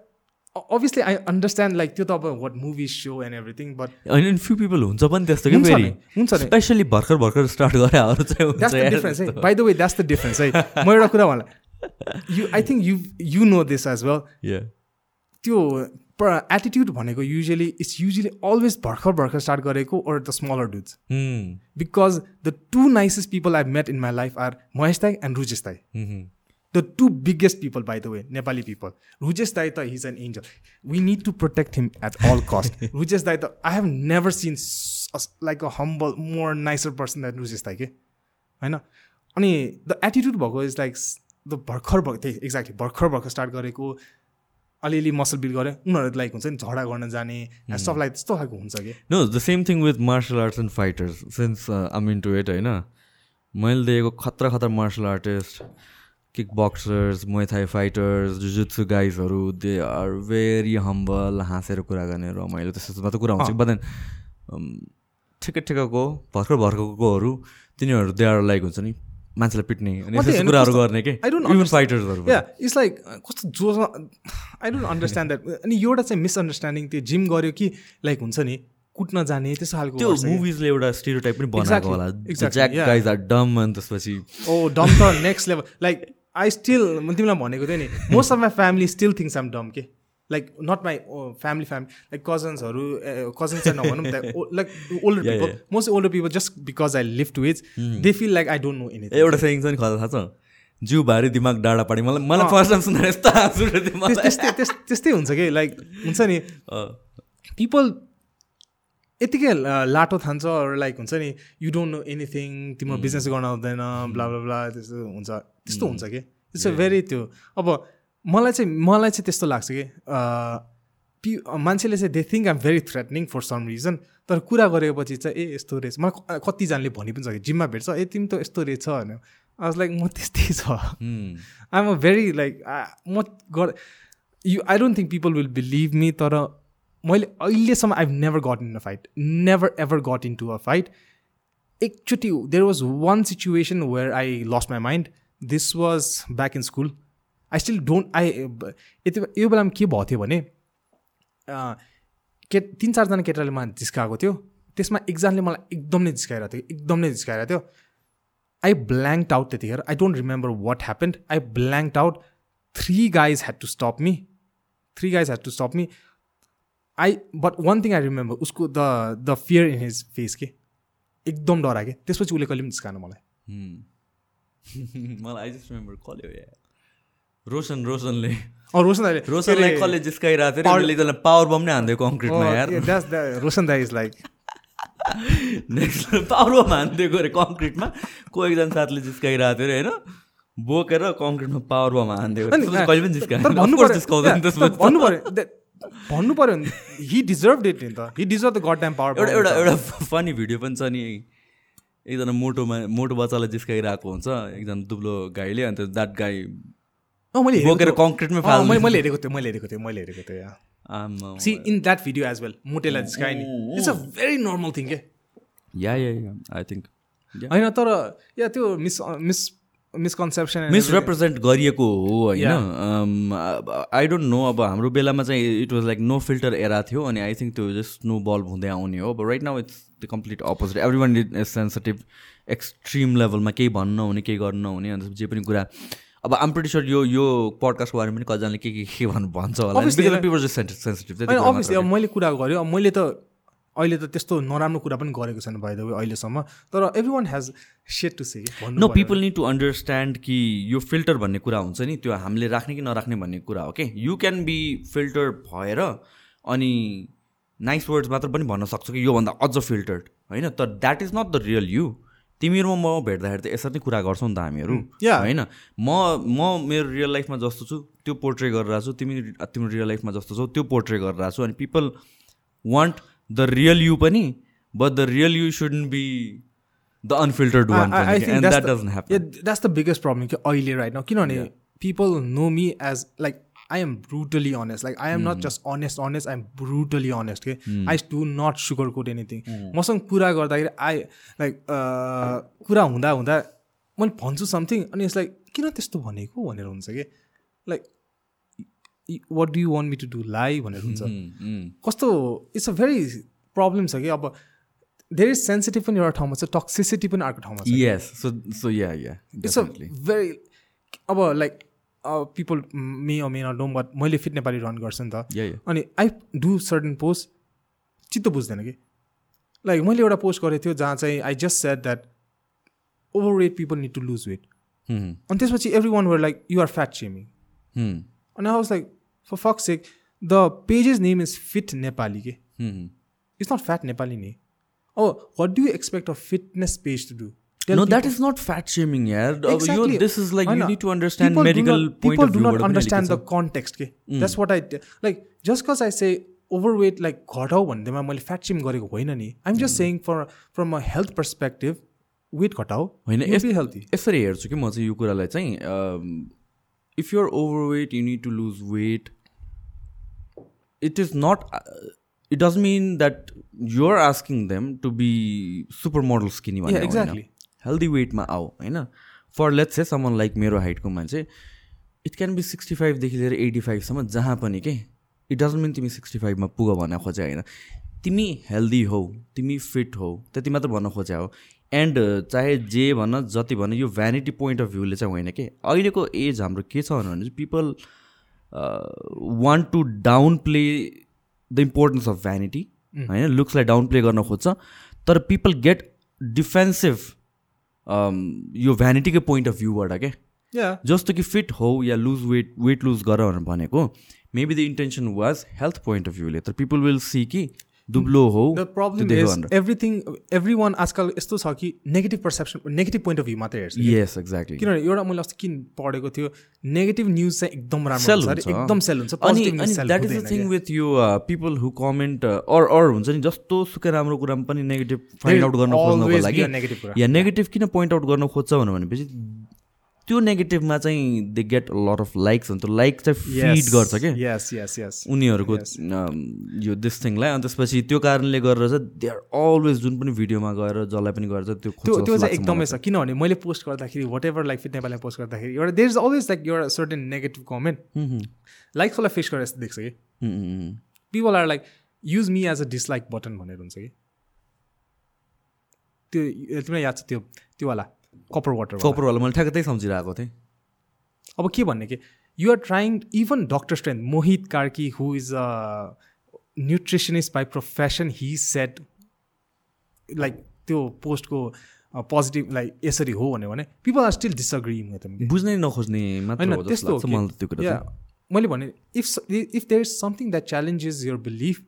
obviously I understand like त्यो त अब what movie so and everything but होइन फ्यु पिपल हुन्छ पनि त्यस्तो कि फेरि? हुन्छ। स्पेसली भर्खर भर्खर स्टार्ट त्यस्तो। By the way that's the difference है म एउटा कुरा भन्ला you I think you you know this as well. त्यो एटिट्युड भनेको युजली इट्स युजली अलवेज भर्खर भर्खर स्टार्ट गरेको or the smaller dudes. Because the two nicest people I met in my life are Mahesh ताई and Rujesh ताई Mhm. The two biggest people by the way Nepali people Rujesh dai त his an angel we need to protect him at all costs Rujesh दाई त I have never seen like a humble more nicer person that Rujesh दाई के होइन अनि the attitude भएको is like the भर्खर भएको त्यही एक्ज्याक्टली भर्खर भर्खर स्टार्ट गरेको अलिअलि मसल बिल्ड गऱ्यो उनीहरू लाइक हुन्छ नि झगडा गर्न जाने लाइक त्यस्तो खालको हुन्छ कि। No the same thing with martial arts and fighters since um in to it होइन? मैले देखेको खतरा खतरा martial artist kick boxers Muay Thai fighters jujutsu गाइजहरू they are very humble हाँसेर कुरा गर्ने रमाइलो त्यस्तो मात्रै कुरा हुन्छ। बट देन ठिकै ठिक्कको भर्खर भर्खरकोहरू तिनीहरू दे आर लाइक हुन्छ नि मान्छेलाई पिट्ने अनि यस्तो कुराहरू गर्ने के. फाइटर्सहरू या इट्स लाइक कस्तो जोस आई डोन्ट अन्डरस्ट्यान्ड द्याट अनि एउटा चाहिँ मिसअन्डरस्ट्यान्डिङ त्यो जिम गऱ्यो कि लाइक हुन्छ नि कुट्न जाने त्यस्तो खालको त्यो। मुभिजले एउटा स्टिरियोटाइप पनि बनाएको होला ज्याक. गाइज आर डम अनि त्यसपछि ओ डम त next level like I still तिमीलाई भनेको थिएँ नि most of my family still thinks I'm dumb के like not my family family like कजन्सहरू cousins चाहिँ नभनौँ like older people most older people just because I live to as they feel like I don't know anything एउटा saying छ नि खदा थाहा छ? जिउ भारी दिमाग डाँडा पाडी मलाई मलाई फर्स्ट टाइम सुन्दा यस्तो हाँस त्यस्तै त्यस- त्यस्तै हुन्छ कि? लाइक हुन्छ नि? पिपल यतिकै अ, लाटो थान्छ लाइक हुन्छ नि यु डोन्ट नो एनिथिङ तिम्रो बिजनेस गर्न आउँदैन ब्ला ब्ला ब्ला त्यस्तो हुन्छ। त्यस्तो हुन्छ कि? इट्स अ भेरी त्यो अब मलाई चाहिँ मलाई चाहिँ त्यस्तो लाग्छ कि पि मान्छेले चाहिँ they think um very threatening for some reason तर कुरा गरेपछि चाहिँ ए यस्तो रहेछ। मलाई कतिजनाले भनि पनि कि जिममा भेट्छ ए तिमी त यस्तो रहेछ होइन आज लाइक म त्यस्तै छ। आइएम अ भेरी लाइक म गर you I don't think people will believe me तर मैले अहिलेसम्म I've never got in a fight never ever got in to a fight एकचोटि there was one situation where I lost my mind this was back in school I still don't I यति यो बेलामा के भएको थियो भने के तिन चारजना केटाले मलाई जिस्काएको थियो। त्यसमा एकजनाले मलाई एकदम नै जिस्काइरहेको थियो एकदम नै जिस्काइरहेको थियो। आई ब्ल्याङ्क आउट त्यतिखेर। I don't remember what happened I blank out three guys had to stop me three guys had to stop me I but one thing I remember उसको the the fear in his face के। एकदम डरा के। त्यसपछि उसले कहिले पनि जिस्काएन मलाई। मलाई आई जस्ट रिमेम्बर यार रोशन रोशनले। रोशन दाइले रोशनलाई कसले जिस्काइरहेको थियो र उसले पावर बम नै हान्थ्यो कङ्क्रिटमा यार। Roshan dai is like next power bomb हान्थ्यो अरे कङ्क्रिटमा को एकजना साथीले जिस्काइरहेको थियो अरे होइन? बोकेर कङ्क्रिटमा पावर बम हान्थ्यो कहिले पनि तर भन्नु तर भन्नु नि हि डिजर्भ इट नि त। He deserve the god time power एउटा एउटा एउटा फनी भिडियो पनि छ नि। एकजना मोटोमा मोटो बच्चालाई जिस्काइरहेको हुन्छ। एकजना दुब्लो गाईले अन्त द्याट गाई मैले बोकेर। कङ्क्रिटमै फाल्नु मैले मैले हेरेको थिएँ मैले हेरेको थिएँ मैले हेरेको थिएँ। See in that video as well मोटेलाई जिस्कायो नि it's a very normal thing के yeah yeah yeah I think होइन तर या त्यो मिस मिस मिसकन्सेप्सन मिसरिप्रेजेन्ट गरिएको हो होइन? आई डोन्ट नो अब हाम्रो बेलामा चाहिँ it was like no filter era थियो अनि आई थिङ्क त्यो जस्ट नो बल हुँदै आउने हो अब right now it's the complete opposite every one is sensitive extreme लेभलमा केही भन्नु नहुने केही गर्नु नहुने अन्त जे पनि कुरा अब आम प्रिटी सर यो यो पडकास्टको बारेमा पनि कतिजनाले के के के भन्नु भन्छ होला? अभियसली अब मैले कुरा गरेँ अब मैले त अहिले त त्यस्तो नराम्रो कुरा पनि गरेको छैन बाई द वे अहिलेसम्म। तर every one has set to say no people need to understand कि यो फिल्टर भन्ने कुरा हुन्छ नि त्यो हामीले राख्ने कि नराख्ने भन्ने कुरा हो कि यु क्यान बी फिल्टर भएर अनि नाइस वर्ड्स मात्र पनि भन्न सक्छौ कि योभन्दा अझ फिल्टर्ड होइन? तर that is not the real you तिमीहरू म भेट्दाखेरि त यसरी नै कुरा गर्छौँ नि त हामीहरू. होइन? म म मेरो रियल लाइफमा जस्तो छु त्यो पोर्ट्रे गरिरहेको छु तिमी तिम्रो रियल लाइफमा जस्तो छौ त्यो पोर्ट्रे गरिरहेको छु। अनि people want the real you पनि but the real you shouldn't be the unfiltered one that doesn't happen that's the biggest problem कि अहिले राइट न किनभने people know me as like I am brutally honest like I am not just honest honest I am brutally honest के I do not sugar coat anything मसँग कुरा गर्दाखेरि I like कुरा हुँदा हुँदा मैले भन्छु समथिङ अनि यसलाई किन त्यस्तो भनेको? भनेर हुन्छ कि? Like what do you want me to do लाई भनेर हुन्छ। कस्तो इट्स अ भेरी प्रब्लम छ कि? अब धेरै सेन्सिटिभ पनि एउटा ठाउँमा छ टक्सिसिटी पनि अर्को ठाउँमा छ yes so so yeah yeah it's a very अब like people may uh may not know but मैले फिट नेपाली रन गर्छु नि त। अनि आई डु सर्टन पोस्ट चित्त बुझ्दैन कि। लाइक मैले एउटा पोस्ट गरेको थियो जहाँ चाहिँ I just said that over weight people need to lose weight अनि त्यसपछि everyone were like you are fat shaming अनि I was like for fuck sake the page's name is fit Nepali के? It's not fat Nepali नि अब what do you expect a fitness page to do No, that is not fat shaming, yeah. Exactly. This is like you need to understand people medical do not, point people of do view. not understand the context के that's what I like just because I say overweight like घटाउ भन्दैमा मैले fat shame गरेको होइन नि I'm just saying for from a health perspective weight घटाउ होइन, होइन यस- healthy यसरी हेर्छु कि म चाहिँ यो कुरालाई चाहिँ if you're over weight you need to lose weight it is not it does mean that you're asking them to be super model skinny Yeah, exactly. Healthy वेटमा आऊ होइन? For let's say someone like मेरो हाइटको मान्छे it can be sixty फाइभदेखि लिएर eighty फाइभसम्म जहाँ पनि के इट डजन्ट मिन तिमी सिक्सटी फाइभमा पुग भन्न खोजे होइन। तिमी हेल्दी हौ तिमी फिट हौ त्यति मात्र भन्न खोजे हो। एन्ड चाहे जे भन जति भन यो भ्यानिटी पोइन्ट अफ भ्यूले चाहिँ होइन कि अहिलेको एज हाम्रो के छ भने people want to downplay the importance of vanity होइन? लुक्सलाई डाउन प्ले गर्न खोज्छ तर पिपल गेट डिफेन्सिभ यो भ्यानिटीकै पोइन्ट अफ भ्यूबाट के जस्तो कि फिट हो या लुज वेट वेट लुज गर भनेर भनेको maybe the intention was health point of भ्यूले तर पिपल विल सी कि दुब्लो हो the problem is everything everyone आजकल यस्तो छ कि negative perception negative point of view मात्रै हेर्छ। यस एक्ज्याक्टली किनभने एउटा मैले अस्ति किन पढेको थियो नेगेटिभ न्युज चाहिँ एकदम राम्रो सेल हुन्छ एकदम सेल हुन्छ अनि that is the thing with यो people who comment or or हुन्छ नि जस्तो सुकै राम्रो कुरामा पनि नेगेटिभ फाइन्ड आउट गर्न खोज्नको लागि या नेगेटिभ किन पोइन्ट आउट गर्न खोज्छ भनेपछि त्यो नेगेटिभमा चाहिँ they get lot of likes हुन्छ। लाइक चाहिँ फिड गर्छ क्या। यस यस यस उनीहरूको यो दिस थिङलाई अनि त्यसपछि त्यो कारणले गरेर चाहिँ दे आर अलवेज जुन पनि भिडियोमा गएर जसलाई पनि गर्छ त्यो त्यो चाहिँ एकदमै छ। किनभने मैले पोस्ट गर्दाखेरि वाट एभर लाइक फिट नेपालमा पोस्ट गर्दाखेरि एउटा देयर इज अलवेज लाइक एउटा सर्टेन नेगेटिभ कमेन्ट चाहिँ। हुँ, हुँ, लाइक कसलाई फेस गरेर जस्तो देख्छ कि। People are like use me as a dislike button भनेर हुन्छ कि। त्यो तिमीलाई याद छ त्यो त्योवाला कपर वाटर कपरवाला मैले ठ्याक्कै त्यही सम्झिरहेको थिएँ। अब के भन्ने कि you are trying even doctor strength Mohit Karki who is a nutritionist by profession he said like त्यो पोस्टको पोजिटिभ लाइक यसरी हो भन्यो भने पिपल आर स्टिल कि बुझ्नै नखोज्ने होइन त्यस्तो। मैले भने if if there is something that challenges your belief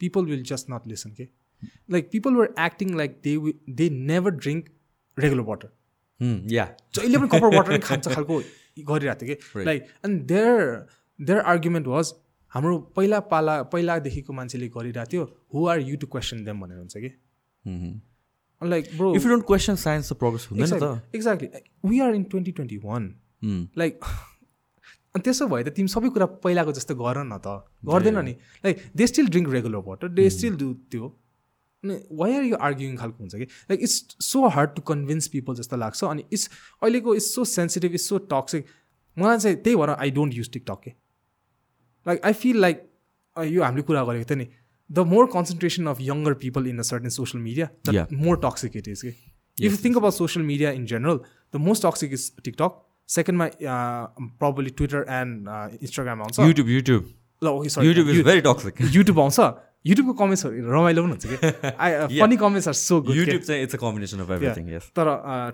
people will just not listen के like people were acting like they they never drink regular water या जहिले पनि कपर वाटर खान्छ खालको गरिरहेको थियो कि like and their their argument was हाम्रो पहिला पाला पहिलादेखिको मान्छेले गरिरहेको थियो who are you to question them भनेर हुन्छ कि। Like bro if you don't question science progress हुँदैन त। Exactly we are in twenty twenty one like अनि त्यसो भए त तिमी सबै कुरा पहिलाको जस्तो गर न त। गर्दैन नि। Like they still drink regular water they still do त्यो। अनि वाइ आर यु आर्ग्युङ खालको हुन्छ कि? Like it's so hard to convince people जस्तो लाग्छ अनि इट्स अहिलेको it's so sensitive it's so toxic मलाई चाहिँ त्यही भएर आई डोन्ट युज टिकटक के। लाइक आई फिल लाइक यो हामीले कुरा गरेको थियो नि the more concentration of younger people in a certain social media the. More toxic it is कि if you think about social media in general the most toxic is TikTok सेकेन्डमा probably Twitter and Instagram आउँछ YouTube YouTube ल okay sorry YouTube is very toxic YouTube आउँछ युट्युबको कमेन्ट्सहरू रमाइलो पनि हुन्छ कि? I funny comments are so good YouTube चाहिँ it's a combination of everything yes तर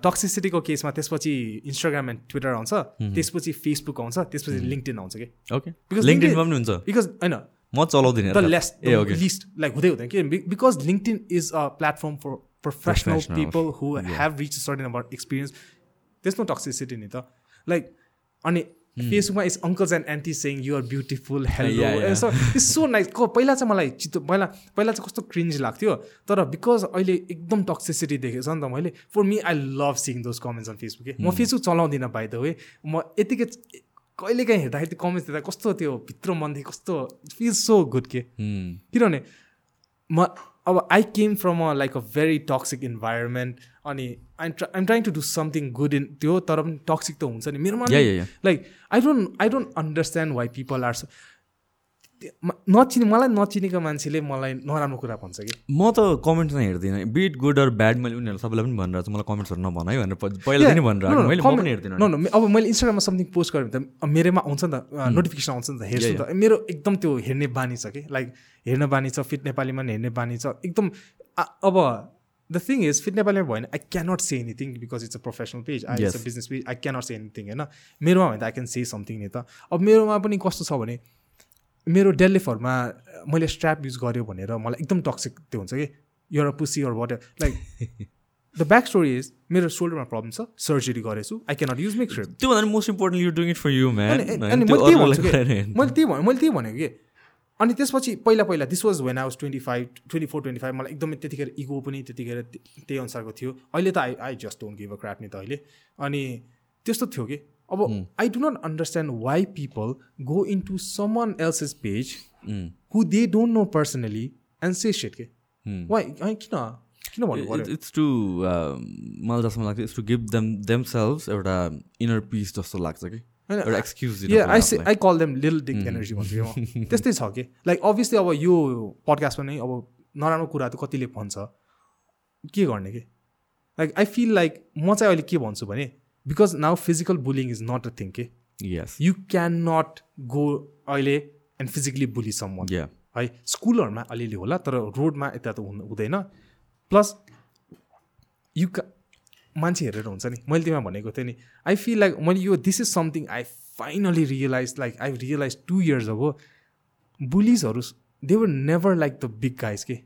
टक्सिसिटीको केसमा त्यसपछि इन्स्टाग्राम एन्ड ट्विटर आउँछ त्यसपछि फेसबुक आउँछ त्यसपछि लिङ्कडिन आउँछ कि? ओके Because लिङ्कडिनमा पनि हुन्छ। बिकज होइन म चलाउँदिनँ द। लेस ओके लिस्ट लाइक हुँदै हुँदैन कि? Because LinkedIn is a platform for professional people who have reach certain about experience त्यस नो टक्सिसिटी नि त लाइक अनि फेसबुकमा is uncles and aunty saying you're beautiful hello. Yeah, yeah. So it's so nice को पहिला चाहिँ मलाई चित्त पहिला पहिला चाहिँ कस्तो क्रिन्ज लाग्थ्यो तर बिकज अहिले एकदम टक्सिसिटी देखेको छ नि त मैले for me I love seeing those comments on Facebook म फेसबुक चलाउँदिनँ बाई द वे म यतिकै कहिलेकाहीँ हेर्दाखेरि त्यो कमेन्ट्स देख्दा कस्तो त्यो भित्र मनदेखि कस्तो फिल सो गुड के Hmm. किनभने म अब I came from a like a very toxic environment अनि I'm I'm trying to do something good in त्यो तर पनि टक्सिक त हुन्छ नि मेरोमा. Like I don't I don't understand why people are नचिने मलाई नचिनेको मान्छेले मलाई नराम्रो कुरा भन्छ कि। म त कमेन्ट्स नै हेर्दिनँ। Be it good or bad मैले उनीहरू सबैलाई पनि भनिरहेको छु। मलाई कमेन्ट्सहरू नभन है भनेर पहिला पनि भनिरहेको मैले हेर्दिनँ। नो अब मैले इन्स्टाग्राममा समथिङ पोस्ट गरेँ भने त मेरोमा आउँछ नि त नोटिफिकेसन आउँछ नि त हेर्छु त। मेरो एकदम त्यो हेर्ने बानी छ कि। लाइक हेर्न बानी छ फिट नेपालीमा हेर्ने बानी छ। एकदम अब द थिङ इज फिट नेपालीमा भयो भने I cannot say anything because it's a professional page I it's a. Business page I cannot say anything होइन। मेरोमा भने त आई क्यान से समथिङ नि त। अब मेरोमा पनि कस्तो छ भने मेरो डेलिफरमा मैले स्ट्र्याप युज गऱ्यो भनेर मलाई एकदम टक्सिक त्यो हुन्छ कि यो pussy or what like the back story is मेरो सोल्डरमा प्रब्लम छ सर्जरी गरेछु I cannot use make strip त्योभन्दा most important you doing it for you man अनि मैले त्यही भन्छु मैले त्यही भने मैले त्यही भनेको कि अनि त्यसपछि पहिला पहिला this was when I was twenty five twenty four twenty five मलाई एकदमै त्यतिखेर इगो पनि त्यतिखेर त्य- त्यही अनुसारको थियो। अहिले त I I just don't give a crap नि त अहिले। अनि त्यस्तो थियो कि? अब I do not understand why people go in to someone else is page who they don't know personally and say shit के वाइ किन? किन भन्नु इट्स टु मलाई जस्तो लाग्छ it's to give them themselves एउटा इनर पिस जस्तो लाग्छ कि? एउटा excuse I I call them lil dick energy भन्छु म। त्यस्तै छ कि? लाइक अभियसली अब यो पडकास्टमा नै अब नराम्रो कुरा त कतिले भन्छ। के गर्ने कि? लाइक आई फिल लाइक म चाहिँ अहिले के भन्छु भने because now physical bullying is not a thing के yes you can not go अहिले एन्ड फिजिकली बुली सम है? स्कुलहरूमा अलिअलि होला तर रोडमा यता त हुनु- हुँदैन। प्लस यु का मान्छे हेरेर हुन्छ नि। मैले तिमीलाई भनेको थिएँ नि आई फिल लाइक मैले यो this is something I finally realize like I realize two years ago बुलिजहरू they were never like the big guys के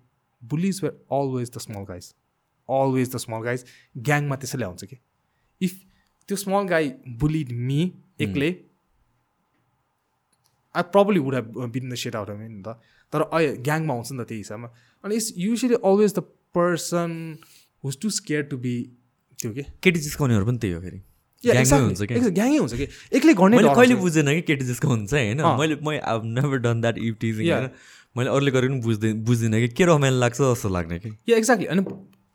bullies were always the small guys always the small guys ग्याङमा त्यसैले आउँछ कि if त्यो small guy bullied me एक्लै I probably would have been the shit out नि त तर अहिले ग्याङमा आउँछ नि त त्यही हिसाबमा अनि it's usually always the person who's too scared to be त्यो के केटी जिस्काउनेहरू पनि त्यही हो फेरि। ग्याङै हुन्छ कि? एक्लै गर्ने कहिले। बुझेन कि केटी जिस्को हुन्छ होइन। मैले मैले I never done that if teasing. होइन? मैले अरूले गरेको पनि बुझ्दैन बुझ्दिनँ कि के रमाइलो लाग्छ जस्तो लाग्ने कि? या एक्ज्याक्टली अनि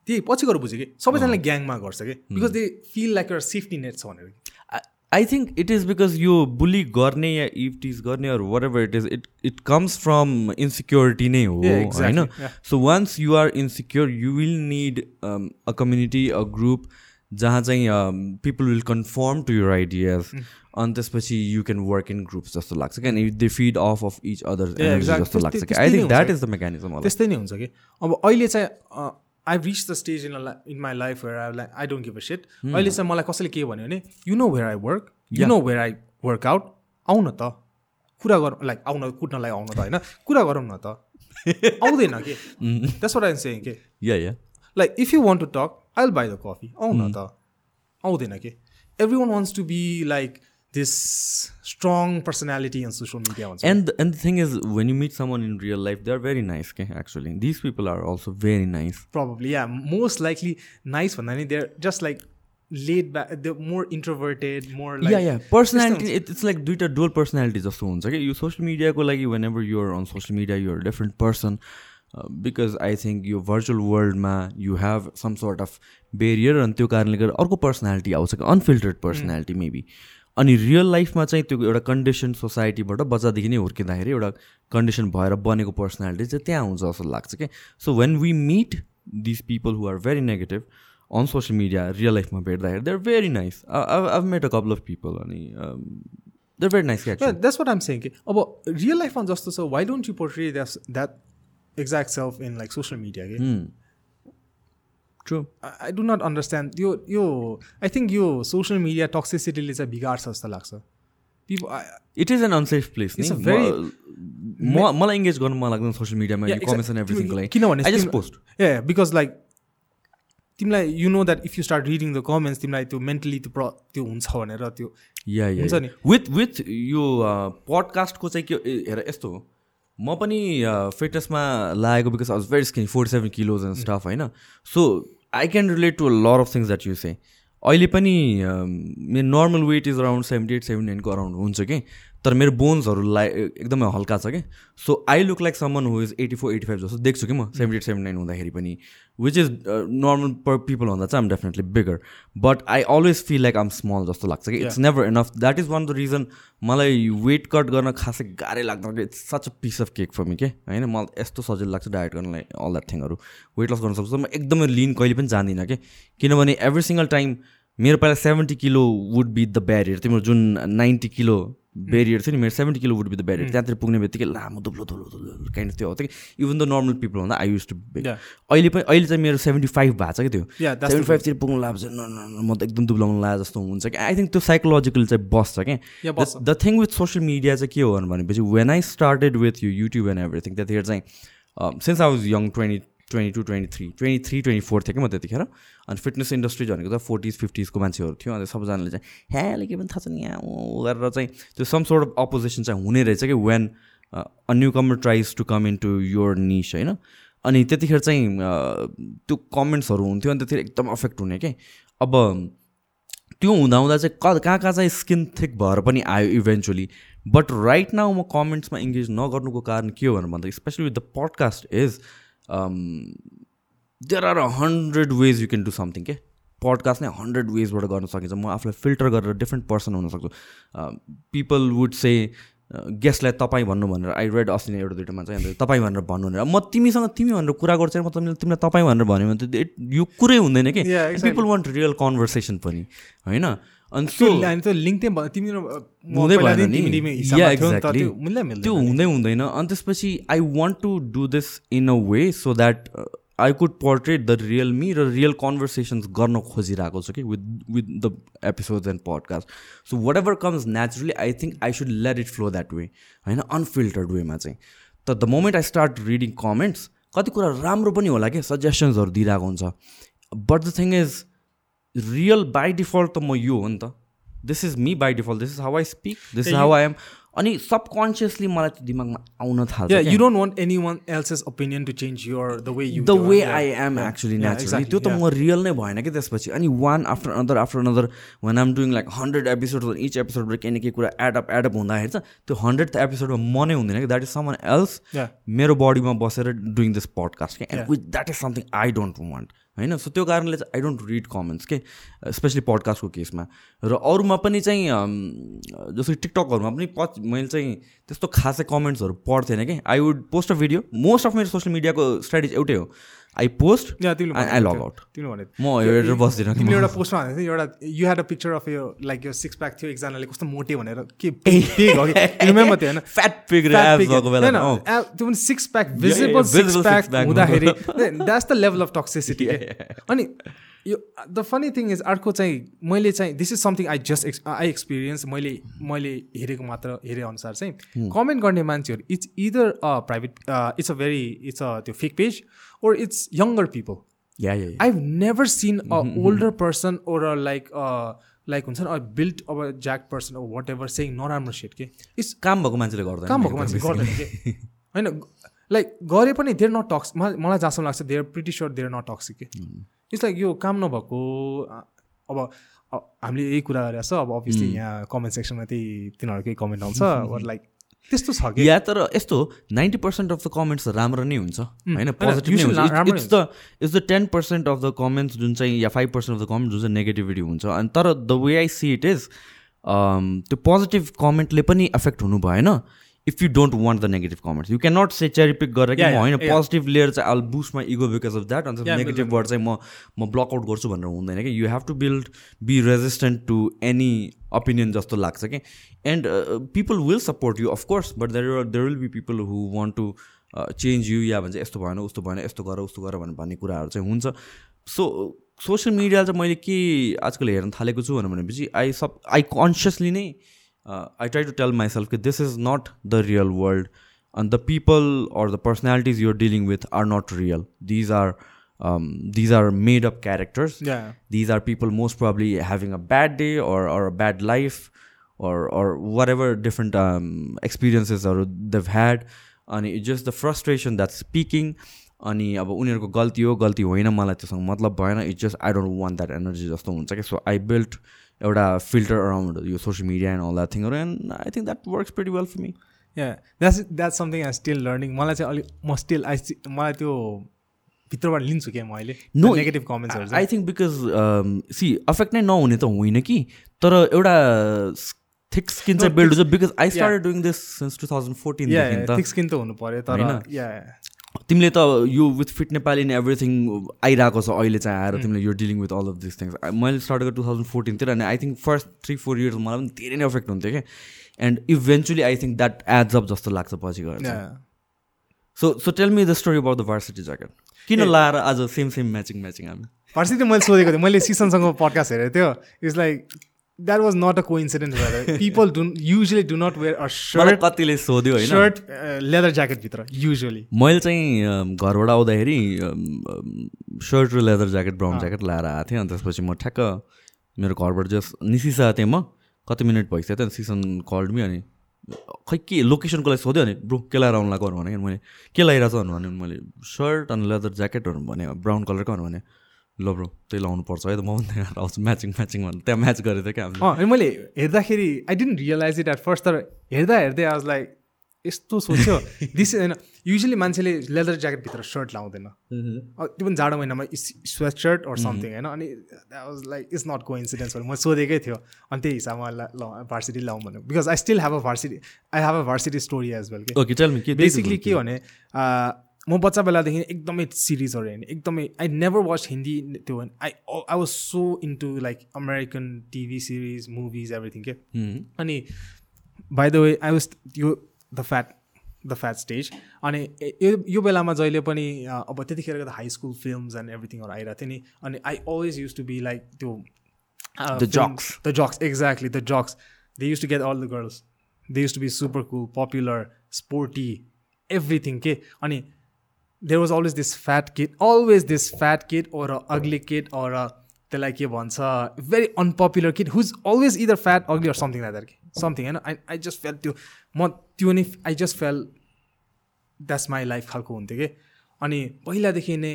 त्यही पछि गएर बुझेँ कि? सबैजनाले ग्याङमा गर्छ कि? बिकज दे फिल लाइक एउटा सेफ्टी नेट छ भनेर। I think it is because यो बुली गर्ने या इफ टिज गर्ने अरू whatever it is it it comes from insecurity नै हो. होइन. So once you are insecure you will need a community a group जहाँ चाहिँ people will conform to your ideas अनि त्यसपछि you can work in groups जस्तो लाग्छ क्या? They feed off of each other. जस्तो लाग्छ कि? I think that is the mechanism त्यस्तै नै हुन्छ कि? अब अहिले चाहिँ I reach the stage in in my life where I like I don't give a shit अहिले चाहिँ मलाई कसैले के भन्यो भने you know where I work you know where I work out आउन त। कुरा गरौँ लाइक आउन कुट्नलाई आउन त होइन? कुरा गरौँ न त। आउँदैन कि? त्यसो आइम सेङ के? Yeah yeah like if you want to talk I will buy the coffee आउन त। आउँदैन कि? Everyone wants to be like this strong personality on social media भन्छ And and the thing is, when you meet someone in real life, they're very nice. Okay, actually, these people are also very nice. probably yeah most likely nice भन्दा नि like laid back they're more introverted more like yeah, yeah. Personality, it, it's like दुइटा dual personality जस्तो हुन्छ कि यो social media को लागि whenever you're on social media, you're a different person. Uh, because I think यो virtual world मा you have some sort of barrier अनि त्यो कारणले गर्दा अर्को पर्सनालिटी आउँछ कि अनफिल्टर्ड पर्सनालिटी मेबी अनि रियल लाइफमा चाहिँ त्यो एउटा कन्डिसन सोसाइटीबाट बच्चादेखि नै हुर्किँदाखेरि एउटा कन्डिसन भएर बनेको पर्सनालिटी चाहिँ त्यहाँ हुन्छ जस्तो लाग्छ कि so when we meet this people who are very negative on social media real लाइफमा भेट्दाखेरि they are very nice I met a couple of people अनि दे भेरी नाइस क्या that's what I'm saying कि अब real लाइफमा जस्तो छ why don't you portray that exact self in like social media के. True I do not understand यो यो आई थिङ्क यो सोसियल मिडिया टक्सिसिटीले चाहिँ बिगार्छ जस्तो लाग्छ। It is an unsafe place म मलाई इङ्गेज गर्नु मन लाग्दैन सोसियल मिडियामा एभ्रिथिङको किनभने पोस्ट ए बिकज लाइक तिमीलाई you know that if you start reading the comments तिमीलाई त्यो मेन्टली त्यो प्र त्यो हुन्छ भनेर त्यो या हुन्छ नि। विथ विथ यो पडकास्टको चाहिँ के हेर यस्तो हो। म पनि फिटनेसमा लागेको because was very skinny forty seven kilos and stuff होइन? So I can relate to lot of things that you say अहिले पनि मेरो normal weight is around seventy eight seventy नाइनको around हुन्छ कि? तर मेरो बोन्सहरूलाई एकदमै हल्का छ कि? So I look like someone who is eighty four eighty five जस्तो देख्छु कि म? सेभेन्टी एट सेभेन्टी नाइन हुँदाखेरि पनि which is normal for people भन्दा चाहिँ I'm definitely bigger but I always feel like I'm small जस्तो लाग्छ कि? It's never enough that is one the reason मलाई वेट कट गर्न खासै गाह्रै लाग्दैन कि? It's such a piece of cake for me के? होइन? मलाई यस्तो सजिलो लाग्छ डायट गर्नलाई अल द्याट थिङहरू वेट लस गर्न सक्छु म एकदमै लिन कहिले पनि जान्दिनँ कि? किनभने एभ्री सिङ्गल टाइम मेरो पहिला seventy kilo would be the barrier तिम्रो जुन नाइन्टी किलो ब्यारियर थियो नि मेरो seventy kilo would be the barrier त्यहाँतिर पुग्ने बित्तिकै लामो दुब्लो दुब्लो दुब्लो काइन्ड त्यो हो त्यो इभन द नर्मल पिपल भन्दा आई युज टु. अहिले पनि अहिले चाहिँ मेरो सेभेन्टी फाइभ भएको छ कि त्यो सेभेन्टी फाइभतिर पुग्नु लाग्छ न न न, म त एकदम दुब्लाउनु लाग्यो जस्तो हुन्छ कि आई थिङ्क त्यो साइकोलोजिकल चाहिँ बस्छ क्या। The thing with social media चाहिँ के हो भनेपछि वेन आई स्टार्टेड विथ यो युट्युब एन्ड एभ्रिथिङ त्यतिखेर चाहिँ since I was young twenty twenty two twenty three twenty three twenty four थियो कि म त्यतिखेर? अनि फिटनेस इन्डस्ट्री भनेको त फोर्टिज फिफ्टिजको मान्छेहरू थियो। अन्त सबजनाले चाहिँ ह्याले के पनि थाहा छैन यहाँ? गरेर चाहिँ त्यो सम सोर्ट अफ अपोजिसन चाहिँ हुने रहेछ कि when a newcomer tries to come in to your niche होइन? अनि त्यतिखेर चाहिँ त्यो कमेन्ट्सहरू हुन्थ्यो। अनि त्यतिखेर एकदम अफेक्ट हुने के? अब त्यो हुँदा हुँदा चाहिँ क कहाँ कहाँ चाहिँ स्किन थिक भएर पनि आयो इभेन्चुली बट राइट नाउ म कमेन्ट्समा इङ्गेज नगर्नुको कारण के हो भनेर भन्दा specially with the podcast is there are a hundred ways you can do something के पडकास्ट नै हन्ड्रेड वेजबाट गर्न सकिन्छ। म आफूलाई फिल्टर गरेर डिफ्रेन्ट पर्सन हुनसक्छु पिपल वुड से गेस्टलाई तपाईँ भन्नु भनेर। आई रेड अस्ति एउटा दुइटामा चाहिँ अन्त तपाईँ भनेर भन्नु भनेर। म तिमीसँग तिमी भनेर कुरा गर्छु म तिमीले तिमीलाई तपाईँ भनेर भन्यो भने त यो कुरै हुँदैन कि. पिपल वान्ट रियल कन्भर्सेसन पनि होइन? अनि त्यो लिङ्क हुँदै. त्यो हुँदैन। अनि त्यसपछि I want to do this in a way so that I could portrait the real me र रियल कन्भर्सेसन्स गर्न खोजिरहेको छु कि with with the episodes and podcast so whatever comes naturally I think I should let it flow that way होइन? Unfiltered वेमा चाहिँ। त the moment I start reading comments कति कुरा राम्रो पनि होला कि सजेसन्सहरू दिइरहेको हुन्छ। But the thing is real by default त म यो हो नि त this is me by default this is how I speak this is how I am अनि सबकन्सियसली मलाई त्यो दिमागमा आउन थाल्छ क्या। want anyone else's opinion to change your the way you the do it. Way. I am. Actually naturally. त्यो त. म रियल नै भएन कि त्यसपछि अनि one after another after another one I'm doing like hundred episode each एपिसोडबाट केही न केही कुरा एडअप एडअप हुँदाखेरि चाहिँ त्यो हन्ड्रेड एपिसोडमा म नै हुँदैन कि द्याट इज समन एल्स. मेरो बडीमा बसेर डुइङ दिस पडकास्ट के Yeah. And with that is something I don't want होइन? सो त्यो कारणले चाहिँ आई डोन्ट रिड कमेन्ट्स के स्पेसली पडकास्टको केसमा। र अरूमा पनि चाहिँ जस्तै टिकटकहरूमा पनि पछि मैले चाहिँ त्यस्तो खासै कमेन्ट्सहरू पढ्थेन कि I would post a video most of मेरो सोसियल मिडियाको स्ट्राटेजी एउटै हो। I post I log. Out म हेरेर बस्दिनँ तिमीले एउटा पोस्टमा भनेको थियो एउटा you had a picture of यो लाइक यो सिक्स प्याक थियो एकजनाले कस्तो मोटे भनेर। के रिमेम्बर थियो होइन। Fat pig. भएको बेला त्यो पनि six pack visible six pack हुँदाखेरि that's the level of toxicity अनि यो द फनी थिङ इज अर्को चाहिँ मैले चाहिँ this is something I just I experience मैले मैले हेरेको मात्र हेरे अनुसार चाहिँ कमेन्ट गर्ने मान्छेहरू it's either a private it's a very it's a त्यो fake page or it's younger people या या I've never seen a older person or a like uh हुन्छ नि a built or a jacked person or whatever saying नराम्रो set के it's काम भएको मान्छेले गर्दैन काम भएको मान्छे गर्दैन के होइन लाइक गरे पनि देयर नट टक्स मलाई जहाँसम्म लाग्छ they're pretty sure they're not toxic के इट्स लाइक यो काम नभएको अब हामीले यही कुरा गरेर छ अब अभियसली यहाँ कमेन्ट सेक्सनमा त्यही तिनीहरूकै कमेन्ट आउँछ लाइक त्यस्तो छ कि? या तर यस्तो ninety percent of the comments राम्रो नै हुन्छ। होइन? पोजिटिभ नै हुन्छ। It's the it's the ten percent of the comments जुन चाहिँ या five percent of the comment जुन चाहिँ नेगेटिभिटी हुन्छ। अनि तर the way I see it is त्यो पोजिटिभ कमेन्टले पनि एफेक्ट हुनु भएन। If you don't want the negative comments you can not say cherry pick गरेर कि होइन. पोजिटिभ लिएर चाहिँ all boost my ego because of that अन्त Yeah, नेगेटिभबाट चाहिँ म म ब्लकआउट गर्छु भनेर हुँदैन कि you have to build be resistant to any opinion जस्तो लाग्छ कि and people will support you of course but there there will be people who want to change you या भन्छ यस्तो भएन उस्तो भएन यस्तो गर उस्तो गर भनेर भन्ने कुराहरू चाहिँ हुन्छ. सो सोसियल मिडिया चाहिँ मैले के आजकल हेर्न थालेको छु भनेपछि आई सब आई कन्सियसली नै I try to tell myself कि this is not the real world and the people or the personalities you're dealing with are not real these are um, these are made up characters Yeah. these are people most probably having a bad day or, or a bad life or or whatever different um, experiences or they've had अनि just the frustration that's speaking अनि अब उनीहरूको गल्ती हो गल्ती होइन मलाई त्योसँग मतलब भएन it's just I don't want that energy जस्तो हुन्छ कि सो आई बिल्ड एउटा फिल्टर अराउन्ड यो social media and all that थिङहरू and I think that works pretty well for me yeah that's that's something I still learning मलाई चाहिँ अलिक म still I मलाई त्यो भित्रबाट लिन्छु क्या म अहिले No, negative कमेन्ट्सहरू I think because see affect नै नहुने त होइन कि तर एउटा थिक स्किन चाहिँ बिल्ड हुन्छ because I start doing this since two thousand त। थिक स्किन त हुनु पऱ्यो तर तिमीले त यो with fit Nepali in everything आइरहेको छ अहिले चाहिँ आएर तिमीले यो dealing with all of this things मैले स्टार्ट गरेँ टु थाउजन्ड फोर्टिनतिर अनि I think first three four years मलाई पनि धेरै नै अफेक्ट हुन्थ्यो क्या। And eventually I think that adds up जस्तो लाग्छ पछि गएर so so tell me the story about the varsity jacket किन लाएर आज सेम सेम म्याचिङ म्याचिङ हामी? पर्सि मैले सोधेको थिएँ। मैले सिसनसँग पडकास्ट हेरेको थियो। It's like that was not a coincidence भएर people do usually do not wear a shirt कतिले सोध्यो होइन। सर्ट लेदर ज्याकेटभित्र युजली मैले चाहिँ अम, घरबाट आउँदाखेरि सर्ट र लेदर ज्याकेट ब्राउन ज्याकेट लाएर आएको थिएँ अनि त्यसपछि म ठ्याक्क मेरो घरबाट जस्ट निस्किसकेको थिएँ म कति मिनट भइसक्यो थियो सिसन कल्ड मी अनि खै के लोकेसनको लागि सोध्यो अनि ब्रो के लाएर आउनु लाग्यो? भने मैले के लगाइरहेको छ भने मैले सर्ट अनि लेदर ज्याकेटहरू भने ब्राउन कलरको भने ल ब्रो त्यही लाउनु पर्छ है त म पनि त्यहाँ आउँछु म्याचिङ म्याचिङ भनेर त्यहाँ म्याच गरेको थियो क्या अनि मैले हेर्दाखेरि I didn't realise it at first तर हेर्दा हेर्दै आज लाइक यस्तो सोच्यो। दिस होइन युजली मान्छेले लेदर ज्याकेटभित्र सर्ट लाउँदैन। त्यो पनि जाडो महिनामा स्वेट सर्ट अर समथिङ होइन अनि was like it's not coincidence म सोधेकै थियो। अनि त्यही हिसाबमा भार्सिटी लाउँ भनेको because I still have a varsity I have a varsity story as well basically के भने म बच्चा बेलादेखि एकदमै सिरिजहरू हेर्ने एकदमै आई नेभर वाच हिन्दी त्यो I I was so into like American TV series movies everything के अनि by the way I was यो the fat the fat stage अनि यो यो बेलामा जहिले पनि अब त्यतिखेरको त हाई स्कुल फिल्म्स एन्ड एभ्रिथिङहरू आइरहेको थियो नि। अनि I always used to be like त्यो The jocks. The jocks exactly the jocks they used to get all the girls they used to be super cool popular sporty everything के अनि there was always this fat kid always this fat kid or a ugly kid or a त्यसलाई के भन्छ very unpopular kid who's always either fat ugly or something like that कि something होइन I I just felt त्यो म त्यो नि I just felt that's my life खालको हुन्थ्यो कि अनि पहिलादेखि नै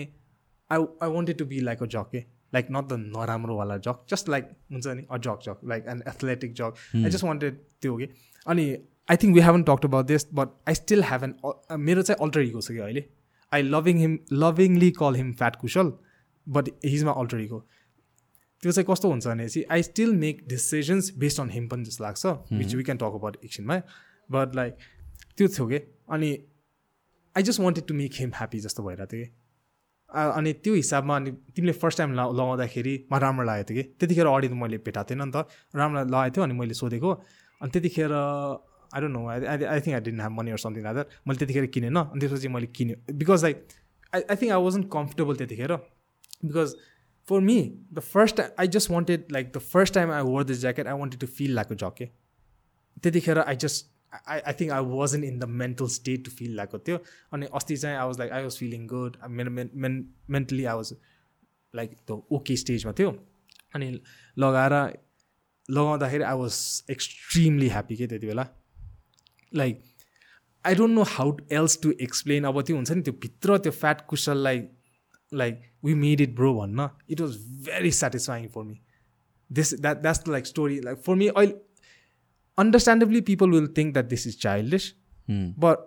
I I wanted to be like a jock के लाइक नट द नराम्रोवाला जक जस्ट लाइक हुन्छ नि a jock jock like an athletic jock I just wanted त्यो कि अनि I think we haven't talked about this but I still have an मेरो चाहिँ alter ego छ कि अहिले। I loving him lovingly call him fat Kushal but his मा alter ego त्यो चाहिँ कस्तो हुन्छ भनेपछि I still make decisions based on him पनि जस्तो लाग्छ which we can talk about एकछिनमा बट लाइक त्यो थियो कि? अनि I just wanted to make him happy जस्तो भइरहेको थियो कि? अनि त्यो हिसाबमा अनि तिमीले फर्स्ट टाइम ला लगाउँदाखेरि मलाई राम्रो लागेको थियो कि? त्यतिखेर अडी त मैले भेटाएको थिएन नि त। राम्रो लगाएको थियो अनि मैले सोधेको। अनि त्यतिखेर I don't know I I think I didn't have money or something like that मैले त्यतिखेर किनेन अनि त्यसपछि मैले किनेँ। Because like I I think I wasn't comfortable त्यतिखेर। Because for me the first I just wanted like the first time I wore this jacket I wanted to feel like a jock त्यतिखेर I just I I think I was in the mental state to feel लागेको थियो अनि अस्ति चाहिँ I was like I was feeling good मेरो men mentally I was like the okay स्टेजमा थियो। अनि लगाएर लगाउँदाखेरि आई वाज एक्सट्रिमली ह्याप्पी के त्यति बेला। Like I don't know how else to explain अब त्यो हुन्छ नि त्यो भित्र त्यो fat कुसललाई like we made it bro भन्न। It was very satisfying for me this that that's the like story like for me अहिले understandably people will think that this is childish but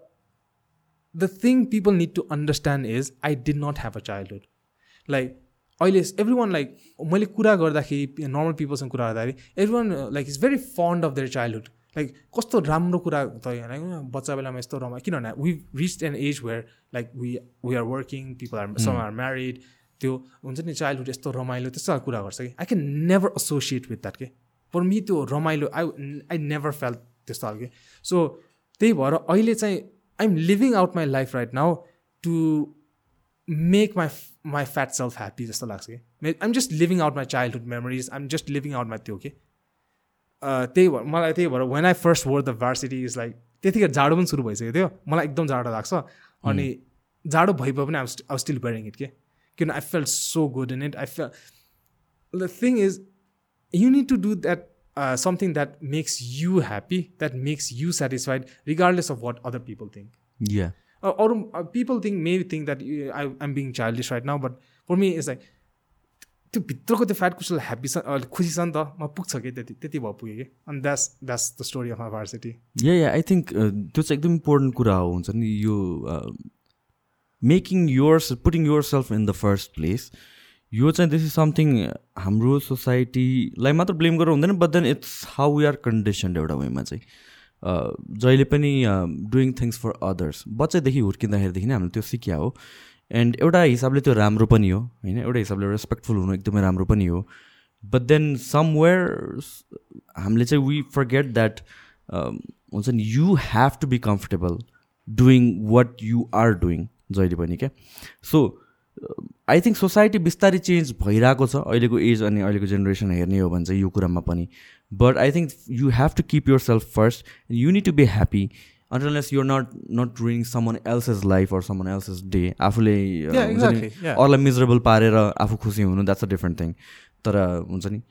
the thing people need to understand is i did not have a childhood. Like अहिले every one like मैले कुरा गर्दाखेरि normal पिपलसँग कुरा गर्दाखेरि everyone like is very fond of their childhood like कस्तो राम्रो कुरा त होइन। बच्चा बेलामा यस्तो रमा किनभने we reach an age where like we we are working people are some are married त्यो हुन्छ नि चाइल्डहुड यस्तो रमाइलो त्यस्तो खालको कुरा गर्छ कि। I can never associate with that के? फर मी त्यो रमाइलो आई आई नेभर फेल त्यस्तो खालके। सो त्यही भएर अहिले चाहिँ I'm living out my life right now to make my my fat self happy जस्तो लाग्छ कि। I'm just living out my childhood memories. I'm just living out my त्यो के? त्यही भएर मलाई त्यही भएर when I first wore the varsity is like त्यतिखेर जाडो पनि सुरु भइसकेको थियो मलाई एकदम जाडो लाग्छ अनि जाडो भइपो पनि I I still wearing it के किन I feel so good in it I feel the thing is you need to do that uh, something that makes you happy that makes you satisfied regardless of what other people think या uh, or uh, people think maybe think that uh, I, i'm being childish right now but for me it's like त्यो भित्रको त्यो fat कुसलाई happy छ अ, खुसी छ नि त म पुग्छ कि त्यति त्यति भयो पुगेँ कि अनि that's that's the story of my varsity yeah yeah I think त्यो चाहिँ एकदम इम्पोर्टेन्ट कुरा हो हुन्छ नि यो making yours putting yourself in the first place यो चाहिँ दिस इज समथिङ हाम्रो सोसाइटीलाई मात्र ब्लेम गरेर हुँदैन but then it's how we are conditioned एउटा वेमा चाहिँ जहिले पनि डुइङ थिङ्स फर अदर्स बच्चादेखि हुर्किँदाखेरिदेखि नै हामीले त्यो सिक्या हो एन्ड एउटा हिसाबले त्यो राम्रो पनि हो होइन? एउटा हिसाबले रेस्पेक्टफुल हुनु एकदमै राम्रो पनि हो. बट देन समवेयर हामीले चाहिँ वी फर्गेट द्याट हुन्छ नि you have to be comfortable doing what you are doing जहिले पनि क्या? सो आई थिङ्क सोसाइटी बिस्तारै चेन्ज भइरहेको छ अहिलेको एज अनि अहिलेको जेनेरेसन हेर्ने हो भने चाहिँ यो कुरामा पनि. But I think you have to keep yourself first you need to be happy unless you're not not ruining someone else's life or someone else's day आफूले. अरूलाई मिजरेबल पारेर आफू खुसी हुनु द्याट्स अ डिफ्रेन्ट थिङ तर हुन्छ नि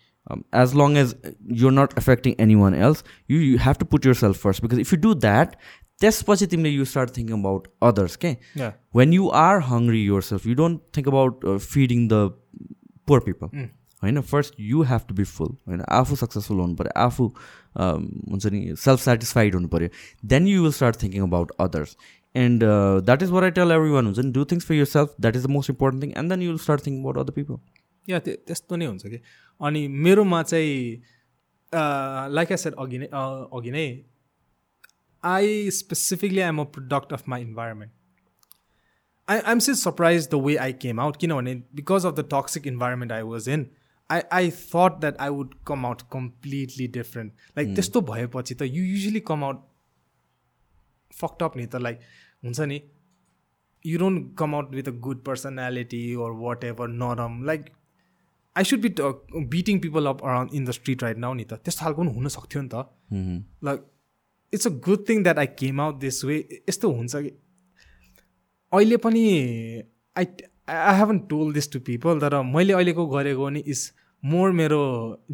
as long as you're not affecting anyone else you you have to put yourself first because if you do that त्यसपछि तिमीले you start thinking about others के when you are hungry yourself you don't think about uh, feeding the poor people. होइन? First you have to be full होइन? आफू successful हुनु पऱ्यो आफू हुन्छ नि सेल्फ सेटिस्फाइड हुनु पऱ्यो then you will start thinking about others and that is what I tell everyone हुन्छ नि do things for yourself that is the most important thing and then you will start thinking about other people या त्यो त्यस्तो नै हुन्छ कि? अनि मेरोमा चाहिँ लाइक आई सेड अघि नै अघि नै I specifically I'm a product of my environment I I'm still surprised the way I came out किनभने because of the toxic environment I was in I I thought that I would come out completely different like त्यस्तो भएपछि त you usually come out fucked up नि त like हुन्छ नि? You don't come out with a good personality or whatever normal like I should be beating people up around in the street right now नि त त्यस्तो खालको पनि हुन सक्थ्यो नि त like it's a good thing that I came out this way यस्तो हुन्छ कि अहिले पनि I I haven't told this to people तर मैले अहिलेको गरेको नि इज मोर मेरो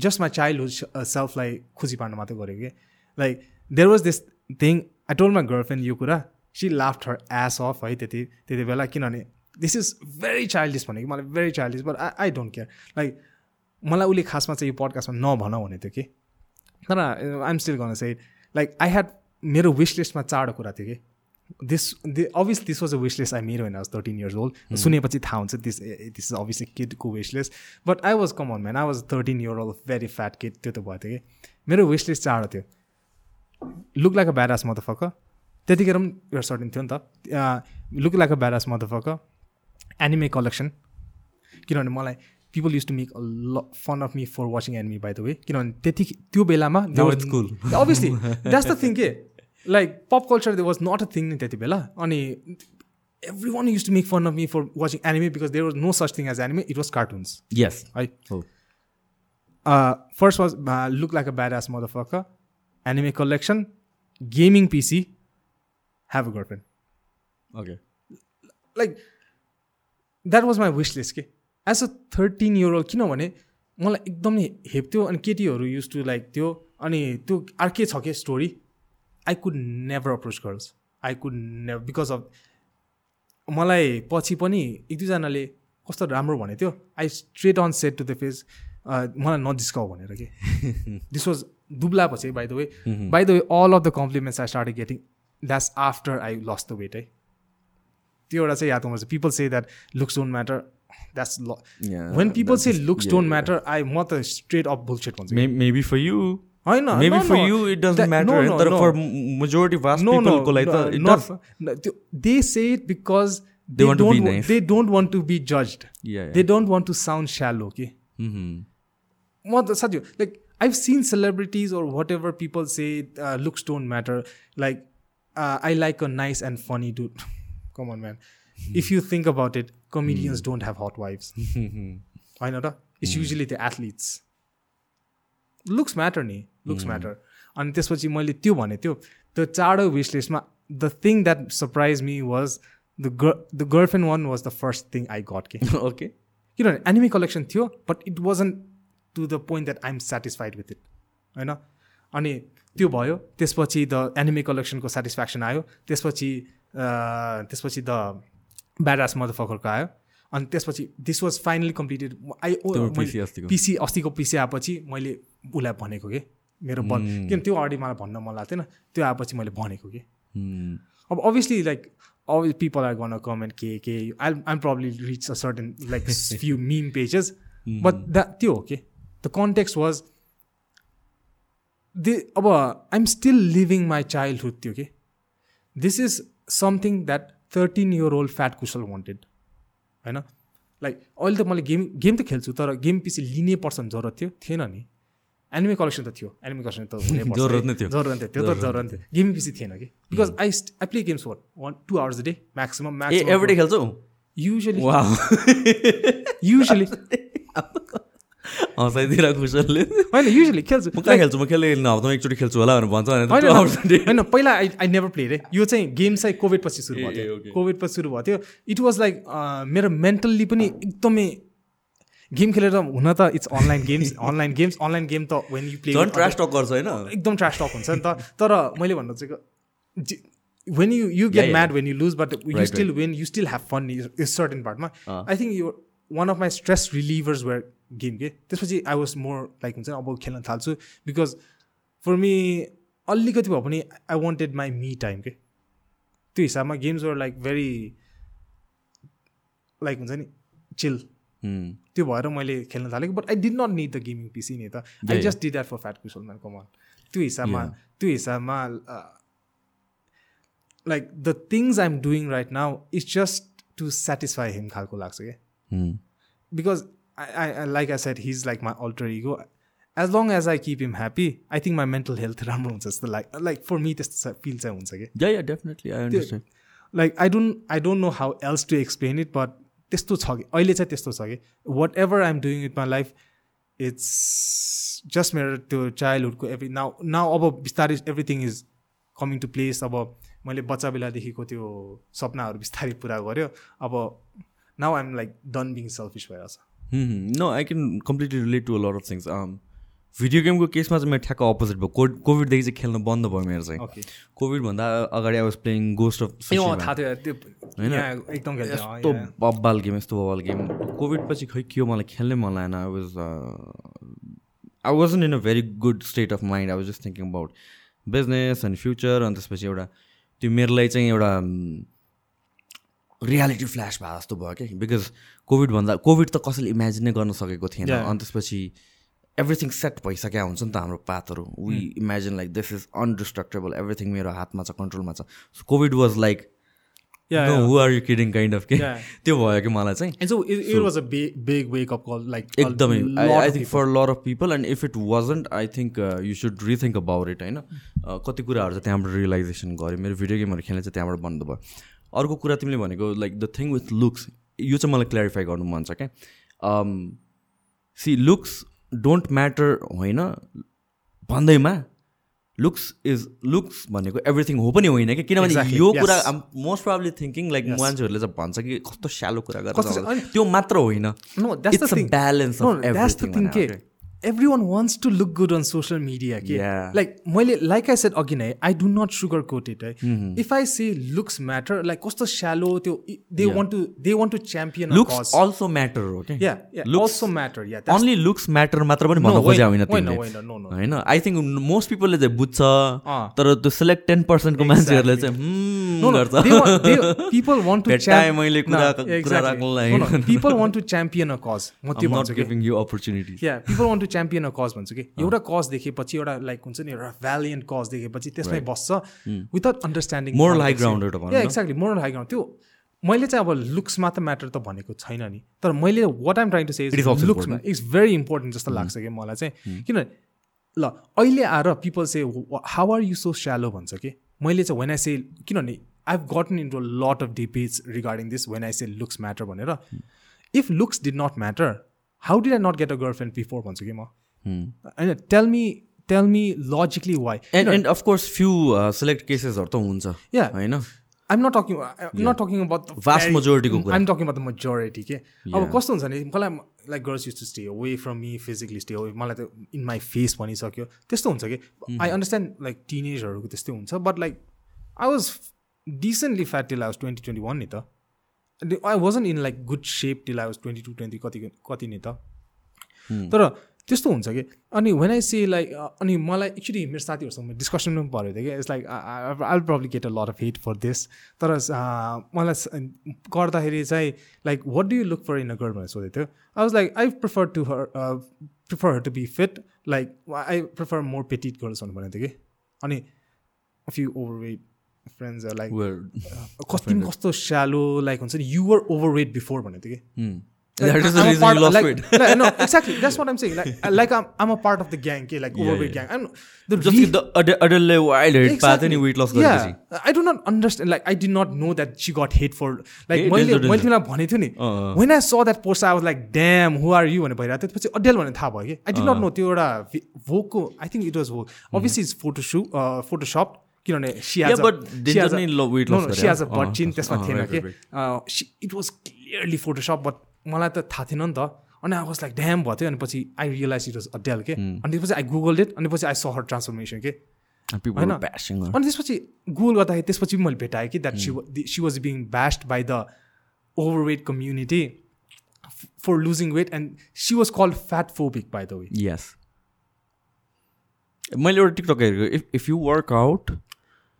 जस्ट माई चाइल्डहुड सेल्फलाई खुसी पार्नु मात्रै गरेको कि? Like there was this thing I told my girlfriend यो कुरा she laughed her ass off है त्यति त्यति बेला किनभने दिस इज भेरी चाइल्डिस भनेको मलाई very childish but I I don't care like मलाई उसले खासमा चाहिँ यो पडकास्टमा नभन भने थियो कि? तर आइएम स्टिल गर्न से लाइक आई ह्याड मेरो विस लिस्टमा चारवटा कुरा थियो कि? This obvious this was a wish list I मेरो होइन थर्टिन इयर्स ओल्ड सुनेपछि थाहा हुन्छ this this is obviously किडको wish list but I was come on man I was thirteen year old very fat kid त्यो त भएको थियो कि? मेरो विस लिस्ट चारवटा थियो। Look like a badass motherfucker त्यतिखेर पनि एउटा सर्टिन थियो नि त। Look like a badass motherfucker anime collection किनभने मलाई पिपल युज टु मेक ल fun of me for watching anime by the way किनभने त्यति त्यो बेलामा. अभियसली द्याट्स द थिङ के? Like pop culture they was not a thing नि त्यति बेला अनि everyone use to make fun of me for watching anime because there was no such thing as anime it was cartoons yes है हो first was look like a badass mother fuck anime collection gaming PC have a girlfriend okay like that was my wish list के as a thirteen year old किनभने मलाई एकदमै हेप्थ्यो अनि केटीहरू use to like त्यो अनि त्यो अर्कै छ कि story I could never approach girls I could never because of मलाई पछि पनि एक दुईजनाले कस्तो राम्रो भनेको थियो I straight on said to the face मलाई नजिस्काउ भनेर कि? दिस वाज दुब्ला पछि by the way by the way all of the compliments I start getting that's after I lost the weight है त्यो एउटा चाहिँ याद हुनुपर्छ people say that looks don't matter that's ल when people say that's- looks don't. Matter I म त straight up bullshit भन्छु। Maybe for you होइन maybe no, for no. you it doesn't That- matter no, होइन no, तर no. for majority vast no, no, people को लागि no, त it not does for- no, त्यो- they say it because They they, want to be don't wa- nice. they don't want to be judged yeah, yeah. they don't want to sound shallow कि Mhm. म त साथी like I've seen celebrities or whatever people say looks don't matter like I like a nice and funny dude come on man if you think about it comedians don't have hot wives होइन र it's usually the athletes looks matter नि looks matter अनि त्यसपछि मैले त्यो भने त्यो त्यो चाँडो विस लिस्टमा the thing that surprised me was the the girlfriend one was the first thing I got के ओके किनभने एनिमी कलेक्सन थियो but it wasn't to the point that I'm satisfied with it होइन? अनि त्यो भयो त्यसपछि the enemy कलेक्सनको satisfaction आयो त्यसपछि त्यसपछि द ब्याडास फकरको आयो अनि त्यसपछि this was finally completed I. PC अस्तिको। पिसी आएपछि मैले उसलाई भनेको कि मेरो बन किन त्यो अगाडि मलाई भन्न मन लाग्थेन त्यो आएपछि मैले भनेको कि Hmm. अब obviously like all people are gonna comment k k I'll, I'll probably reach a certain like s- few meme pages but that त्यो हो कि the context was the अब I'm still living my childhood थियो कि this is something that 13 year old fat Kushal wanted होइन like अहिले त मैले गेम गेम त खेल्छु तर गेम पछि लिनै पर्छ भने जरुरत थियो थिएन नि एनिमे कलेक्सन त थियो. एनिमे कलेक्सन त जरुरत। नै थियो। जरुरत थियो। त्यो त जरुरत थियो। गेम पछि थिएन कि? Because I I play games what one two hours day maximum a everyday खेल्छौ? Usually usually हँसाइदिएर खुसलले होइन युजली खेल्छु। म कहाँ खेल्छु? म खेल्दै हप्तामा एकचोटि खेल्छु होला भनेर भन्छ भने होइन, पहिला आई आई नेभर प्ले रे यो चाहिँ गेम चाहिँ कोभिड पछि सुरु भएको थियो. कोभिड पछि सुरु भएको थियो इट वाज लाइक मेरो मेन्टल्ली पनि एकदमै गेम खेलेर हुन त it's online games online games online game त when you play trash talk गर्छ होइन एकदम ट्रास टक हुन्छ नि त तर मैले भन्नु चाहिँ when you you get. Mad when you lose but you still when you still have fun is certain पार्टमा। I think यो one of my stress relievers where game के त्यसपछि आई वाज मोर लाइक हुन्छ अब खेल्न थाल्छु because for me अलिकति भए पनि I wanted my me time के त्यो हिसाबमा games were like very like हुन्छ नि चिल. त्यो भएर मैले खेल्न थालेको but I did not need the gaming PC नि त। I just did that for fat कुसलम्यान come on त्यो हिसाबमा. त्यो हिसाबमा like the things I am doing right now it's just to satisfy him खालको लाग्छ क्या. Because I like I set his like my alter ego as long as I keep him happy I think my mental health राम्रो हुन्छ जस्तो like like for me त्यस्तो feel चाहिँ हुन्छ कि. Like I don't I don't know how else to explain it but त्यस्तो छ कि? अहिले चाहिँ त्यस्तो छ कि? Whatever I am doing it my life it's just मेरो त्यो चाइल्डहुडको एभ्री नाउ नाउ अब बिस्तारै everything is coming to place अब मैले बच्चा बेलादेखिको त्यो सपनाहरू बिस्तारै पुरा गऱ्यो। अब now I'm like done being selfish भइरहेछ Hmm. No, I can completely relate to a lot of things. Video गेमको केसमा चाहिँ मेरो ठ्याक्क अपोजिट भयो। कोभिड कोभिडदेखि चाहिँ खेल्न बन्द भयो मेरो चाहिँ। कोभिडभन्दा अगाडि I was playing ghost of होइन? यस्तो। बब्बाल गेम यस्तो बब्बाल गेम। कोभिड पछि खै के हो मलाई खेल्नै मन लागेन। I was I wasn't in a very good state of mind I was just thinking about business and future अनि त्यसपछि एउटा त्यो मेरो लागि चाहिँ एउटा रियालिटी फ्ल्यास भए जस्तो भयो क्या। बिकज कोभिडभन्दा कोभिड त कसैले इमेजिनै गर्न सकेको थिएन. अनि त्यसपछि एभ्रिथिङ सेट भइसक्यो हुन्छ नि त हाम्रो पातहरू. We imagine like this is undestructable everything मेरो हातमा छ कन्ट्रोलमा छ. Covid was like. Who are you kidding kind of के. त्यो भयो कि मलाई चाहिँ. And so it, it was a big, big wake up call. Like a एकदमै I think. For lot of people and if it wasn't I think you should rethink about it होइन? Uh, कति कुराहरू चाहिँ त्यहाँबाट realisation गऱ्यो? मेरो video गेमहरू खेल्ने चाहिँ त्यहाँबाट बन्द भयो. अर्को कुरा तिमीले भनेको like the thing with looks यो चाहिँ मलाई क्ल्यारिफाई गर्नु मन छ क्या सी लुक्स डोन्ट म्याटर होइन भन्दैमा लुक्स इज लुक्स भनेको एभ्रिथिङ हो पनि होइन कि? किनभने यो. कुरा मोस्ट प्रब्लली थिङ्किङ लाइक मान्छेहरूले चाहिँ भन्छ कि कस्तो स्यालो कुरा अनि- त्यो मात्र होइन। Thing. balance no, of that's the everything thing. भने के everyone wants to look good on social media. के Yeah. Like मैले like I said again, I do not sugarcoat it. Mm-hmm. If I say looks matter, like कस्तो shallow त्यो they want to they want to champion a looks cause. Also matter हो कि Yeah, yeah. Looks- also matter. Yeah. That's only looks matter मात्र पनि भन्न खोजे होइन, होइन आई थिङ्क मोस्ट पिपलले चाहिँ बुझ्छ अँ। तर त्यो सेलेक्ट टेन पर्सेन्टको मान्छेहरूले चाहिँ "Hmm," to भेट्टाएँ champ- मैले कुरा राख्नलाई. People want to champion a cause. म त्यो भन्छु opportunity yeah people want to champion a cause भन्छु कि? एउटा कज देखेपछि एउटा लाइक हुन्छ नि एउटा भ्यालियन्ट कज देखेपछि त्यसमै बस्छ। विदाउट अन्डरस्ट्यान्डिङ एउटा भनौँ न। एक्ज्याक्टली मोरल हाई ग्राउन्ड त्यो मैले चाहिँ अब लुक्स मात्र म्याटर त भनेको छैन नि। तर मैले what I'm trying to say लुक्समा it's very important जस्तो लाग्छ कि मलाई चाहिँ। किनभने ल अहिले आएर people say how are you so shallow भन्छ कि। मैले चाहिँ वेन आई से किनभने I have gotten into lot of debates regarding this when I say looks matter भनेर। If looks did not matter how did I not get a girlfriend before भन्छु कि म होइन tell me tell me logically why and and of course few select केसेसहरू त हुन्छ Yeah. होइन I'm not talking not talking about Vast majority को कुरा। I'm talking about the majority के अब कस्तो हुन्छ नि मलाई like girls use to stay away from me physically stay away मलाई त इन माई फेस भनिसक्यो त्यस्तो हुन्छ कि आई अन्डरस्ट्यान्ड लाइक टिनेजहरूको त्यस्तै हुन्छ but like I was decently fat till I was twenty twenty one नि त I wasn't in like good shape till I was twenty two twenty कति कति नि त। तर त्यस्तो हुन्छ कि? अनि वेन आई सी लाइक अनि मलाई एक्चुली मेरो साथीहरूसँग डिस्कसन पनि परेको थियो कि? It's like I problem get a lot of hate for this तर uh, मलाई गर्दाखेरि चाहिँ like what do you look for in a girl भनेर सोधेको थियो। I was like I prefer to her prefer her to be fit like I prefer more petite girls भनेको थियो कि? अनि फ्यु ओभरवेट फ्रेन्ड्स लाइक पनि कस्तो shallow like हुन्छ नि युआर ओभरवेट बिफोर भनेको थियो कि that is the I'm a reason part- you lost like, weight like, no, exactly. That's what I'm saying. Like, uh, like I'm, I'm a part of the gang, okay? Like overweight gang. I'm the जस्तो re- कि the wild head पाएको नि weight मैले मैले तिमीलाई भनेको थियो नि अँ, when I saw that post, I was like, damn, who are you? भनेर भइरहेको थियो त्यसपछि अडेल भनेर थाहा भयो कि आई डिड नट नो त्यो एउटा भोकको I think it was Vogue obviously is photo सु फोटोसप किनभने she Yeah, but didn't they lo- weight loss she गरे, हेज अ अँ, बट चिन अँ, त्यसमा अँ, थिएन कि। It was clearly photoshop but मलाई त थाहा थिएन नि त। अनि आई वाज लाइक ड्याम भयो थियो अनि पछि I realise it was Adele के। अनि त्यसपछि आई गुगल इट अनि पछि आई स हर ट्रान्सफर्मेसन के। होइन? अनि त्यसपछि गुगल गर्दाखेरि त्यसपछि पनि मैले भेटाएँ कि that she she was being bashed by the overweight community for losing weight and she was called fat phobic by the way yes मैले एउटा टिकटक हेरेको if if you work out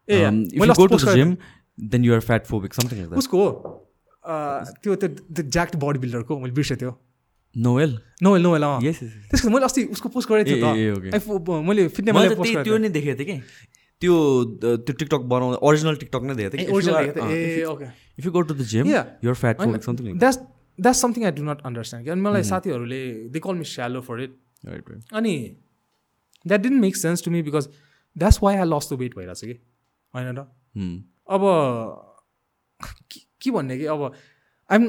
a um, if मैले you go to post the गरेको gym then you are fat phobic something like that. उसको हो a, त्यो त्यो ज्याक्ट body बिल्डरको मैले बिर्सेँ त्यो। Noel? नोवेल नोवेल अँ yes yes, yes. त्यसको मैले अस्ति उसको पोस्ट गरेको थिएँ मैले फिट्ने मैले मैले त पोस्ट त्यही त्यो नै देखेको थिएँ कि। त्यो uh, त्यो टिकटक बनाउँदा ओरिजिनल टिकटक नै देखेको थिएँ थिएँ ओरिजिनल देखेको थिएँ। ए okay if you go to the gym Yeah. You're fat phobic something like that's that's something I do not understand अनि मलाई साथीहरूले they call me shallow for it that right right. अनि that didn't make sense to me because that's why I lost the weight भइरहेको छ कि होइन र. अब के- भन्ने कि अब I'm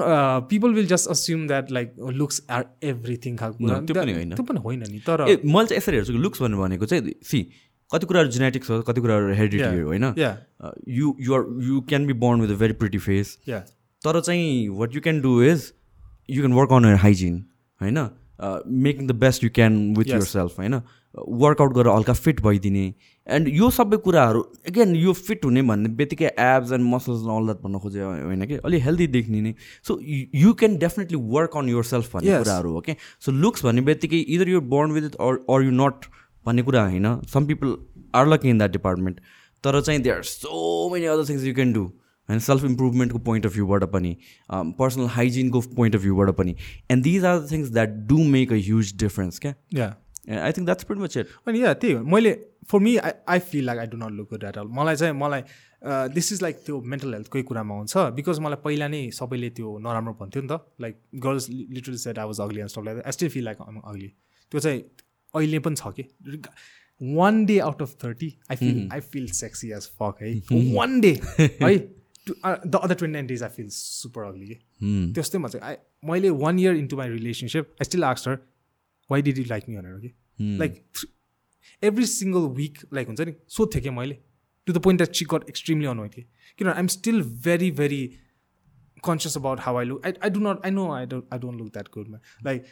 people will just assume that like looks are everything खालको त्यो पनि होइन। त्यो पनि होइन नि तर ए मैले चाहिँ यसरी हेर्छु कि लुक्स भन्ने भनेको चाहिँ सी कति कुराहरू जेनेटिक्स हो कति कुराहरू हेरिडिटी हो होइन? Yeah you're you can be born with a very pretty face तर चाहिँ what you can do is you can work on your hygiene होइन? Making the best you can with. Yourself होइन? Workout गरेर हल्का fit भइदिने। And यो सबै कुराहरू again यो फिट हुने भन्ने बित्तिकै abs and muscles all that भन्न खोजे होइन कि? अलिक हेल्दी देख्ने नै। So you can definitely work on yourself भन्ने. कुराहरू हो कि सो लुक्स भन्ने बित्तिकै either you're born with it or you not भन्ने कुरा होइन। Some people are lucky in that department तर चाहिँ they are so many other things you can do होइन सेल्फ इम्प्रुभमेन्टको पोइन्ट अफ भ्यूबाट पनि पर्सनल हाइजिनको पोइन्ट अफ भ्यूबाट पनि। And these are the things that do make a huge difference क्या yeah I think that's pretty much it अनि या त्यही हो। मैले for me I I feel like I do not look good at all मलाई चाहिँ मलाई this is like त्यो mental हेल्थकै कुरामा हुन्छ। बिकज मलाई पहिला नै सबैले त्यो नराम्रो भन्थ्यो नि त। Like girls literally said I was ugly and stuff like I still feel like ugly त्यो चाहिँ अहिले पनि छ कि? One day out of thirty I feel I feel sexy as fuck है वान डे है the other twenty nine days I feel super ugly कि त्यस्तैमा चाहिँ आई मैले one year into my relationship I still आक्स her why did you like me भनेर कि like every single week like हुन्छ नि सोध्थेँ कि मैले to the point that she got extremely annoyed कि किनभने I'm still very very conscious about how I look I I do not I know I don't I don't look that good मा like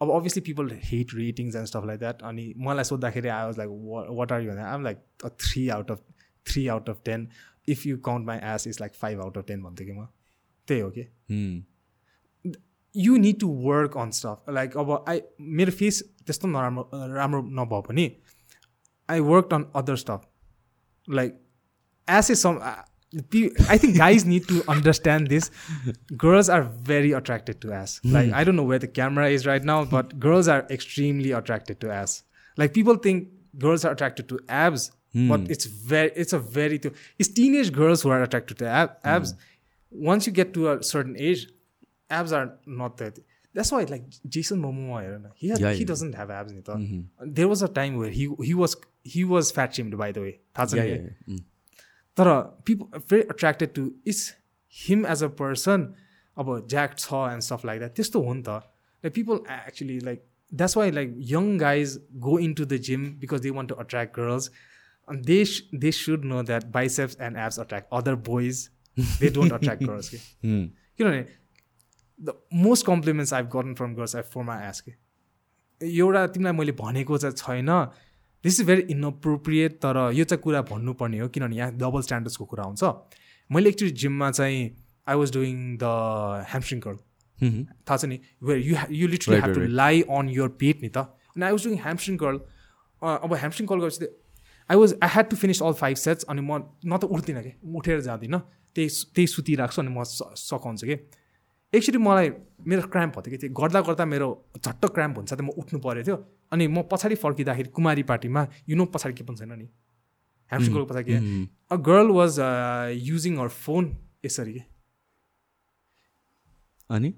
अब obviously people hate ratings and stuff like that अनि मलाई सोद्धाखेरि I was like what are you भने I'm like three out of three out of ten if you count my ass is like five out of ten भन्थेँ कि म. त्यही हो कि you need to work on stuff like अब I मेरो face त्यस्तो नराम्रो राम्रो नभए पनि I work on other stuff like as a some I think guys need to understand this girls are very attracted to ass like I don't know where the camera is right now but girls are extremely attracted to ass like people think girls are attracted to abs but it's very it's a very त्यो it's teenage girls who are attracted to abs once you get to a certain age, abs are not that. That's why, like Jason Momoa, I don't know, he has, Yeah, he yeah. doesn't have abs. Nita. There was a time where he he was he was fat shamed. By the way, थाहा छ Yeah, नि? yeah, yeah. Mm. तर people very attracted to it's him as a person अब Jack छ and stuff like that त्यस्तो हो नि त like people actually like that's why like young guys go into the gym because they want to attract girls and they sh- they should know that biceps and abs attract other boys they don't attract girls के Hmm. किनभने the most compliments I've gotten from girls I for my ass के एउटा तिमीलाई मैले भनेको चाहिँ छैन। This is very inappropriate तर यो चाहिँ कुरा भन्नुपर्ने हो किनभने यहाँ डबल स्ट्यान्डर्ड्सको कुरा हुन्छ। मैले एकचोटि जिममा चाहिँ I was doing the hamstring curl. थाहा छ नि? Where you you literally have to lie on your पेट नि त। अनि I was doing hamstring curl अब ह्यामस्ट्रिङ कर्ल गरेपछि I was I had to finish all five sets अनि म न त उठ्दिनँ कि? उठेर जाँदिनँ। त्यही त्यही सुतिराख्छु अनि म सघाउँछु कि? एकचोटि मलाई मेरो क्राम्प कि त्यो गर्दा गर्दा मेरो झट्ट क्राम्प हुन्छ त म उठ्नु परेको थियो। अनि म पछाडि फर्किँदाखेरि कुमारी पार्टीमा यु नो पछाडि के पनि छैन नि ह्यामस्ट्रिङ कर्लको पछाडि. A girl was using her phone यसरी के? अनि?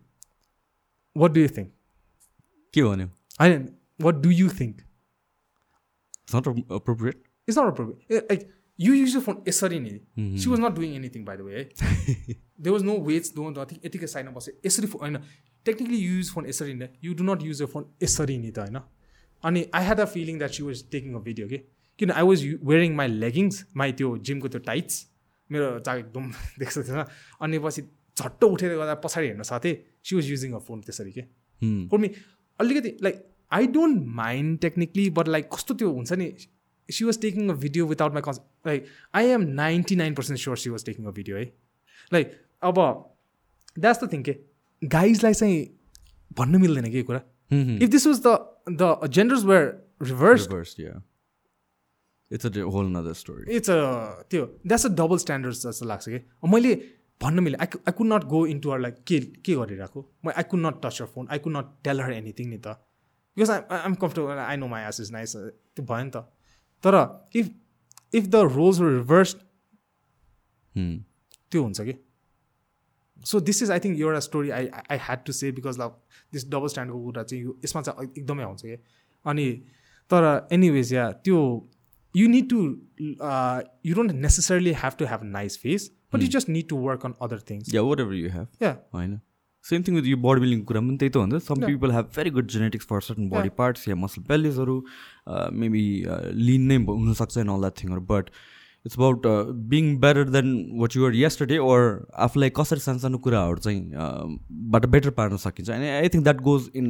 वाट डु यु थिङ्क के भन्यो? होइन what do you think not appropriate it's not appropriate like you use phone यसरी नि. She was not doing anything by the way है there was no weights do nothing यतिकै साइडमा बस्यो यसरी होइन टेक्निकली यु युज फोन यसरी नै you do not use your phone यसरी नि त होइन अनि I had a feeling that she was taking a video कि किन I was wearing my leggings my त्यो जिमको त्यो टाइट्स मेरो चाक एकदम देख्छ थिएन अनि पछि झट्ट उठेर गर्दा पछाडि हेर्न साथै she was using a phone त्यसरी के मी अलिकति like I don't mind technically but like कस्तो त्यो हुन्छ नि she was taking a video without my consent like I am ninety nine percent sure she was taking a video है like अब that's the thing के गाइजलाई चाहिँ भन्नु मिल्दैन कि कुरा. If this was the the genders were reversed Reversed, yeah. It's a di- whole nother story. It's a त्यो द्याट्स अ डबल स्ट्यान्डर्ड्स जस्तो लाग्छ कि मैले भन्न मिलेँ I I could not go into her like के के गरिरहेको? म I could not touch her phone I could not tell her anything नि त. Because I I'm comfortable I know my ass is nice त्यो भयो नि त। तर if if the roles reversed. त्यो हुन्छ कि? So this is I think एउटा story I I had to say because like this double स्ट्यान्डको कुरा चाहिँ यो यसमा चाहिँ एकदमै आउँछ कि? अनि तर एनिवेज या त्यो you need to you don't necessarily have to have nice face but you just need to work on other things Yeah, whatever you have. या होइन सेम थिङ विथ यो बडी बिल्डिङ कुरा पनि त्यही त हुन्छ some. People have very good genetics for certain body. Parts yeah muscle बेलिजहरू maybe लिन नै हुनसक्छ in all that थिङहरू but it's about being better than what you're yesterday or आफूलाई कसरी सानसानो कुराहरू चाहिँ uh, बाट बेटर पार्न सकिन्छ. अनि I think that goes in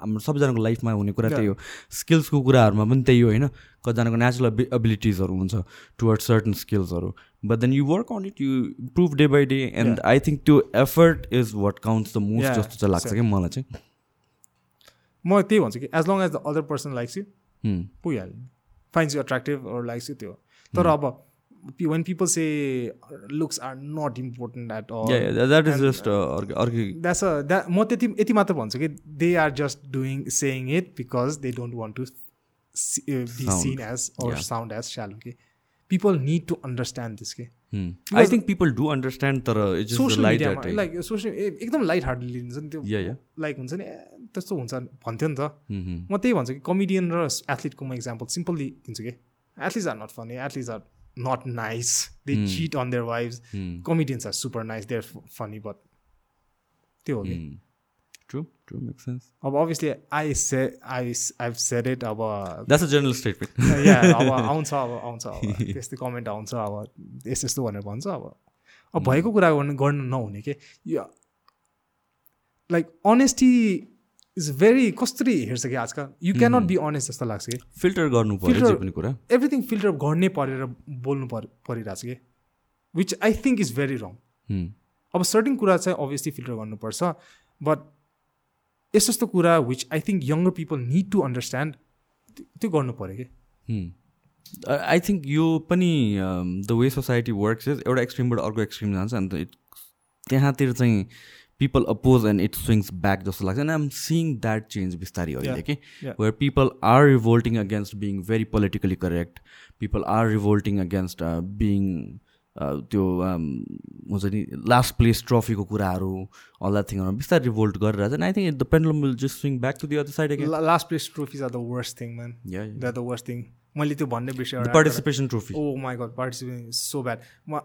हाम्रो सबैजनाको लाइफमा हुने कुरा. त्यही हो. स्किल्सको कुराहरूमा पनि त्यही हो होइन? कतिजनाको नेचुरल एबिलिटिजहरू हुन्छ toward certain स्किल्सहरू but then you work on it you improve day by day and I think त्यो effort is what counts the most जस्तो चाहिँ लाग्छ. क्या मलाई चाहिँ. म त्यही भन्छु कि as long as the other person likes you. पुगिहाल्यो. Finds you attractive or likes you त्यो तर अब when people say looks are not important at all uh, अर्कै अर्कै द्याट्स अ द्याट म त्यति यति मात्र भन्छु कि they are just doing saying it because they don't want to be. Seen as Yeah. Sound as shallow कि people need to understand this के I think people do understand तर just social मिडियामा लाइक सोसियल एकदम light hardly लिन्छ नि त्यो like हुन्छ नि ए, त्यस्तो हुन्छ भन्थ्यो नि त। म त्यही भन्छु कि कमेडियन र एथलिटको म इक्जाम्पल सिम्पली दिन्छु कि athletes are not funny athletes are not nice they. Cheat on their wives comedians are super nice they're funny but त्यो हो कि ट्रु ट्रु मेक सेन्स अब obviously I say I I said it अब that's a general statement या अब आउँछ अब आउँछ अब त्यस्तै कमेन्ट आउँछ अब यस्तो यस्तो भनेर भन्छ अब अब भएको कुरा गर्नु गर्नु नहुने के यो लाइक अनेस्टी इज भेरी कसरी हेर्छ कि आजकल यु क्यानट बी अनेस्ट जस्तो लाग्छ कि? फिल्टर गर्नु पनि कुरा। एभ्रिथिङ फिल्टर गर्नै परेर बोल्नु पर परिरहेछ कि? Which I think is very wrong Hmm. अब सर्टिन कुरा चाहिँ अभियसली फिल्टर गर्नुपर्छ बट यस्तो यस्तो कुरा which I think younger people need to understand त्यो गर्नु पऱ्यो कि? आई थिङ्क यो पनि the way society works is एउटा एक्सट्रिमबाट अर्को एक्सट्रिम जान्छ अन्त त्यहाँतिर चाहिँ people oppose and it swings back जस्तो लाग्छ and I'm seeing that change बिस्तारै अहिले कि yeah. Where people are revolting against being very politically correct people are revolting against being uh, त्यो um, हुन्छ नि लास्ट प्लेस ट्रफीको कुराहरू अल द्याट थिङहरू बिस्तारै रिभोल्ट गरिरहेछ and I think the pendulum will just swing back to the other side again last place trophies are the worst thing man that the worst thing मैले त्यो भन्ने बिर्सेँ participation trophy oh my god participation so bad म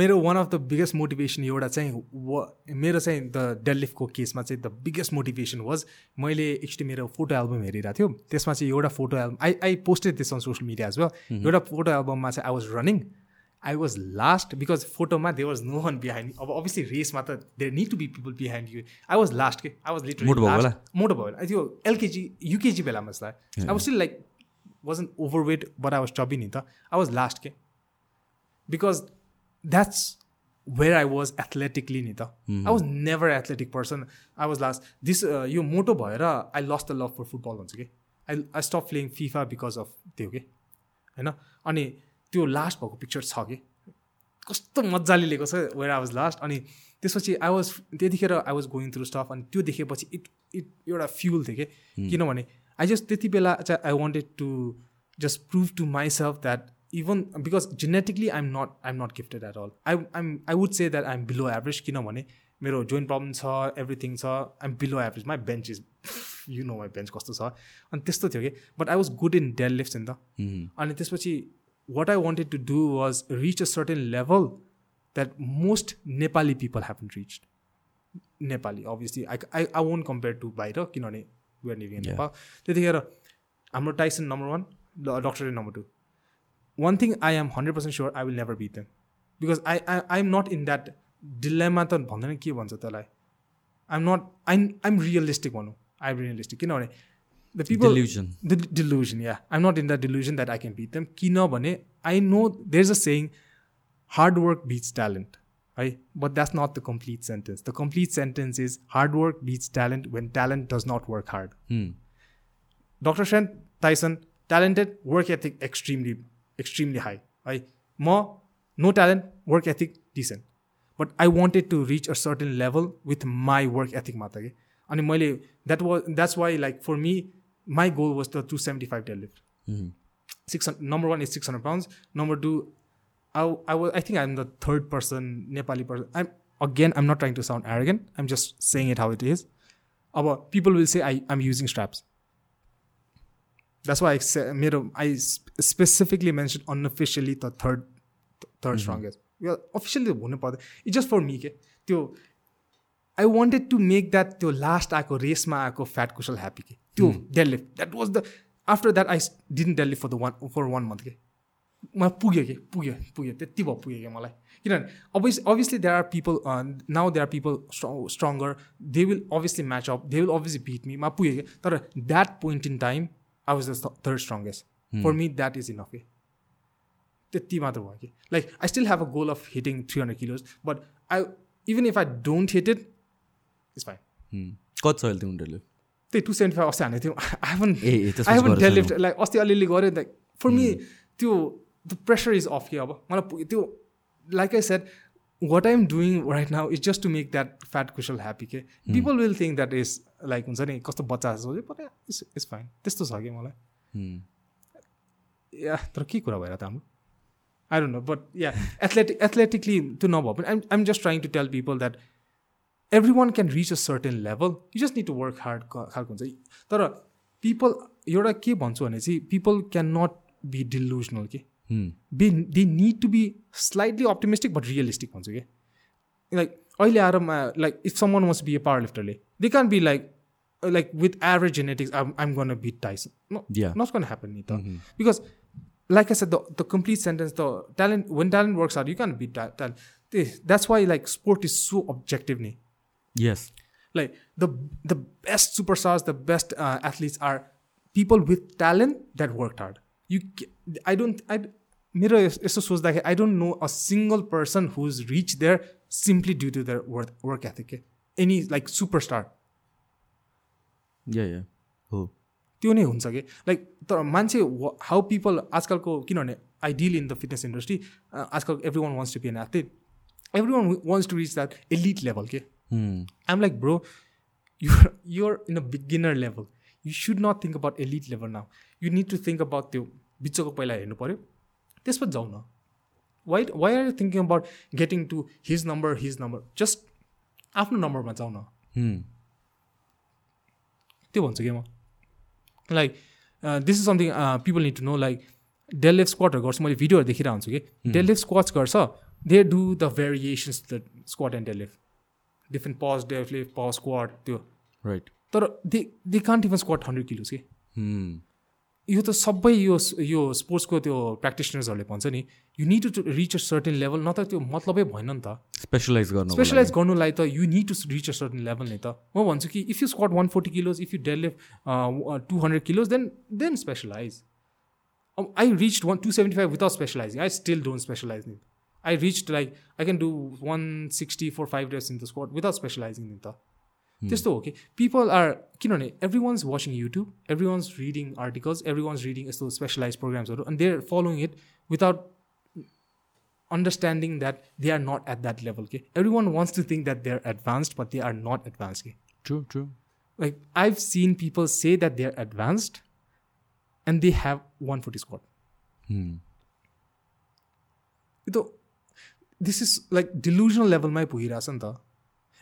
मेरो one of the biggest motivation एउटा चाहिँ व मेरो चाहिँ द डेलिफ्टको केसमा चाहिँ द बिगेस्ट मोटिभेसन वाज मैले एकचोटि मेरो फोटो एल्बम हेरिरहेको थियो। त्यसमा चाहिँ एउटा photo album I I posted this on social media as well एउटा फोटो एल्बममा चाहिँ I was running I was last because फोटोमा there was no one behind अब अभियसली रेसमा त there need to be people behind you I was last के I was literally मोटो भयो। भने त्यो एलकेजी युकेजी बेलामा जस्तो I was still like wasn't overweight, but I was chubby Nita. I was last ke. Because that's where I was athletically Nita. I was never an athletic person. I was last. This uh, यो मोटो भएर I lost the love for football भन्छ कि I, I stopped playing FIFA because of त्यो के होइन अनि त्यो लास्ट भएको पिक्चर छ कि कस्तो मजाले लिएको छ वेयर आई वाज लास्ट अनि त्यसपछि आई वाज त्यतिखेर I was going through stuff अनि त्यो देखेपछि इट इट एउटा फ्युल थियो कि किनभने आई जस्ट त्यति बेला चाहिँ I wanted to just prove to myself that even because genetically I'm not I'm not gifted at all I I'm I would say that I'm below average किनभने मेरो joint problem छ everything छ I'm below average my bench is you know my bench कस्तो छ। अनि त्यस्तो थियो कि। But I was good in deadlift नि त। अनि त्यसपछि what I wanted to do was reach a certain level that most Nepali people haven't reached Nepali obviously I I I won't compare to बाहिर किनभने वेआर लिभिङ इन नेपाल त्यतिखेर हाम्रो Tyson number one doctor number two one thing I am hundred percent sure I will never beat them because I I I am not in that dilemma त भन्दैन के भन्छ त्यसलाई? I am not I I'm realistic भनौँ I am realistic किनभने the people Delusion. The delusion yeah I am not in the delusion that I can beat them किनभने I know there is a saying hard work beats talent है but that's not the complete sentence the complete sentence is hard work beats talent when talent does not work hard Hmm. Doctor Sen Tyson talented work ethic extremely extremely high है म no talent work ethic decent but I wanted to reach a certain level with my work ethic मात्र कि अनि मैले that was that's why like for me my goal was the two seventy five deadlift Mhm. six hundred number one is 600 pounds number two i i was i think i'm the third person nepali person i'm again i'm not trying to sound arrogant i'm just saying it how it is about people will say I, i'm using straps that's why i a, i sp- specifically mentioned unofficially the third third strongest yeah officially हुनु पर्दैन it's just for me के त्यो I wanted to make that त्यो last आएको रेसमा आएको fat Kushal happy के त्यो deadlift that was the after that I didn't deadlift for the one for one month के मलाई पुग्यो कि पुग्यो पुग्यो त्यति भयो पुग्यो कि मलाई। किनभने obvious obviously there are people now there are people stronger they will obviously match up they will obviously beat me मा पुग्यो कि। तर that point in time I was the third strongest for me that is enough के त्यति मात्र भयो कि। Like I still have a goal of hitting three hundred kilos but I even if I don't hit it it's fine. कति छ अहिले उनीहरूले त्यही टु सेभेन्टी फाइभ अस्ति हानेको थियो। I haven't a a I haven't like अस्ति अलिअलि गऱ्यो लाइक फर मी त्यो द प्रेसर इज अफ कि अब मलाई त्यो like I set what I am doing right now is just to make that fat Kushal happy के people will think that is like हुन्छ नि कस्तो बच्चा जस्तो बट इट्स इट्स फाइन त्यस्तो छ कि मलाई? Hmm. या तर के कुरा भएर त हाम्रो? आई डोन्ट नो बट या एथलेटिक एथलेटिकली त्यो नभए पनि I'm I'm just trying to tell people that everyone can reach a certain level you just need to work hard खालको हुन्छ। तर पिपल एउटा के भन्छु भने चाहिँ people can not be delusional के Hmm. Be they need to be slightly optimistic but realistic भन्छु कि लाइक अहिले आएर like if someone wants be a power लिफ्टरले they can be like like with average genetics I'm I'm gonna beat Tyson Yeah. Not gonna happen नि त because like I said, the, the complete sentence, the talent, when talent works out, you can't beat ta- talent. This- That's why like sport is so objective. Ne? Yes. Like the the best superstars, the best uh, athletes are people with talent that worked hard. You, ca- I don't, I, मेरो यस- सोच्दाखेरि I don't know a single person who's reach there simply due to their work work ethic any like superstar. हो त्यो नै हुन्छ कि? Like तर मान्छे हाउ पिपल आजकलको किनभने I deal in the fitness industry आजकल everyone wants to be an athlete everyone wants to reach that elite level के. I'm like bro you're you're in a beginner level you should not think about elite level now you need to think about त्यो बिचको पहिला हेर्नु पऱ्यो। त्यसपछि जाउँ न why why are you thinking about getting to his number his number just आफ्नो नम्बरमा जाउँ न Hmm. त्यो भन्छु कि म? Like this is something people need to know like deadlift स्क्वाटहरू गर्छु मैले भिडियोहरू देखिरहेको हुन्छु कि? डेलिफ स्क्वाट्स गर्छ they do the variations the squat and deadlift different pause deadlift pause squat त्यो। राइट तर they they can't even squat hundred kilos कि Hmm. यो त सबै यो यो स्पोर्ट्सको त्यो प्र्याक्टिसनर्सहरूले भन्छ नि you need to reach a certain level न त त्यो मतलबै भएन नि त। स्पेसलाइज गर्नु स्पेसलाइज गर्नुलाई त you need to reach a certain level नै त। म भन्छु कि if you squat one forty kilos if you deadlift two hundred kilos then then specialise I reach one two seventy five without specialising I still don't specialise नि I reach like I can do one sixty four five days in the squat without specialising नि त त्यस्तो हो कि people are किनभने everyone's watching YouTube everyone's reading articles everyone's reading यस्तो specialise प्रोग्राम्सहरू अनि they're following it without understanding that they are not at that level. Okay? Everyone wants to think that they're advanced, but they are not advanced. Okay? True true Like I've seen people say that they're advanced and they have 140 squat. You know, this is like delusional level my puhiras anta.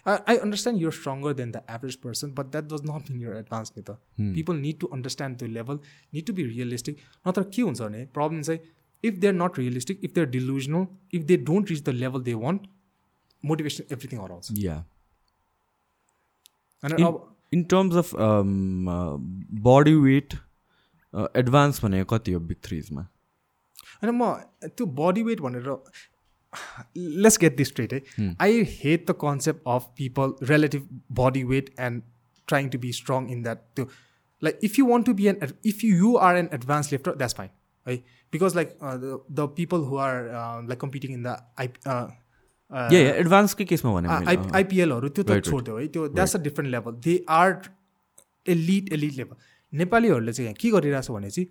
I, I understand you're stronger than the average person, but that does not mean you're advanced. Nita. People need to understand the level, need to be realistic. नत्र के हुन्छ भने problem चाहिँ if they are not realistic if they are delusional if they don't reach the level they want motivation everything हराउँछ अनि अब in terms of body weight advance भनेको कति हो बिग थ्रिजमा होइन म त्यो बडी वेट भनेर लेट्स गेट दिस स्ट्रेट है I hate the concept of people relative body weight and trying to be strong in that त्यो like if you want to be an if you you are an advance lifter that's fine है because like the people who are like competing in the या एडभान्सकै केसमा भने। आइपिएलहरू त्यो त. छोडिदियो है त्यो that's a different level they are elite elite level नेपालीहरूले चाहिँ यहाँ के गरिरहेछ भने चाहिँ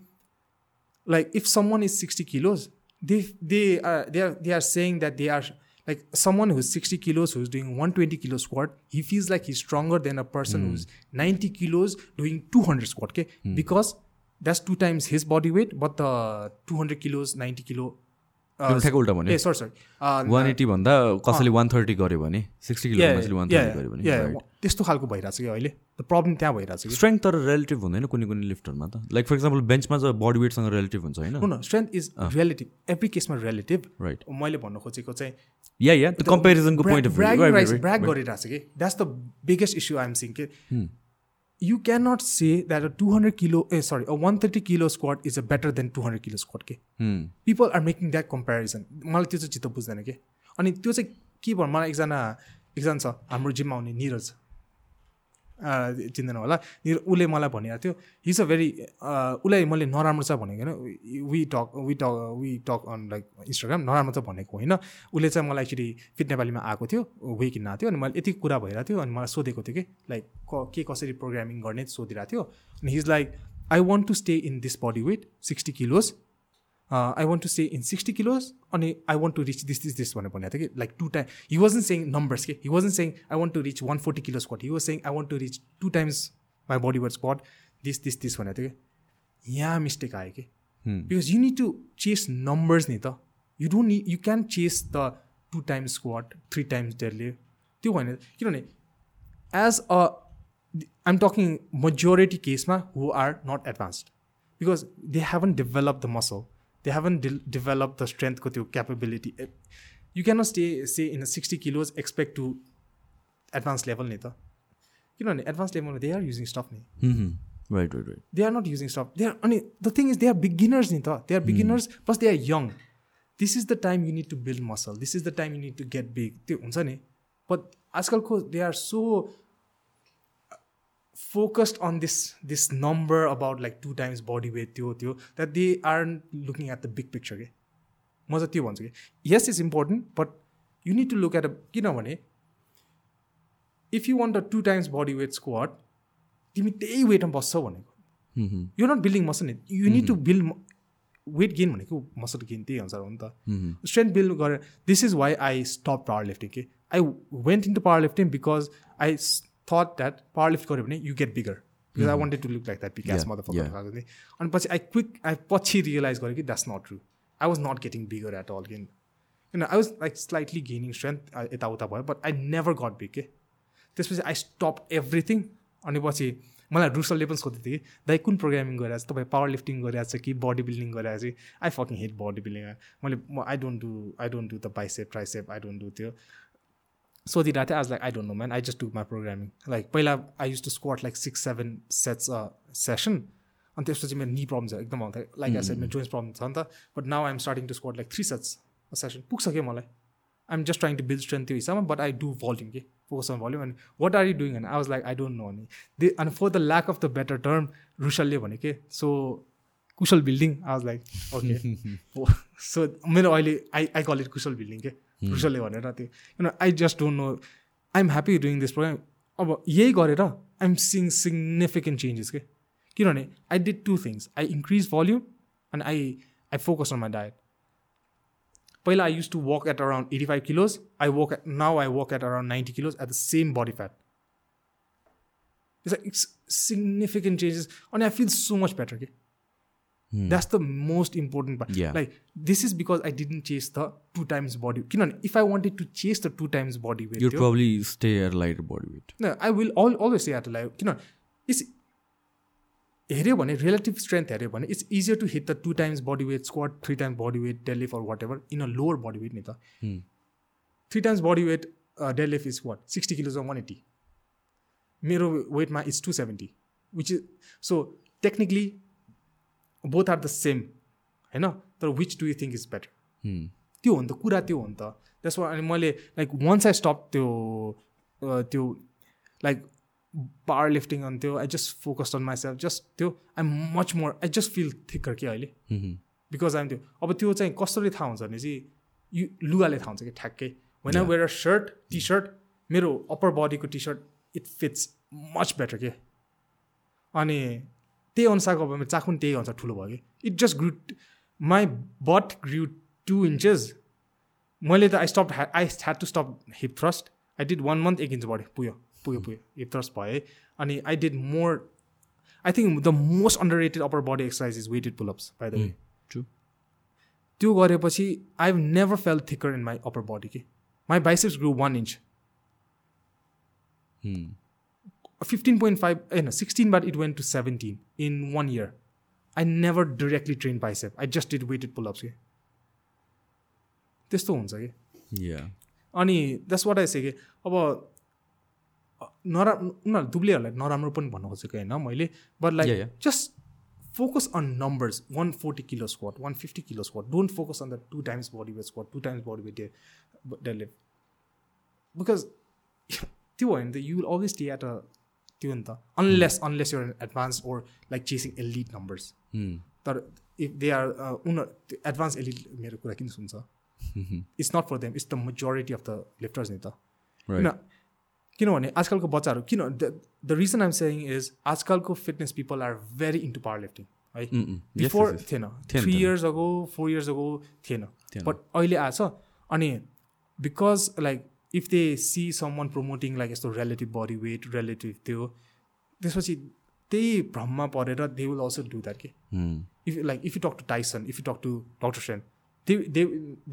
like if someone is 60 kilos they they are they are they are saying that they are like someone who's 60 kilos who's doing 120 kilo squat he feels like he's stronger than a person who's 90 kilos doing 200 squat okay? Because that's two times his body weight but the 200 kilos 90 kilo uh, ठ्याक्क उल्टा sorry uh, one eighty भन्दा कसैले one thirty गर्यो भने sixty kilo one thirty भने त्यस्तो खालको भइरहेछ कि अहिले? द प्रब्लम त्यहाँ भइरहेछ कि स्ट्रेङ्थ तर रिलेटिभ हुँदैन कुनै कुनै लिफ्टरमा त. लाइक फर इक्जाम्पल बेन्चमा चाहिँ बडी वेटसँग रिलेटिभ हुन्छ होइन? स्ट्रेन्थ इज रिलेटिभ एभ्री केसमा रिलेटिभ राइट मैले भन्न खोजेको चाहिँ या या त्यो कम्पेरिजनको पोइन्ट अफ गरिरहेको छ कि? That's the biggest issue I'm saying के you can not say that a two hundred kilo a sorry a one thirty kilo squat is a better than two hundred kilo squat के people are making that comparison मलाई त्यो चाहिँ चित्त बुझ्दैन कि? अनि त्यो चाहिँ के भन्नु मलाई एकजना एकजना छ हाम्रो जिममा आउने निरज। चिन्दैन होला। उसले मलाई भनिरहेको थियो हिज अ भेरी उसलाई मैले नराम्रो छ भनेको होइन। We talk we talk we talk on like Instagram नराम्रो त भनेको होइन। उसले चाहिँ मलाई एक्चुली फिट नेपालीमा आएको थियो वे किन्न थियो। अनि मैले यति कुरा भइरहेको थियो अनि मलाई सोधेको थियो कि लाइक क के कसरी प्रोग्रामिङ गर्ने सोधिरहेको थियो। अनि his like I want to stay in this body weight sixty kilos I want to stay in sixty kilos अनि I want to reach this this this भनेर भनेको थियो कि like two time he was saying numbers के he was saying I want to reach one forty kilo squat he was saying I want to reach two times my body weight squat this this this भनेको थियो कि यहाँ mistake आयो कि because you need to chase numbers नि त। You don't नि you can chase the two times squat three times deadlift त्यो होइन किनभने as a I'm talking majority केसमा who are not advanced because they haven't develop the muscle they haven't develop the स्ट्रेन्थको त्यो capability you can stay say in sixty kilos expect to advance level नि त किनभने advance लेभलमा they are using stuff नि right right right they are not using stuff they are अनि the thing is they are beginners नि त they are beginners plus they are young this is the time you need to build muscle this is the time you need to get big त्यो हुन्छ नि but आजकलको they are so focused on this this number about like two times body weight त्यो त्यो that they aren't looking at the big picture के म चाहिँ त्यो भन्छु कि yes it's important but you need to look at a किनभने if you want a two times body weight squat तिमी त्यही वेटमा बस्छौ भनेको यु नट बिल्डिङ मसल नि you need to build weight gain भनेको मसल गेन त्यही अनुसार हो नि त स्ट्रेन्थ बिल्ड गरेर this is why I stop power lifting के I went in to power lifting because I thought that power lift गऱ्यो भने you get bigger because I wanted to look like that बिकास मदर थिएँ अनि पछि I quick I पछि realise गरेँ कि that's not true I was not getting bigger at all gain किन I was like slightly gaining strength यताउता भयो but I never got big के त्यसपछि आई स्टप एभ्रिथिङ अनि पछि मलाई रुसलले पनि सोध्दै थियो कि दाइ कुन प्रोग्रामिङ गरिरहेको छ तपाईँ पावर लिफ्टिङ गरिरहेको छ कि बडी बिल्डिङ गरिरहेको छ I fucking hate body building मैले म I don't do I don't do the bicep tricep I don't do त्यो। सोधिरहेको थिएँ आज like I don't know man I just do my programming like पहिला I use to squat like six seven sets session अनि त्यसपछि मेरो नि problem छ एकदम आउँथ्यो लाइक आई सेट मेरो जोइन्स प्रब्लम छ नि त but now I'm starting to squat like three sets session पुग्छ क्या मलाई I'm just trying to build strength त्यो हिसाबमा बट आई डु भल्युम के फोकस अन भल्युम अनि वाट आर यु डुइङ अनि I was like I don't know अनि they अनि for the lack of the better term रुसलले भने के so Kushal building I was like okay so मेरो अहिले I I call it Kushal building के रुसलले भनेर त्यो। किन I just don't know I am happy doing this program अब यही गरेर I am seeing significant changes के किनभने I did two things I increase volume and I I focus on my diet पहिला I used to work at around eighty five kilos I work at now I work at around ninety kilos at the same body fat it's significant changes अनि I feel so much better के that's the most important part Yeah. Like this is because I didn't chase the two times body किनभने if I wanted to chase the two times body You'd weight probably stay at lighter body weight. No, I will all, always say at live किन it's हेऱ्यो भने relative strength हेऱ्यो भने it's easier to hit the two times body weight squat three times body weight deadlift or whatever in a lower body weight नि त Hmm. Three times body weight deadlift is what sixty kilos one eighty मेरो वेटमा is two seventy which is so technically both are the same होइन तर which do you think is better. त्यो हो नि त कुरा त्यो हो नि त. त्यसमा अनि मैले लाइक वान्स आई स्टप त्यो अ, त्यो लाइक पावर लिफ्टिङ अनि त्यो I just focused on myself just त्यो I much more I just feel thicker कि अहिले. बिकज आइम त्यो. अब त्यो चाहिँ कसरी थाहा हुन्छ भने चाहिँ यु लुगाले थाहा हुन्छ कि ठ्याक्कै? I wear a shirt T shirt मेरो अप्पर बडीको T shirt it fits much better के? अनि त्यही अनुसारको अब मेरो चाखुन त्यही अनुसार ठुलो भयो कि। It just grew my but grew two inches मैले त I stop I had to stop hip thrust I did one month एक इन्च बढ्यो पुग्यो पुग्यो पुग्यो हिप थ्रस्ट भयो। अनि I did more I think the most underrated upper body exercise is weighted pullups by the way True. त्यो गरेपछि I have never felt thicker in my upper body कि my biceps grew one inch. Fifteen point five होइन सिक्सटिनबाट it went to seventeen in one year I never directly train bicep I just did weighted pullups कि त्यस्तो हुन्छ कि. अनि that's what I से कि अब नरा उनीहरू दुब्लेहरूलाई नराम्रो पनि भन्नु खोजेको होइन मैले but like. Just focus on numbers one forty kilo squat one fifty kilo squat don't focus on the two times body weight squat two times body weight deadlift because त्यो भयो भने त you will always stay at a त्यो नि त unless unless your advance or like chasing elite numbers. तर if they are उनीहरू advance elite मेरो कुरा किन सुन्छ it's not for them it's the majority of the lifters नि त. किन किनभने आजकलको बच्चाहरू किन the reason I'm saying is आजकलको fitness people are very into power lifting है बिफोर. थिएन थ्री। इयर्स अगो फोर इयर्स अगो थिएन। बट अहिले आएछ अनि because like if they see someone promoting like यस्तो रिलेटिभ बडी वेट रिलेटिभ त्यो त्यसपछि त्यही भ्रममा परेर they will also do that के Hmm. if like if you talk to Tyson, if you talk to Dr. Shen, they they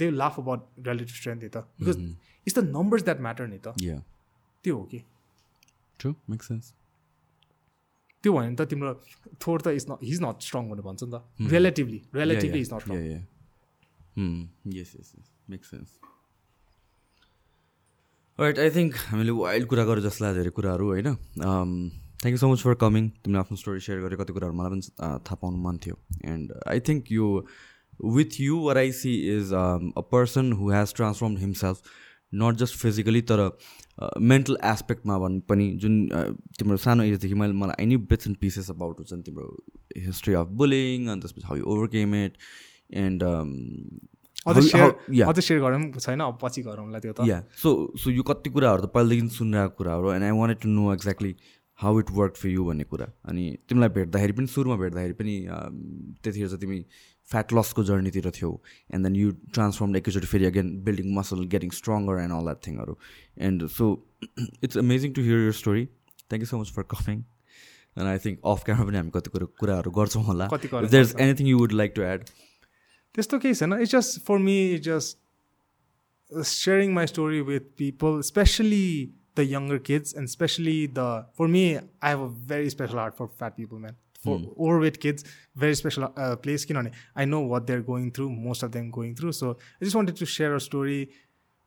they will laugh about relative strength ni ta because it's the numbers that matter ni ta Yeah. त्यो हो कि True. Makes sense. त्यो भयो भने त तिम्रो थोर त is not his not strong भनेर भन्छ नि त relatively relatively. Is not strong. Hmm. Makes sense. Right I think हामीले वाइल्ड कुरा गर्यो जसलाई धेरै कुराहरू होइन? Thank you so much for coming तिमीले आफ्नो स्टोरी सेयर गरेँ कति कुराहरू मलाई पनि uh, थाहा पाउनु मन थियो. एन्ड आई थिङ्क यो with you where I see is a person who has transform himself not just physically तर मेन्टल एस्पेक्टमा भन् पनि जुन uh, तिम्रो सानो एजदेखि मैले मलाई knew bits and pieces about हुन्छ नि तिम्रो हिस्ट्री अफ बुलिङ अनि त्यसपछि how you overcame it and अझ सेयर अझ सेयर गरौँ छैन? अब पछि गरौँला त्यो त। या सो सो यो कति कुराहरू त पहिलेदेखि सुनिरहेको कुराहरू and I wanted to know exactly how it work for you भन्ने कुरा। अनि तिमीलाई भेट्दाखेरि पनि सुरुमा भेट्दाखेरि पनि त्यतिखेर चाहिँ तिमी फ्याट लसको जर्नीतिर थियौ एन्ड देन यु ट्रान्सफर्म एकैचोटि फेरि again building muscle getting stronger and all that थिङहरू and so it's amazing to hear your story thank you so much for coming and I think off camera पनि हामी कति कुरो कुराहरू गर्छौँ होला। There is anything you would like to add त्यस्तो केही छैन it's just for me it just sharing my story with people specially the younger kids and specially the for me I have a very special heart for fat people man for over weight kids very special place किनभने I know what they are going through most of them going through so I just wanted to share a story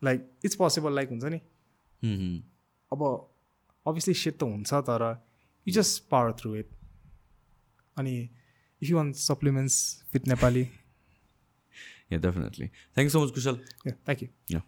like it's possible like हुन्छ नि अब obviously set त हुन्छ तर it just power through it अनि if you want supplements with Nepali Yeah, definitely. Thank you so much, Kushal. Yeah, thank you. Yeah.